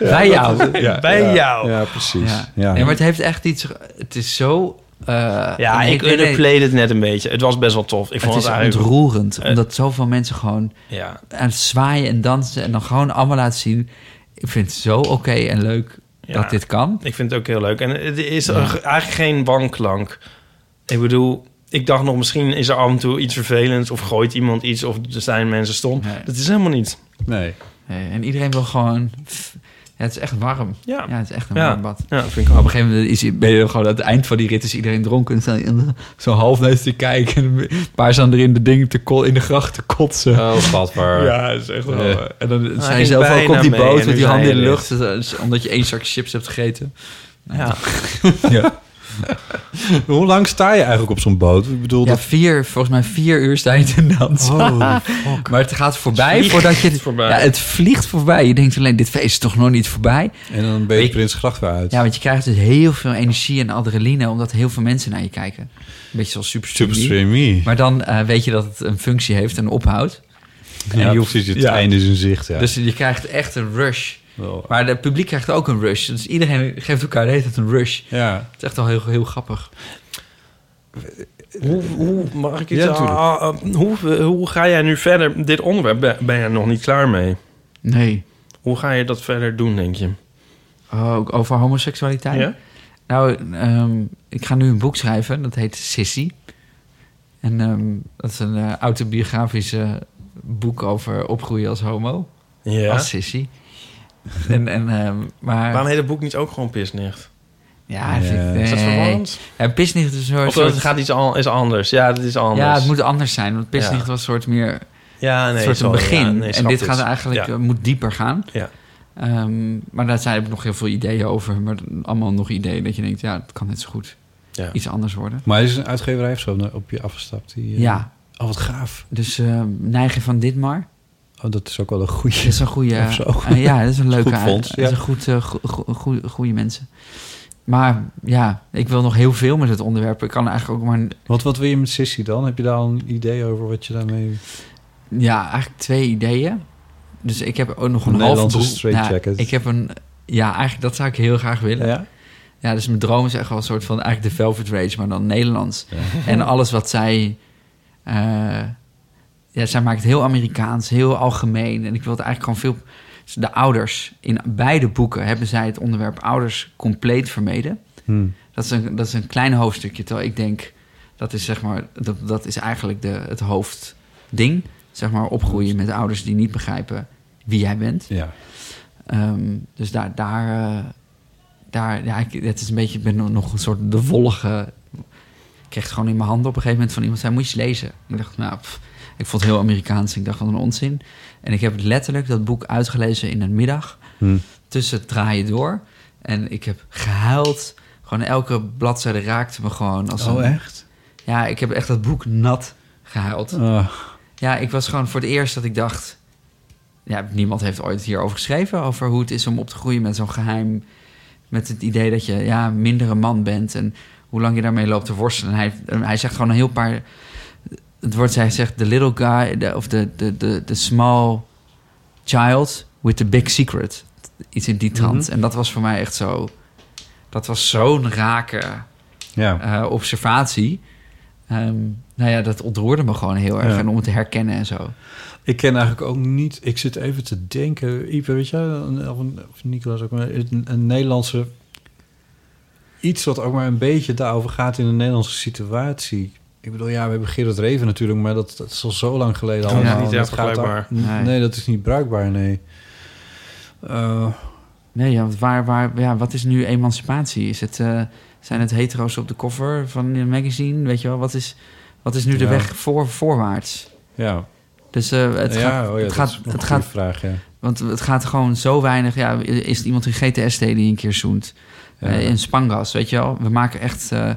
Bij jou. Bij ja. jou. Ja, precies. Ja. Ja. Maar het heeft echt iets... Het is zo... eh, Ja, ik nee, underplayed het net een beetje. Het was best wel tof. Ik vond Het het, is eigenlijk... ontroerend, Eh, omdat zoveel mensen gewoon Ja. aan het zwaaien en dansen... en dan gewoon allemaal laten zien... Ik vind het zo oké en leuk Ja. dat dit kan. Ik vind het ook heel leuk. En het is eigenlijk geen wanklank. Ik bedoel, ik dacht nog misschien is er af en toe iets vervelends... of gooit iemand iets of er zijn mensen stom. Nee. Dat is helemaal niet. Nee. Nee, en iedereen wil gewoon... Ja, het is echt warm. Ja. Ja, het is echt een Ja. warm bad. Ja, dat vind ik Op een gegeven moment is, ben je gewoon aan het eind van die rit is iedereen dronken. En zo half neus te kijken. En een paar staan er in de dingen te ko- in de gracht te kotsen. Oh, schatbaar. Ja, dat is echt wel... Eh. en dan zijn je zelf ook op die boot met die handen in de lucht. dus, Omdat je één zak chips hebt gegeten. Ja. Ja. Hoe lang sta je eigenlijk op zo'n boot? Ik bedoel, Ja, dat... vier, volgens mij vier uur sta je te dansen. Oh, maar het gaat voorbij vliegt voordat je... Het, voorbij. Ja, het vliegt voorbij. Je denkt alleen, dit feest is toch nog niet voorbij? En dan ben je Weet- Prins Gracht weer uit. Ja, want je krijgt dus heel veel energie en adrenaline... omdat heel veel mensen naar je kijken. Een beetje zoals Super Stream Me. Superstream Me. Maar dan eh, weet je dat het een functie heeft en ophoudt. Ja, En je hoeft- precies. Het ja. einde is in zicht, ja. Dus je krijgt echt een rush. Wel, Maar het publiek krijgt ook een rush. Dus iedereen geeft elkaar de hele tijd een rush. ja. Het is echt wel heel, heel grappig. Hoe, hoe, mag ik iets Ja, aan- ah, ah, hoe, hoe ga jij nu verder? Dit onderwerp, ben, ben je er nog niet klaar mee? Nee. Hoe ga je dat verder doen, denk je? Oh, ook over homoseksualiteit? Ja? Nou, ehm, ik ga nu een boek schrijven. Dat heet Sissy. En ehm, dat is een eh, autobiografisch boek over opgroeien als homo. Ja. Als Sissy. en, en, ehm, maar... Waarom heet het boek niet ook gewoon Pisnicht? Ja, vind ik- Ja. Is dat verwarrend? Ja, Pisnicht is een soort... Of het gaat iets al, is anders? Ja, dat is anders. ja, het moet anders zijn. Want Pisnicht Ja. was een soort meer... ja, nee, een soort sorry, een begin. ja, nee, en dit dit. gaat eigenlijk, Ja. eh, moet dieper gaan. Ja. Ehm, maar daar zijn nog heel veel ideeën over. Maar allemaal nog ideeën dat je denkt, ja, het kan net zo goed Ja. iets anders worden. Maar is een uitgeverij of zo op je afgestapt? Die, eh, Ja, Oh, wat gaaf. dus eh Neigen van Ditmar. Oh, dat is ook wel een goeie. Dat is een goede... Zo. eh, ja, dat is een leuke... Goed fonds, Dat is ja. een goed, eh, go- goede mensen. Maar ja, ik wil nog heel veel met het onderwerp. Ik kan eigenlijk ook maar... Wat, wat wil je met Sissy dan? Heb je daar al een idee over wat je daarmee... Ja, eigenlijk twee ideeën. Dus ik heb ook nog een, Een half Nederlandse boek. straitjacket. ik heb een... Ja, eigenlijk dat zou ik heel graag willen. Ja? Ja, dus mijn droom is echt wel een soort van eigenlijk de Velvet Rage, maar dan Nederlands. En alles wat zij... eh, ja, zij maakt het heel Amerikaans, heel algemeen. En ik wil het eigenlijk gewoon veel... De ouders, in beide boeken hebben zij het onderwerp ouders compleet vermeden. Hm. Dat is een, dat is een klein hoofdstukje, terwijl ik denk... Dat is, zeg maar, dat, dat is eigenlijk de, het hoofdding. Zeg maar opgroeien met ouders die niet begrijpen wie jij bent. Ja. Ehm, dus daar, daar, eh, daar ja, ik, het is een beetje, ik ben nog- nog een soort de volge. Ik kreeg het gewoon in mijn handen op een gegeven moment van iemand zei, moet je lezen. Ik dacht, nou, pff, ik vond het heel Amerikaans. Ik dacht, wat een onzin. En ik heb letterlijk dat boek uitgelezen in een middag, Hm. tussen het draaien door. En ik heb gehuild. Gewoon elke bladzijde raakte me gewoon als Oh, een... echt? Ja, ik heb echt dat boek nat gehuild. Ah, Ja, ik was gewoon voor het eerst dat ik dacht... Ja, niemand heeft ooit hierover geschreven... over hoe het is om op te groeien met zo'n geheim... met het idee dat je ja, minder een man bent... en hoe lang je daarmee loopt te worstelen. En hij, hij zegt gewoon een heel paar... Het wordt, hij zegt, the little guy... The, of the, the, the, the small child with the big secret. Iets in die trant. En dat was voor mij echt zo... Dat was zo'n rake ja. eh, observatie. Ehm, nou ja, dat ontroerde me gewoon heel erg. Ja. En om het te herkennen en zo. Ik ken eigenlijk ook niet... Ik zit even te denken... Ipe, weet je, of, of Nicolas ook maar... Een, een Nederlandse... Iets wat ook maar een beetje daarover gaat in een Nederlandse situatie. Ik bedoel, ja, we hebben Gerard Reven natuurlijk... maar dat, dat is al zo lang geleden allemaal. niet echt bruikbaar. daar- Nee. Nee. dat is niet bruikbaar, nee. Eh, Nee, ja, want waar, waar, ja, wat is nu emancipatie? Is het, eh, zijn het hetero's op de cover van een magazine? Weet je wel, wat is, wat is nu de Ja. weg voor, voorwaarts? ja. Dus eh, het Ja, gaat... oh ja, het gaat, het gaat vraag, ja. Want het gaat gewoon zo weinig... Ja, is het iemand in GTS die een keer zoent? Ja. Eh, in Spangas, weet je wel? We maken echt, eh,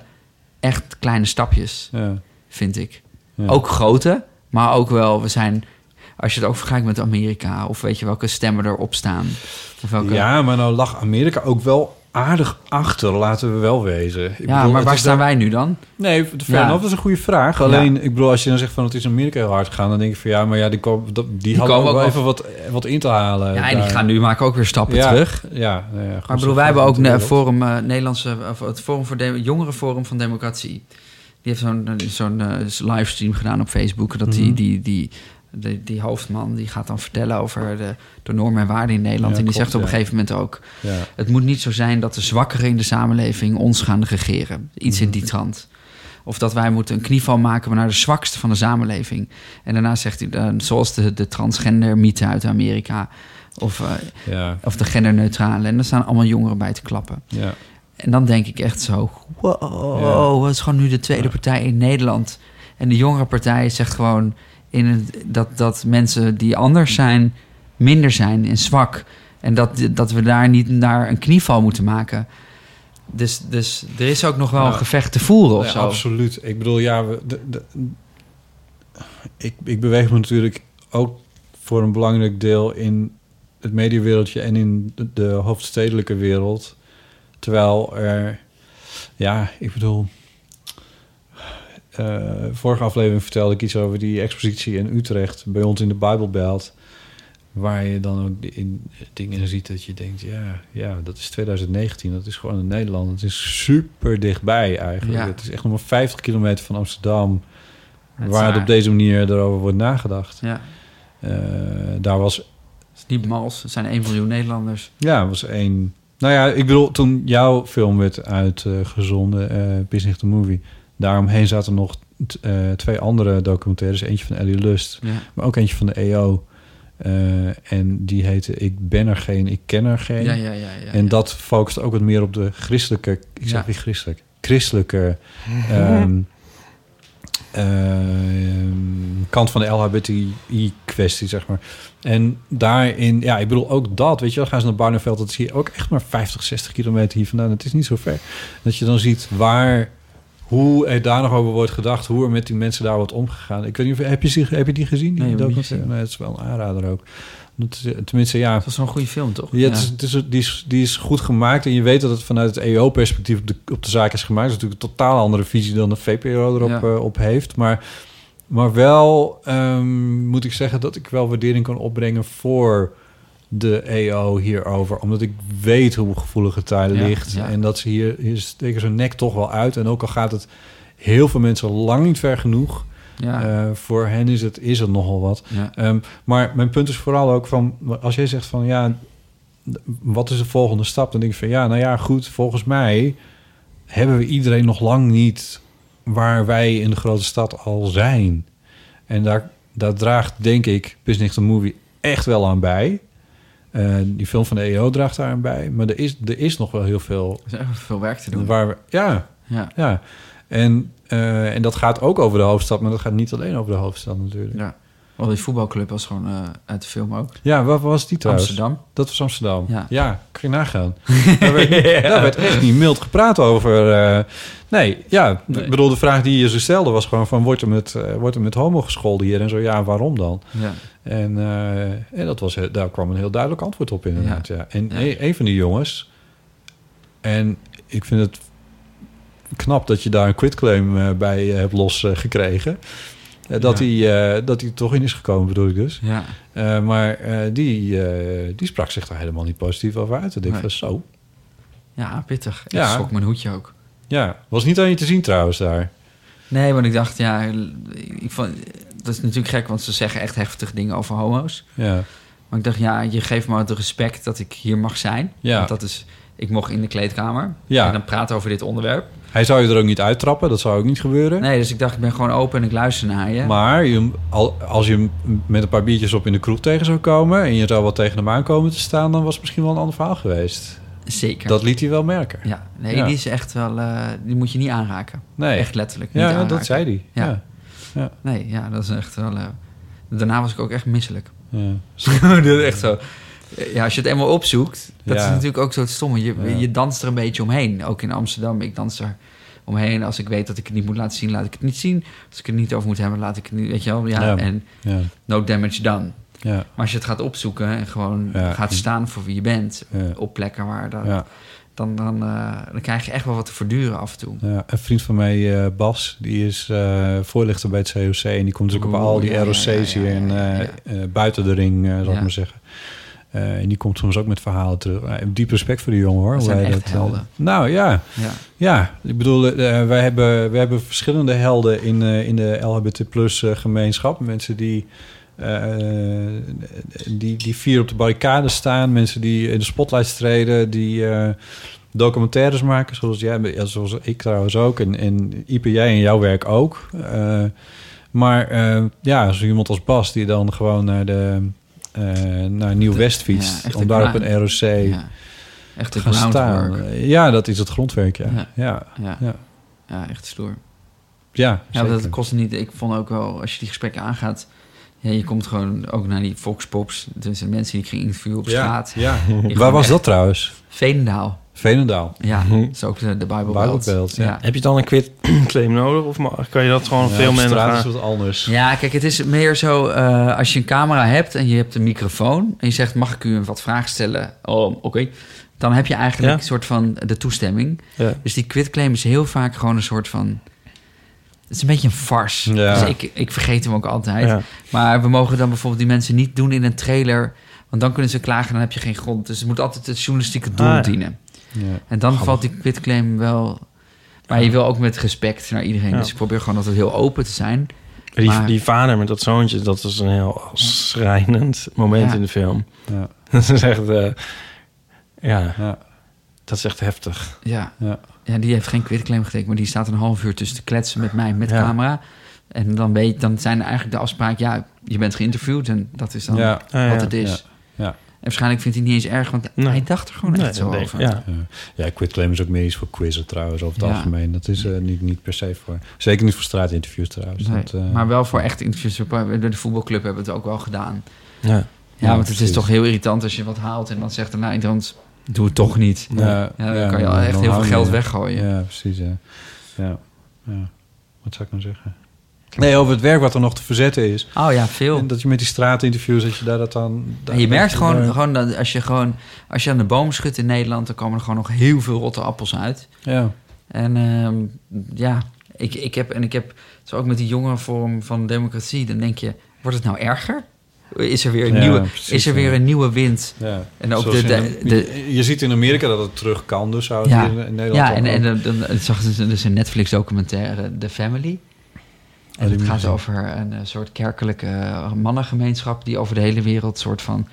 echt kleine stapjes, Ja. vind ik. Ja. Ook grote, maar ook wel... We zijn... Als je het ook vergelijkt met Amerika... of weet je welke stemmen erop staan. Of welke, Ja, maar nou lag Amerika ook wel aardig achter, laten we wel wezen. Ik Ja, bedoel, maar waar staan daar- wij nu dan? Nee, Ja. dat is een goede vraag. Alleen, ik bedoel, als je dan zegt van het is in Amerika heel hard gegaan... dan denk ik van ja, maar ja, die, kom, dat- die, hadden komen ook wel even wat, wat in te halen. Ja, en die gaan nu maken ook weer stappen Ja, terug. Ja, Maar bedoel, wij hebben ook een wereld. forum, eh, Nederlandse, of het forum voor de, Jongerenforum van Democratie. Die heeft zo'n eh, zo'n eh, livestream gedaan op Facebook. Dat die, Mhm. die, die, die, die hoofdman die gaat dan vertellen over de, de normen en waarden in Nederland. Ja, en die klopt, zegt op een ja. gegeven moment ook: Ja. Het moet niet zo zijn dat de zwakkeren in de samenleving ons gaan regeren. Iets Mhm. in die trant. Of dat wij moeten een knieval maken naar de zwakste van de samenleving. En daarna zegt hij, eh, zoals de, de transgender mythe uit Amerika. Of, eh, Ja, of de genderneutrale. En daar staan allemaal jongeren bij te klappen. ja. En dan denk ik echt zo... Wow, wat is gewoon nu de tweede partij in Nederland. En de jongere partij zegt gewoon... In het, dat, dat mensen die anders zijn, minder zijn en zwak. En dat, dat we daar niet naar een knieval moeten maken. Dus, dus er is ook nog wel een gevecht te voeren of Ja, zo. absoluut. Ik bedoel, ja, we, de, de- ik, ik beweeg me natuurlijk ook voor een belangrijk deel in het mediawereldje en in de, de hoofdstedelijke wereld. Terwijl er, ja, ik bedoel, eh, vorige aflevering vertelde ik iets over die expositie in Utrecht bij ons in de Bijbelbelt. Waar je dan ook in dingen ziet dat je denkt, ja, ja, dat is 2019, dat is gewoon in Nederland. Het is super dichtbij eigenlijk. Ja. Het is echt nog maar 50 kilometer van Amsterdam, waar het op deze manier erover wordt nagedacht. Ja, Eh, daar was, het is niet mals. Het zijn 1 miljoen Nederlanders. ja, was één. Nou ja, ik bedoel, toen jouw film werd uitgezonden, eh Business the Movie, daaromheen zaten nog t- eh, twee andere documentaires. Eentje van Ellie Lust, Ja. maar ook eentje van de EO. Eh, en die heette Ik ben er geen, ik ken er geen. Ja, ja, ja. ja, en ja. dat focust ook wat meer op de christelijke, ik zeg Ja. weer christelijk, christelijke ehm, ehm, kant van de LHBTI-kwestie, zeg maar. En daarin, ja, ik bedoel ook dat, weet je, dan gaan ze naar Barneveld, dat is hier ook echt maar 50, 60 kilometer hier vandaan. Het is niet zo ver. Dat je dan ziet waar, hoe er daar nog over wordt gedacht, hoe er met die mensen daar wordt omgegaan. Ik weet niet of, heb je, die- heb je die gezien? Die Nee, ik niet. Nee, het is wel een aanrader ook. Dat is, tenminste, ja, Dat was zo'n goede film, toch? ja, het is, het is, die, is, die is goed gemaakt en je weet dat het vanuit het EO-perspectief op de, op de zaak is gemaakt. Het is natuurlijk een totaal andere visie dan de VPRO erop Ja. eh, op heeft. Maar, maar wel ehm, moet ik zeggen dat ik wel waardering kan opbrengen voor de EO hierover. Omdat ik weet hoe gevoelig het daar Ja, ligt. ja. En dat ze hier, hier steken zijn nek toch wel uit. En ook al gaat het heel veel mensen lang niet ver genoeg... Ja. eh, voor hen is het, is het nogal wat. Ehm, maar mijn punt is vooral ook van... als jij zegt van ja, wat is de volgende stap? Dan denk ik van ja, nou ja, goed. Volgens mij hebben we iedereen nog lang niet... waar wij in de grote stad al zijn. En daar, daar draagt, denk ik, Business the Movie echt wel aan bij. Eh, die film van de EO draagt daar aan bij. Maar er is, er is nog wel heel veel... Er is echt veel werk te doen. Waar we, ja, Ja. ja. En, eh, en dat gaat ook over de hoofdstad... maar dat gaat niet alleen over de hoofdstad natuurlijk. ja. Die voetbalclub was gewoon eh, uit de film ook. Ja, waar was die trouwens? Amsterdam. Dat was Amsterdam. Ja. Ja, kun je nagaan. daar, werd, niet- daar werd echt niet mild gepraat over. eh, nee, ja. Nee. Ik bedoel, de vraag die je ze stelde was gewoon van... wordt er met, eh, wordt er met homo gescholden hier? En zo, ja, waarom dan? Ja. En, en dat was, daar kwam een heel duidelijk antwoord op inderdaad. Ja. En Ja. Een, van die jongens... en ik vind het knap dat je daar een quitclaim bij hebt losgekregen... dat, Ja. hij, eh, dat hij toch in is gekomen, bedoel ik dus. ja. Eh, maar eh, die, eh, die sprak zich daar helemaal niet positief over uit. Ik Nee. van zo. Ja, pittig. Ik Ja. schrok mijn hoedje ook. Ja, was niet aan je te zien trouwens daar. Nee, want ik dacht, ja, ik vond, dat is natuurlijk gek, want ze zeggen echt heftige dingen over homo's. Ja, Maar ik dacht, ja, je geeft me het respect dat ik hier mag zijn. Ja. Want dat is, ik mocht in de kleedkamer Ja. en dan praten over dit onderwerp. Hij zou je er ook niet uittrappen. Dat zou ook niet gebeuren. Nee, dus ik dacht, ik ben gewoon open en ik luister naar je. Maar je, al, als je hem met een paar biertjes op in de kroeg tegen zou komen... en je zou wat tegen hem aankomen te staan... dan was het misschien wel een ander verhaal geweest. Zeker. Dat liet hij wel merken. Ja, nee, Ja. die is echt wel, eh, die moet je niet aanraken. Nee. Echt letterlijk niet Ja, aanraken. dat zei hij. Ja. Ja. Nee, ja, dat is echt wel... eh, Daarna was ik ook echt misselijk. Ja. dat is echt zo. Ja, als je het eenmaal opzoekt, dat Ja. is natuurlijk ook zo stomme. Je, Ja. je danst er een beetje omheen. Ook in Amsterdam, ik dans er omheen. Als ik weet dat ik het niet moet laten zien, laat ik het niet zien. Als ik het niet over moet hebben, laat ik het niet, weet je wel. Ja, Ja. en no damage done. Ja. Maar als je het gaat opzoeken en gewoon gaat staan voor wie je bent... Op plekken waar... Dat, dan, dan, eh, dan krijg je echt wel wat te verduren af en toe. Ja, een vriend van mij, eh, Bas, die is eh, voorlichter bij het COC. En die komt natuurlijk op Oeh, al die ROC's hier in, eh, buiten de ring, zal ik maar zeggen. Eh, en die komt soms ook met verhalen terug. Uh, diep respect voor die jongen hoor. Dat hoe zijn echt eh, helden. nou ja. Ja. ja, ik bedoel, wij, hebben, wij hebben verschillende helden in, in de LGBT plus gemeenschap. Mensen die, die, die vier op de barricade staan. Mensen die in de spotlight treden. Die documentaires maken, zoals jij, zoals ik trouwens ook. En, en Ipe, jij en jouw werk ook. Maar ja, zo iemand als Bas die dan gewoon naar de naar Nieuw-West Ja, fietst. echt om daar op een ROC. Echt te gaan staan. Ja, dat is het grondwerk, ja. Ja. Ja, Ja. echt stoer. Ja, dat zeker. kost niet. Ik vond ook wel, als je die gesprekken aangaat, ja, je komt gewoon ook naar die Voxpops. Dus de mensen die ik ging interviewen op straat. ja. Waar was echt- dat trouwens? Veenendaal. Veenendaal. Ja, Mhm. dat is ook de, de Bijbelbelt. Bijbelbelt, ja. Heb je dan een quitclaim nodig? Of kan je dat gewoon Ja, veel minder straat gaan? is wat anders. Ja, kijk, het is meer zo, eh, als je een camera hebt en je hebt een microfoon... en je zegt, mag ik u wat vragen stellen? Oh, oké. Dan heb je eigenlijk Ja. een soort van de toestemming. Ja. Dus die quitclaim is heel vaak gewoon een soort van... Het is een beetje een farce. Ja. Dus ik, ik vergeet hem ook altijd. Ja. Maar we mogen dan bijvoorbeeld die mensen niet doen in een trailer... want dan kunnen ze klagen, dan heb je geen grond. Dus het moet altijd het journalistieke doel Ah, ja. dienen. En dan valt die quitclaim wel... Maar je wil ook met respect naar iedereen. Dus ik probeer gewoon altijd heel open te zijn. Die, Maar- die vader met dat zoontje, dat is een heel schrijnend moment in de film. Ja. Dat is echt... eh, ja, Ja. dat is echt heftig. Ja. Ja. ja, die heeft geen quitclaim getekend... maar die staat een half uur tussen te kletsen met mij, met Ja. camera. En dan, weet, dan zijn eigenlijk de afspraak... ja, je bent geïnterviewd en dat is dan Ja. Ah, ja. wat het is. Ja. Waarschijnlijk vindt hij het niet eens erg... want Nee. hij dacht er gewoon Nee, echt zo over. Ja. Ja. quitclaim is ook meer iets voor quizzen trouwens, over het Ja. algemeen. Dat is eh, niet, niet per se voor... Zeker niet voor straatinterviews trouwens. Nee, dat, eh, maar wel voor echt interviews. De voetbalclub hebben we het ook wel gedaan. Ja. Ja, Ja, want het is toch heel irritant als je wat haalt... en dan zegt er nou iemand, doe het toch niet. Ja, Ja, dan kan je al echt heel veel geld weggooien. Ja, precies. Ja. Ja. ja. Wat zou ik nou zeggen? Nee, over het werk wat er nog te verzetten is. Oh ja, veel. En dat je met die straatinterviews, dat je daar dat dan... En je merkt gewoon, daar- gewoon dat als je gewoon als je aan de boom schudt in Nederland, dan komen er gewoon nog heel veel rotte appels uit. Ja. En ehm, ja, ik, ik heb en ik heb zo ook met die jonge vorm van democratie, dan denk je, wordt het nou erger? Is er weer een Ja, nieuwe, precies, is er ja. weer een nieuwe wind? Ja. En ook de, de, de, je ziet in Amerika dat het terug kan, dus zou het in Nederland ja, en, en dan, dan zag dus, dus een Netflix documentaire, The Family. En het gaat over een eh, soort kerkelijke eh, mannengemeenschap die over de hele wereld soort van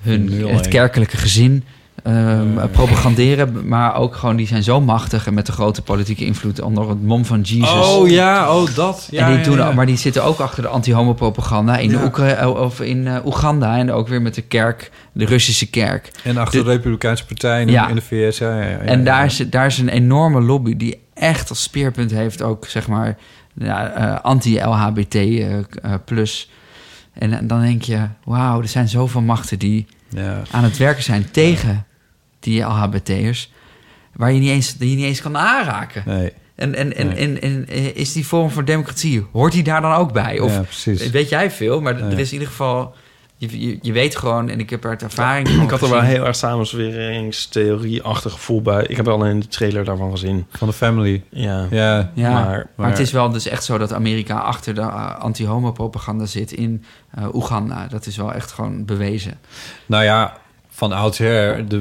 hun Nul, het kerkelijke gezin ehm, propaganderen, maar ook gewoon die zijn zo machtig en met de grote politieke invloed onder het mom van Jesus. Oh ja, oh dat. Ja, en die doen, ja. Maar die zitten ook achter de anti-homo-propaganda in. Oekra- of in eh, Oeganda en ook weer met de kerk, de Russische kerk. En achter de, De- Republikeinse Partij in, in de VS. En daar is, daar is een enorme lobby die echt als speerpunt heeft ook, zeg maar, ja, eh, anti-LHBT eh, eh, plus. En, en dan denk je, wauw, er zijn zoveel machten die Ja. aan het werken zijn tegen die LHBT'ers, waar je niet eens, die je niet eens kan aanraken. Nee. En, en, en, Nee. en, en is die vorm van democratie, hoort die daar dan ook bij? Of ja, weet jij veel, maar er is in ieder geval, je, je, je weet gewoon, en ik heb er ervaring van Ik had er wel heel erg samensweringstheorie-achtig gevoel bij. Ik heb alleen de trailer daarvan gezien. Van de family. Ja. Ja, Ja, Maar- maar, het is wel dus echt zo dat Amerika achter de uh, anti-homo-propaganda zit in uh, Oeganda. Dat is wel echt gewoon bewezen. Nou ja, van oudsher... De,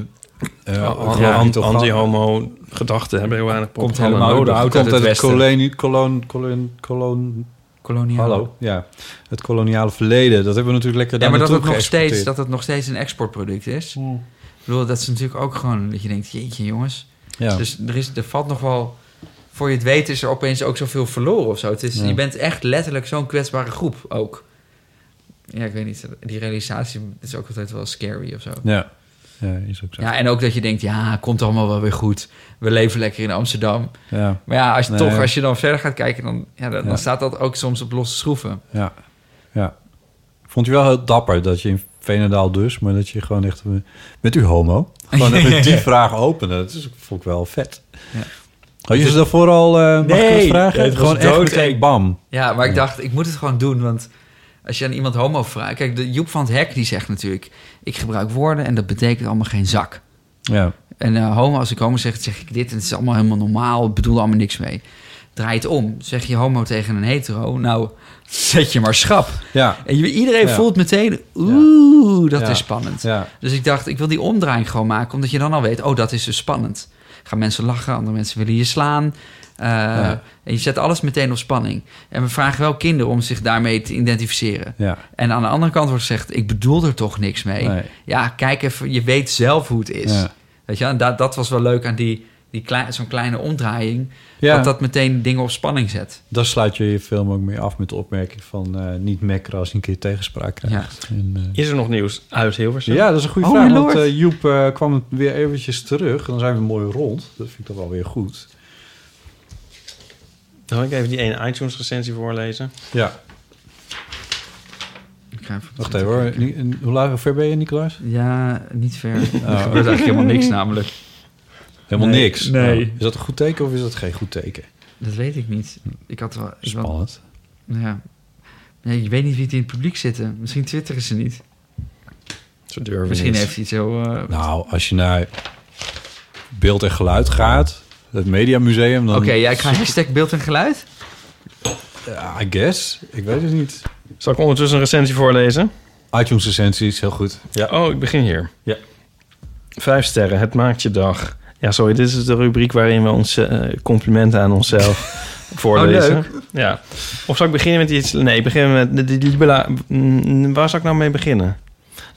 uh, Ja, geloof an- niet of- anti-homo gedachten hebben heel weinig Komt helemaal nodig. uit- Komt uit het uit het Westen. kolonie, kolon, kolon, kolon, Koloniaal. hallo, ja, het koloniale verleden. Dat hebben we natuurlijk lekker Ja, maar dat het, nog steeds, dat het nog steeds een exportproduct is. Hmm. Ik bedoel, dat is natuurlijk ook gewoon dat je denkt, jeetje jongens. Ja. Dus er, is, er valt nog wel... Voor je het weet is er opeens ook zoveel verloren of zo. Het is, Ja. Je bent echt letterlijk zo'n kwetsbare groep ook. Ja, ik weet niet. Die realisatie is ook altijd wel scary of zo. ja. Ja, is ook zo. Ja, en ook dat je denkt, ja, komt allemaal wel weer goed. We leven lekker in Amsterdam. Ja, Maar ja, als je, Nee. toch, als je dan verder gaat kijken, dan, ja, dan, staat dat ook soms op losse schroeven. ja, ja. Vond je wel heel dapper dat je in Veenendaal dus, maar dat je gewoon echt... eh, Bent u homo? Gewoon even die vraag openen. Dat is, vond ik wel vet. Ja. Had je ze daarvoor al, eh mag ik Nee. vragen? Het gewoon echt dood- meteen bam. Ja, maar ik dacht, ik moet het gewoon doen. Want als je aan iemand homo vraagt... Kijk, de Joep van het Hek die zegt natuurlijk... Ik gebruik woorden en dat betekent allemaal geen zak. Ja. En eh, homo, als ik homo zeg, zeg ik dit. En het is allemaal helemaal normaal. Ik bedoel allemaal niks mee. Draai het om. Zeg je homo tegen een hetero. Nou, zet je maar schap. Ja. En iedereen Ja. voelt meteen... Oeh, dat is spannend. Ja. Dus ik dacht, ik wil die omdraaiing gewoon maken. Omdat je dan al weet, oh, dat is dus spannend. Gaan mensen lachen, andere mensen willen je slaan. Eh, En je zet alles meteen op spanning. En we vragen wel kinderen om zich daarmee te identificeren. Ja. En aan de andere kant wordt gezegd, ik bedoel er toch niks mee. Nee. Ja, kijk even, je weet zelf hoe het is. Ja. Weet je, en dat, dat was wel leuk aan die, die klei- zo'n kleine omdraaiing. Ja. Dat dat meteen dingen op spanning zet. Daar sluit je je film ook mee af met de opmerking van eh, niet mekkeren als je een keer tegenspraak krijgt. En, eh, Is er nog nieuws uit Hilversum? ja, dat is een goede Oh, vraag. Want Joep kwam weer eventjes terug. Dan zijn we mooi rond. Dat vind ik toch wel weer goed. Zal ik even die ene iTunes recensie voorlezen? Ja. Ik ga even Wacht even hoor. Ni- Hoe laat- hoe ver ben je, Nicolaas? Ja, niet ver. Er Oh. gebeurt eigenlijk helemaal niks namelijk. Helemaal Nee. niks. Nee. Oh. Is dat een goed teken of is dat geen goed teken? Dat weet ik niet. Ik had wel... Ik wel Spannend. ja. Nee, je weet niet wie het in het publiek zitten. Misschien twitteren ze niet. Ze durven Misschien niet. heeft hij iets zo... eh, Nou, als je naar beeld en geluid gaat, het Mediamuseum, dan... Oké, ja, ik ga hashtag beeld en geluid. I guess. Ik weet het niet. Zal ik ondertussen een recensie voorlezen? iTunes recensies, heel goed. Ja. Oh, ik begin hier. Ja. Vijf sterren, het maakt je dag. Ja, sorry, dit is de rubriek waarin we ons eh, complimenten aan onszelf voorlezen. Oh, leuk. Ja. Of zal ik beginnen met iets... Nee, ik begin met... de- de- die bela- Waar zal ik nou mee beginnen?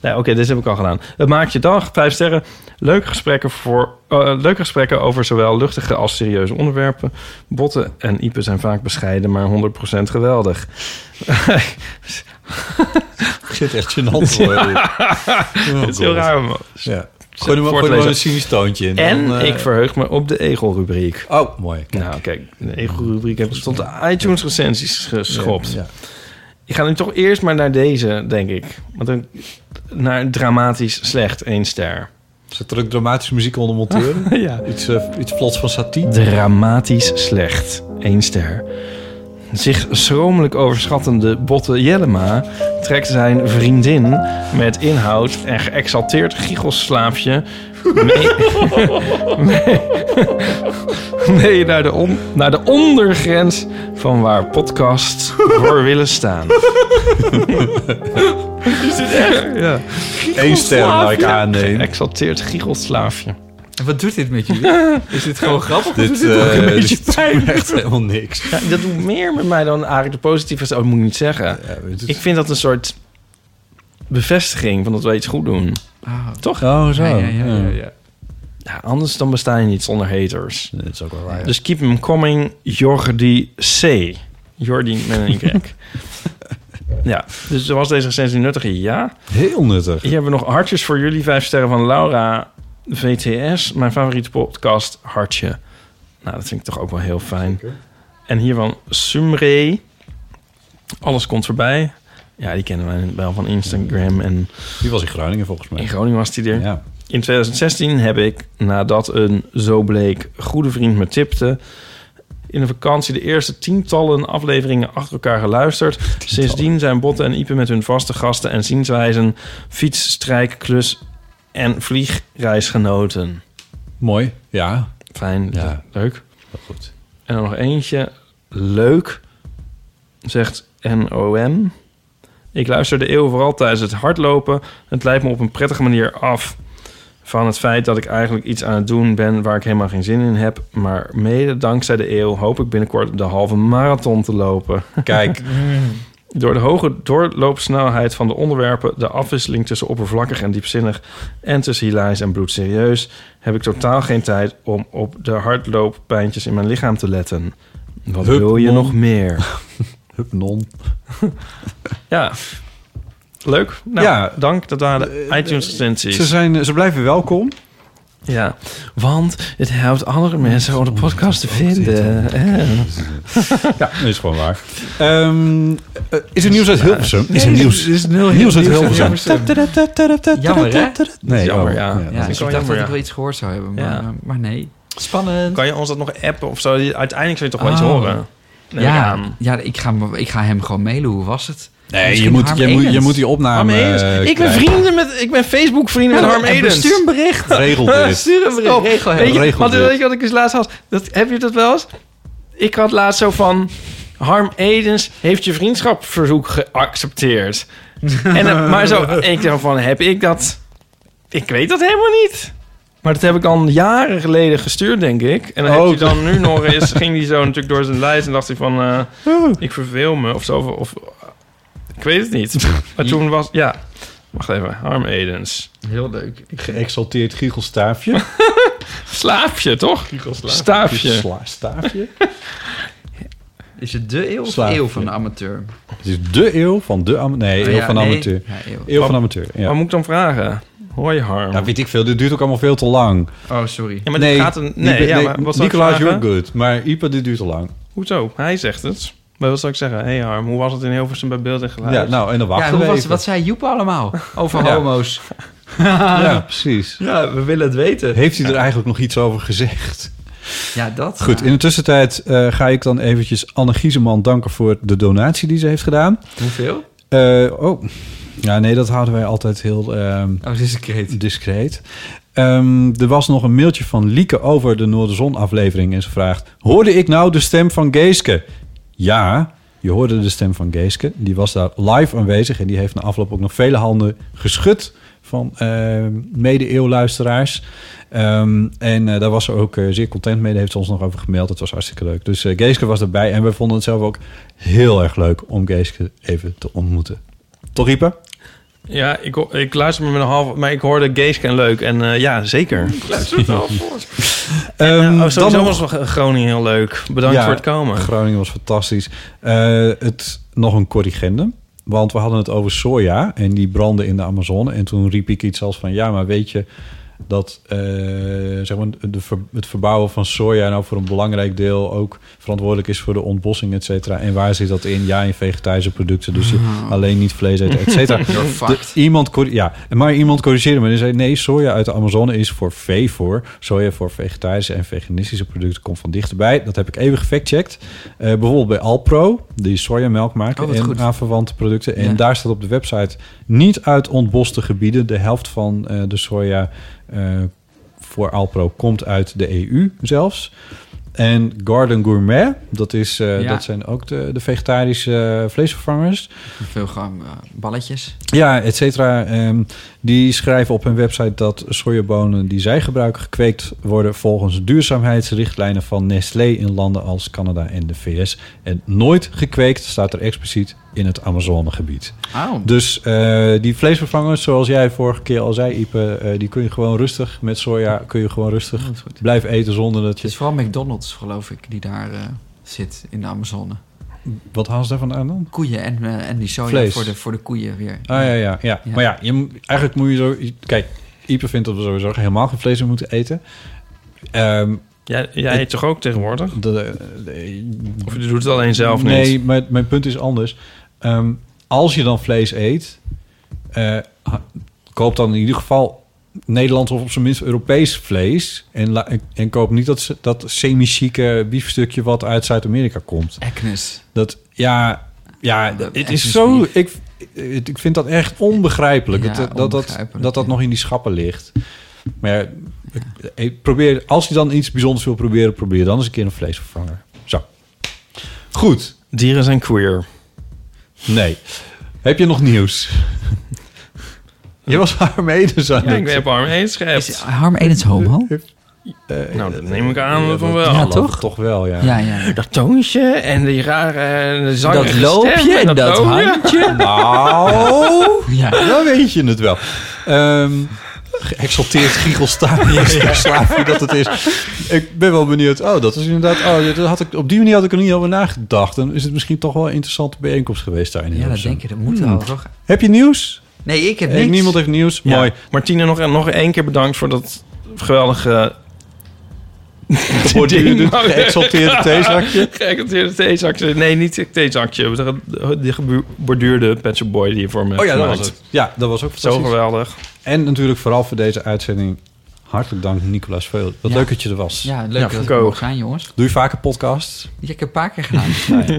Nee, oké, dit heb ik al gedaan. Het maakt je dag, vijf sterren. Leuke gesprekken, voor, eh, leuke gesprekken over zowel luchtige als serieuze onderwerpen. Botten en Ipe zijn vaak bescheiden, maar 100% geweldig. Ik zit echt gênant te worden. Het is heel raar. maar- Ja. Gooi er maar, een cynisch toontje in. En Dan, eh, ik verheug me op de Egel-rubriek. Oh, mooi. Kijk. Nou, kijk, de Egel-rubriek heb ik tot de iTunes-recensies geschopt. Ja, ja. Ik ga nu toch eerst maar naar deze, denk ik. Want een, naar dramatisch slecht, één ster. Zet er ook dramatische muziek onder monteren? ja. Iets, eh, iets plots van satie? Dramatisch slecht, één ster. Zich schromelijk overschattende Botte Jellema trekt zijn vriendin met inhoud en geëxalteerd giechelslaafje mee, mee, mee naar, de on- naar de ondergrens van waar podcasts voor willen staan. Is dit echt? Ja. Eén ster, laat ik aannemen. Geëxalteerd giechelslaafje. En wat doet dit met jullie? Is dit gewoon grappig? of Dit, is dit ook eh, een beetje dit pijn? doet echt helemaal niks. Ja, dat doet meer met mij dan eigenlijk de positieve... Oh, dat moet ik niet zeggen. Ja, het is- Ik vind dat een soort bevestiging van dat we iets goed doen. Ah, Toch? Oh, zo. Ja, ja, ja, ja, ja. Ja, anders dan besta je niet zonder haters. Dat is ook wel waar. Dus keep them coming, Jordi C. Jordi met een Y. ja, dus was deze recensie nuttig? Ja. Heel nuttig. Hier hebben we nog hartjes voor jullie. Vijf sterren van Laura VTS. Mijn favoriete podcast, Hartje. Nou, dat vind ik toch ook wel heel fijn. En hier van Sumre. Alles komt voorbij. Ja, die kennen wij wel van Instagram. En Die was in Groningen volgens mij. in Groningen was die er. Ja. In 2016 heb ik, nadat een zo bleek goede vriend me tipte... in de vakantie de eerste tientallen afleveringen achter elkaar geluisterd. Sindsdien zijn Botten en Ipe met hun vaste gasten en zienswijzen... fiets, strijk, klus en vliegreisgenoten. Mooi. Ja. Fijn, Ja. leuk. Heel goed. En dan nog eentje. Leuk, zegt NOM. Ik luister de eeuw vooral tijdens het hardlopen. Het leidt me op een prettige manier af van het feit dat ik eigenlijk iets aan het doen ben waar ik helemaal geen zin in heb. Maar mede dankzij de eeuw hoop ik binnenkort de halve marathon te lopen. Kijk, Door de hoge doorloopsnelheid van de onderwerpen, de afwisseling tussen oppervlakkig en diepzinnig en tussen hilarisch en bloedserieus, heb ik totaal geen tijd om op de hardlooppijntjes in mijn lichaam te letten. Wat Hup, wil je non. nog meer? hup non. Ja, leuk. Nou, Ja. dank. Dat waren de iTunes recensies. Ze, zijn, ze blijven welkom. Ja, want het helpt andere mensen om de podcast te vinden. Eh. Ja, dat is gewoon waar. Ehm, eh, is er nieuws uit Hilversum? Is er nieuws? er is nul nieuws uit nieuws uit Hilversum? Jammer, hè? Nee, Jammer, oh, ja. Ja, vind ik dacht jammer, dat ja. ik wel iets gehoord zou hebben, maar, Ja. eh, maar nee. Spannend. Kan je ons dat nog appen of zo? Uiteindelijk zul je toch wel iets Oh. horen? Ja, ja ik, ga, ik ga hem gewoon mailen. Hoe was het? Nee, je moet, je, moet, je moet die opname eh, ik ben vrienden met... Ik ben Facebook vrienden met Harm En Edens. Stuur een bericht. Regel dit. Stuur een bericht. Regel hem. Weet je, Regel want dit. weet je wat ik dus laatst had? Dat, heb je dat wel eens? Ik had laatst zo van... Harm Edens heeft je vriendschapverzoek geaccepteerd. en, eh, maar zo, ik dacht van, heb ik dat... Ik weet dat helemaal niet. Maar dat heb ik al jaren geleden gestuurd, denk ik. En dan Oh. heeft hij dan nu nog eens... ging hij zo natuurlijk door zijn lijst en dacht hij van... eh, ik verveel me of zo. Of, of- ik weet het niet. Maar toen was... Ja, wacht even. Harm Edens. Heel leuk. Geëxalteerd giechelstaafje. Slaapje, toch? Staafje. Sla, staafje. Is het de eeuw of de eeuw van de amateur? Het is de eeuw van de amateur. Nee, Oh, eeuw ja, van nee. amateur. Ja, eeuw. Eeuw van Wat- amateur, ja. Wat moet ik dan vragen? Hoi Harm. Ja, weet ik veel. Dit duurt ook allemaal veel te lang. Oh, sorry. Ja, maar dit gaat een... Nee, ja, maar wat vragen? you're good. Maar Ipa, dit duurt te lang. Hoezo? Hij zegt het. Maar wat zou ik zeggen? Hé hey Harm, hoe was het in Hilversum bij beeld en geluid? Ja, nou, en dan Ja, wachten hoe we was, even. wat zei Joep allemaal over Ja. homo's? Ja, precies. Ja, we willen het weten. Heeft hij er eigenlijk nog iets over gezegd? Ja, dat. Goed, ja. in de tussentijd eh, ga ik dan eventjes Anne Gieseman danken voor de donatie die ze heeft gedaan. Hoeveel? Eh, oh, ja, nee, dat houden wij altijd heel ehm, Oh, discreet. discreet. Ehm, er was nog een mailtje van Lieke over de Noorderzon-aflevering. En ze vraagt, hoorde ik nou de stem van Geeske? Ja, je hoorde de stem van Geeske. Die was daar live aanwezig. En die heeft na afloop ook nog vele handen geschud van ehm mede-eeuwluisteraars. Ehm, en eh, daar was ze ook eh, zeer content mee. Daar heeft ze ons nog over gemeld. Het was hartstikke leuk. Dus eh, Geeske was erbij. En we vonden het zelf ook heel erg leuk om Geeske even te ontmoeten. Toch, Ieper? Ja, ik, ik luister me met een half... Maar ik hoorde Geeske en leuk. En eh, ja, zeker. Ik luister het al voor. Ehm, oh, dan sowieso nog- was Groningen heel leuk. Bedankt Ja, voor het komen. Groningen was fantastisch. Eh, het, nog een corrigendum. Want we hadden het over soja en die branden in de Amazone. En toen riep ik iets als van... ja, maar weet je dat eh, zeg maar de het verbouwen van soja... nou voor een belangrijk deel ook verantwoordelijk is... voor de ontbossing, et cetera. En waar zit dat in? Ja, in vegetarische producten. Dus je alleen niet vlees eten, et cetera. Iemand, ja, maar iemand corrigeerde me. Die zei, nee, soja uit de Amazone is voor vee voor. Soja voor vegetarische en veganistische producten komt van dichterbij. Dat heb ik even gefactcheckt. Eh bijvoorbeeld bij Alpro, die sojamelk maken Oh, en goed. aanverwante producten. En Ja. daar staat op de website niet uit ontboste gebieden. De helft van eh, de soja voor Alpro komt uit de EU zelfs. En Garden Gourmet, dat, is, eh, Ja. dat zijn ook de, de vegetarische eh, vleesvervangers. Veel eh, balletjes. Ja, et cetera. Ehm, die schrijven op hun website dat sojabonen die zij gebruiken gekweekt worden volgens duurzaamheidsrichtlijnen van Nestlé in landen als Canada en de VS. En nooit gekweekt staat er expliciet in het Amazonegebied. Oh. Dus eh, die vleesvervangers, zoals jij vorige keer al zei, Ipe, eh, die kun je gewoon rustig met soja kun je gewoon rustig blijven eten zonder dat Het je. is vooral McDonald's, geloof ik, die daar eh, zit in de Amazone. Wat halen ze daarvan aan dan? Koeien en, eh, en die soja Vlees. voor de, voor de koeien weer. Ah ja, ja, ja. Ja. Maar ja, je, eigenlijk moet je zo. Kijk, Ipe vindt dat we sowieso helemaal geen vlees meer moeten eten. Ehm, Jij, jij eet toch ook tegenwoordig? de, de- Of je doet het alleen zelf niet? nee, maar mijn punt is anders. Ehm, als je dan vlees eet, eh, koop dan in ieder geval Nederlands of op zijn minst Europees vlees. En, en, en koop niet dat, dat semi-chique biefstukje wat uit Zuid-Amerika komt. Agnes. Dat, ja, ja het is zo... beef. Ik, ik, vind dat echt onbegrijpelijk. Ja, dat, dat, dat, onbegrijpelijk, dat dat ja. nog in die schappen ligt. Maar ja, ik- ik probeer, als je dan iets bijzonders wil proberen... probeer dan eens een keer een vleesvervanger. Zo. Goed. Dieren zijn queer. Nee. Heb je nog nieuws? Je was haar mede zo. Ja, ik heb arm eens Is gehebt. Harm Edens homo? Nou, dat neem ik aan van wel. Ja, toch? Toch wel, ja. Ja, ja. Dat toontje en die rare Dat loopje stem en dat handje. Nou, Ja. dan weet je het wel. Ehm geëxalteerd giechelstaafje, slaafje dat het is. Ik ben wel benieuwd. Oh, dat is inderdaad... Oh, dat had ik, op die manier had ik er niet over nagedacht. Dan is het misschien toch wel een interessante bijeenkomst geweest daar in Ja, dat denk je. Dat moet Hmm. wel, toch? Heb je nieuws? Nee, ik heb Eh, niks. Niemand heeft nieuws? Ja. Mooi. Martine, nog, nog één keer bedankt voor dat geweldige... Geborduurde, ding. geëxalteerde theezakje? Geëxalteerde theezakje. Nee, niet het theezakje. De, de geborduurde Pet Boy die je voor me Oh ja, dat was het. Ja, dat was ook Zo geweldig. En natuurlijk vooral voor deze uitzending hartelijk dank Nicolaas Veel. Wat Ja. leuk dat je er was. Ja, leuk Ja, dat ik ik er mocht zijn, jongens. Doe je vaker podcasts? Ja, ik heb een paar keer gedaan.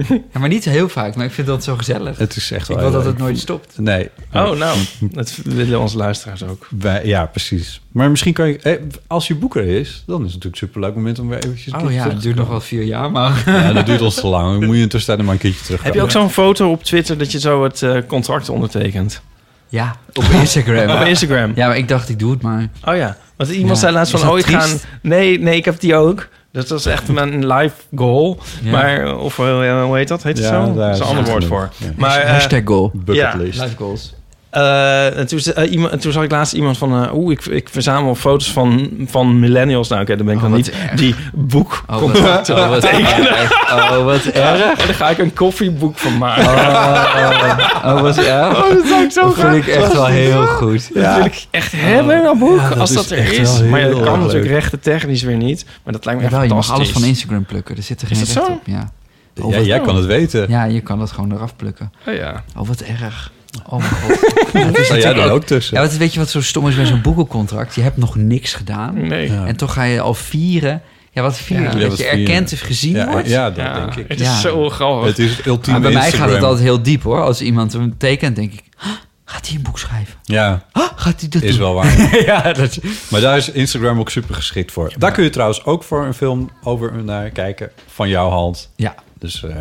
ja, maar niet heel vaak, maar ik vind dat zo gezellig. Het is echt ik wel wil dat het nooit stopt. Nee. Oh, nou. Dat willen onze luisteraars ook. Wij, ja, precies. Maar misschien kan je... eh, Als je boeker is, dan is het natuurlijk een superleuk moment om weer eventjes... Oh ja, het duurt nog wel vier jaar, maar... Ja, dat duurt ons te lang. Dan moet je in tussentijd maar een keertje terug. Heb je ook zo'n foto op Twitter dat je zo het eh, contract ondertekent? Ja, op Instagram. Op Instagram? Ja, maar ik dacht, ik doe het maar. Oh ja, want iemand Ja. zei laatst van... Oh, ik ga... Nee, nee, ik heb die ook. Dat was echt mijn live goal. Ja. Maar, of eh, hoe heet dat? Heet het Ja, zo? daar Dat is een ander woord voor. Ja. Maar, eh, Hashtag goal. Bucketlist. Live goals. Eh, en toen, ze- eh, iemand, en toen zag ik laatst iemand van... eh, Oeh, ik, ik verzamel foto's van, van millennials. Nou, oké, dan ben ik Oh, dan niet erg. die boek Oh, komt wat, oh, wat erg. Oh, wat erg. En daar ga ik een koffieboek van maken. Oh, oh, wat erg. Oh, dat zou ik zo Dat vind ik echt wel heel goed. Dat wil ik echt hebben, dat boek. Ja, dat als dat er is. wel Maar ja, dat kan natuurlijk rechten technisch weer niet. Maar dat lijkt me echt je mag fantastisch. alles van Instagram plukken. Er zit er geen recht op. Ja. Ja, jij kan het weten. ja, je kan dat gewoon eraf plukken. Oh ja. Oh, wat erg. Oh mijn god. Dat is Sta jij er ook tussen? Ja, wat, weet je wat zo stom is bij zo'n boekencontract? Je hebt nog niks gedaan. Nee. Ja. En toch ga je al vieren. Ja, wat vieren? Ja, dat je erkend of gezien Ja, wordt? ja, dat Ja, denk ik. Het is Ja. zo grappig. Het is het ultieme Maar bij mij Instagram. gaat het altijd heel diep hoor. Als iemand hem tekent, denk ik... "Huh, Gaat hij een boek schrijven? Ja, Gaat hij dat is doen? wel waar. ja, dat Maar daar is Instagram ook super geschikt voor. Daar kun je trouwens ook voor een film over naar kijken van jouw hand. Ja. Dus, eh,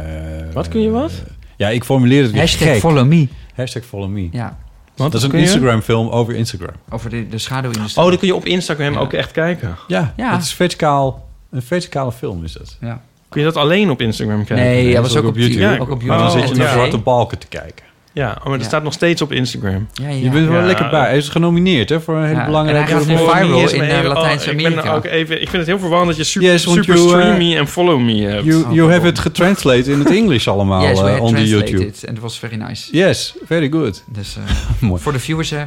Wat kun je wat? Ja, ik formuleer het weer Hashtag gek. follow me. Hashtag follow me. Ja, Want Dat is een kun je? Instagram film over Instagram. over de, de schaduwindustrie. Oh, dan kun je op Instagram Ja. ook echt kijken. Ja, Ja. het is verticaal. Een verticale film is dat. Ja. Kun je dat alleen op Instagram kijken? Nee, dat was ook ook op YouTube. YouTube. Ja, ook op maar YouTube. dan zit je naar ja. zwarte balken te kijken. Ja, oh, maar dat Ja. staat nog steeds op Instagram. Ja, ja. Je bent er wel Ja. lekker bij. Hij is genomineerd hè, voor een hele Ja, belangrijke... en hij gaat viral in, eh, oh, Latijns-Amerika. Ik, ben ook even, ik vind het heel verwarrend dat je super, Yes, super you, stream me en follow me hebt. You, Oh, you have pardon. it getranslated in het Engels allemaal yes, we eh, had on the translated YouTube. it. En dat was very nice. Yes, very good. Dus eh, Mooi. voor de viewers, hè.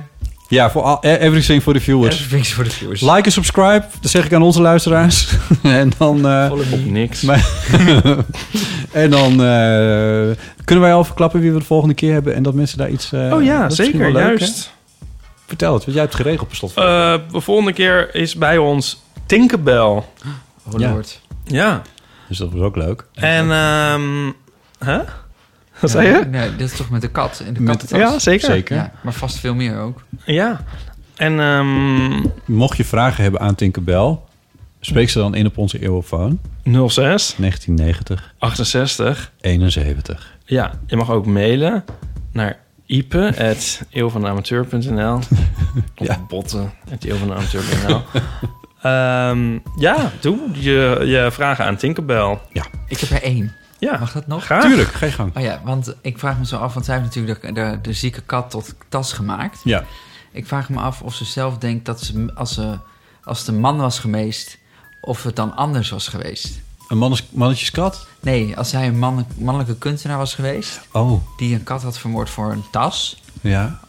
Ja, voor al, everything for the viewers. Everything's voor de viewers. Like en subscribe, dat zeg ik aan onze luisteraars. en dan, eh, Op niks. En dan eh, kunnen wij al verklappen wie we de volgende keer hebben en dat mensen daar iets. eh, oh ja, zeker, leuk, juist. hè? Vertel het, want jij hebt het geregeld per slot. Eh, de volgende keer is bij ons Tinkerbell. Oh Ja. lord. Ja. dus dat was ook leuk. En, ehm hè? Wat Ja, zei je? Nee, dit is toch met de kat en de kattentas? Ja, zeker. Zeker. Ja, maar vast veel meer ook. Ja. En, ehm Mocht je vragen hebben aan Tinkerbell, spreek ze dan in op onze eeuwofoon 06 1990 68. 71. Ja, je mag ook mailen naar ipe.eeuwvanamateur.nl Of Ja. botten, eeuwvanamateur.nl Ehm ja, doe je, je vragen aan Tinkerbell. Ik heb er één. Ja, Mag dat nog? graag. Tuurlijk, ga je gang. Oh ja, want ik vraag me zo af, want zij heeft natuurlijk de, de, de zieke kat tot tas gemaakt. Ja. Ik vraag me af of ze zelf denkt dat ze, als, ze, als het een man was geweest, of het dan anders was geweest. Een mannes, mannetjeskat? Nee, als zij een man, mannelijke kunstenaar was geweest, Oh, die een kat had vermoord voor een tas. ja.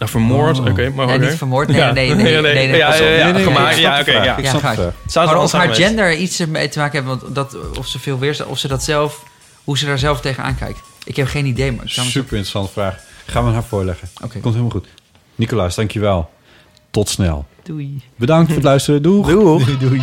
Nou, vermoord, Oh. oké, maar nee, oké. niet vermoord, nee, Ja. nee, nee, nee, nee, ja, pas ja, ja, Nee, nee, gemaakt, ja, oké, ja. Ja, Maar of haar gender iets ermee te maken heeft, want dat, of ze veel weerstand, of ze dat zelf, hoe ze daar zelf tegenaan kijkt. Ik heb geen idee, maar me zo- Super interessante vraag. Gaan we haar voorleggen. Oké. Komt helemaal goed. Nicolaas, dankjewel. Tot snel. Doei. Bedankt voor het luisteren. Doeg. Doeg. Doei.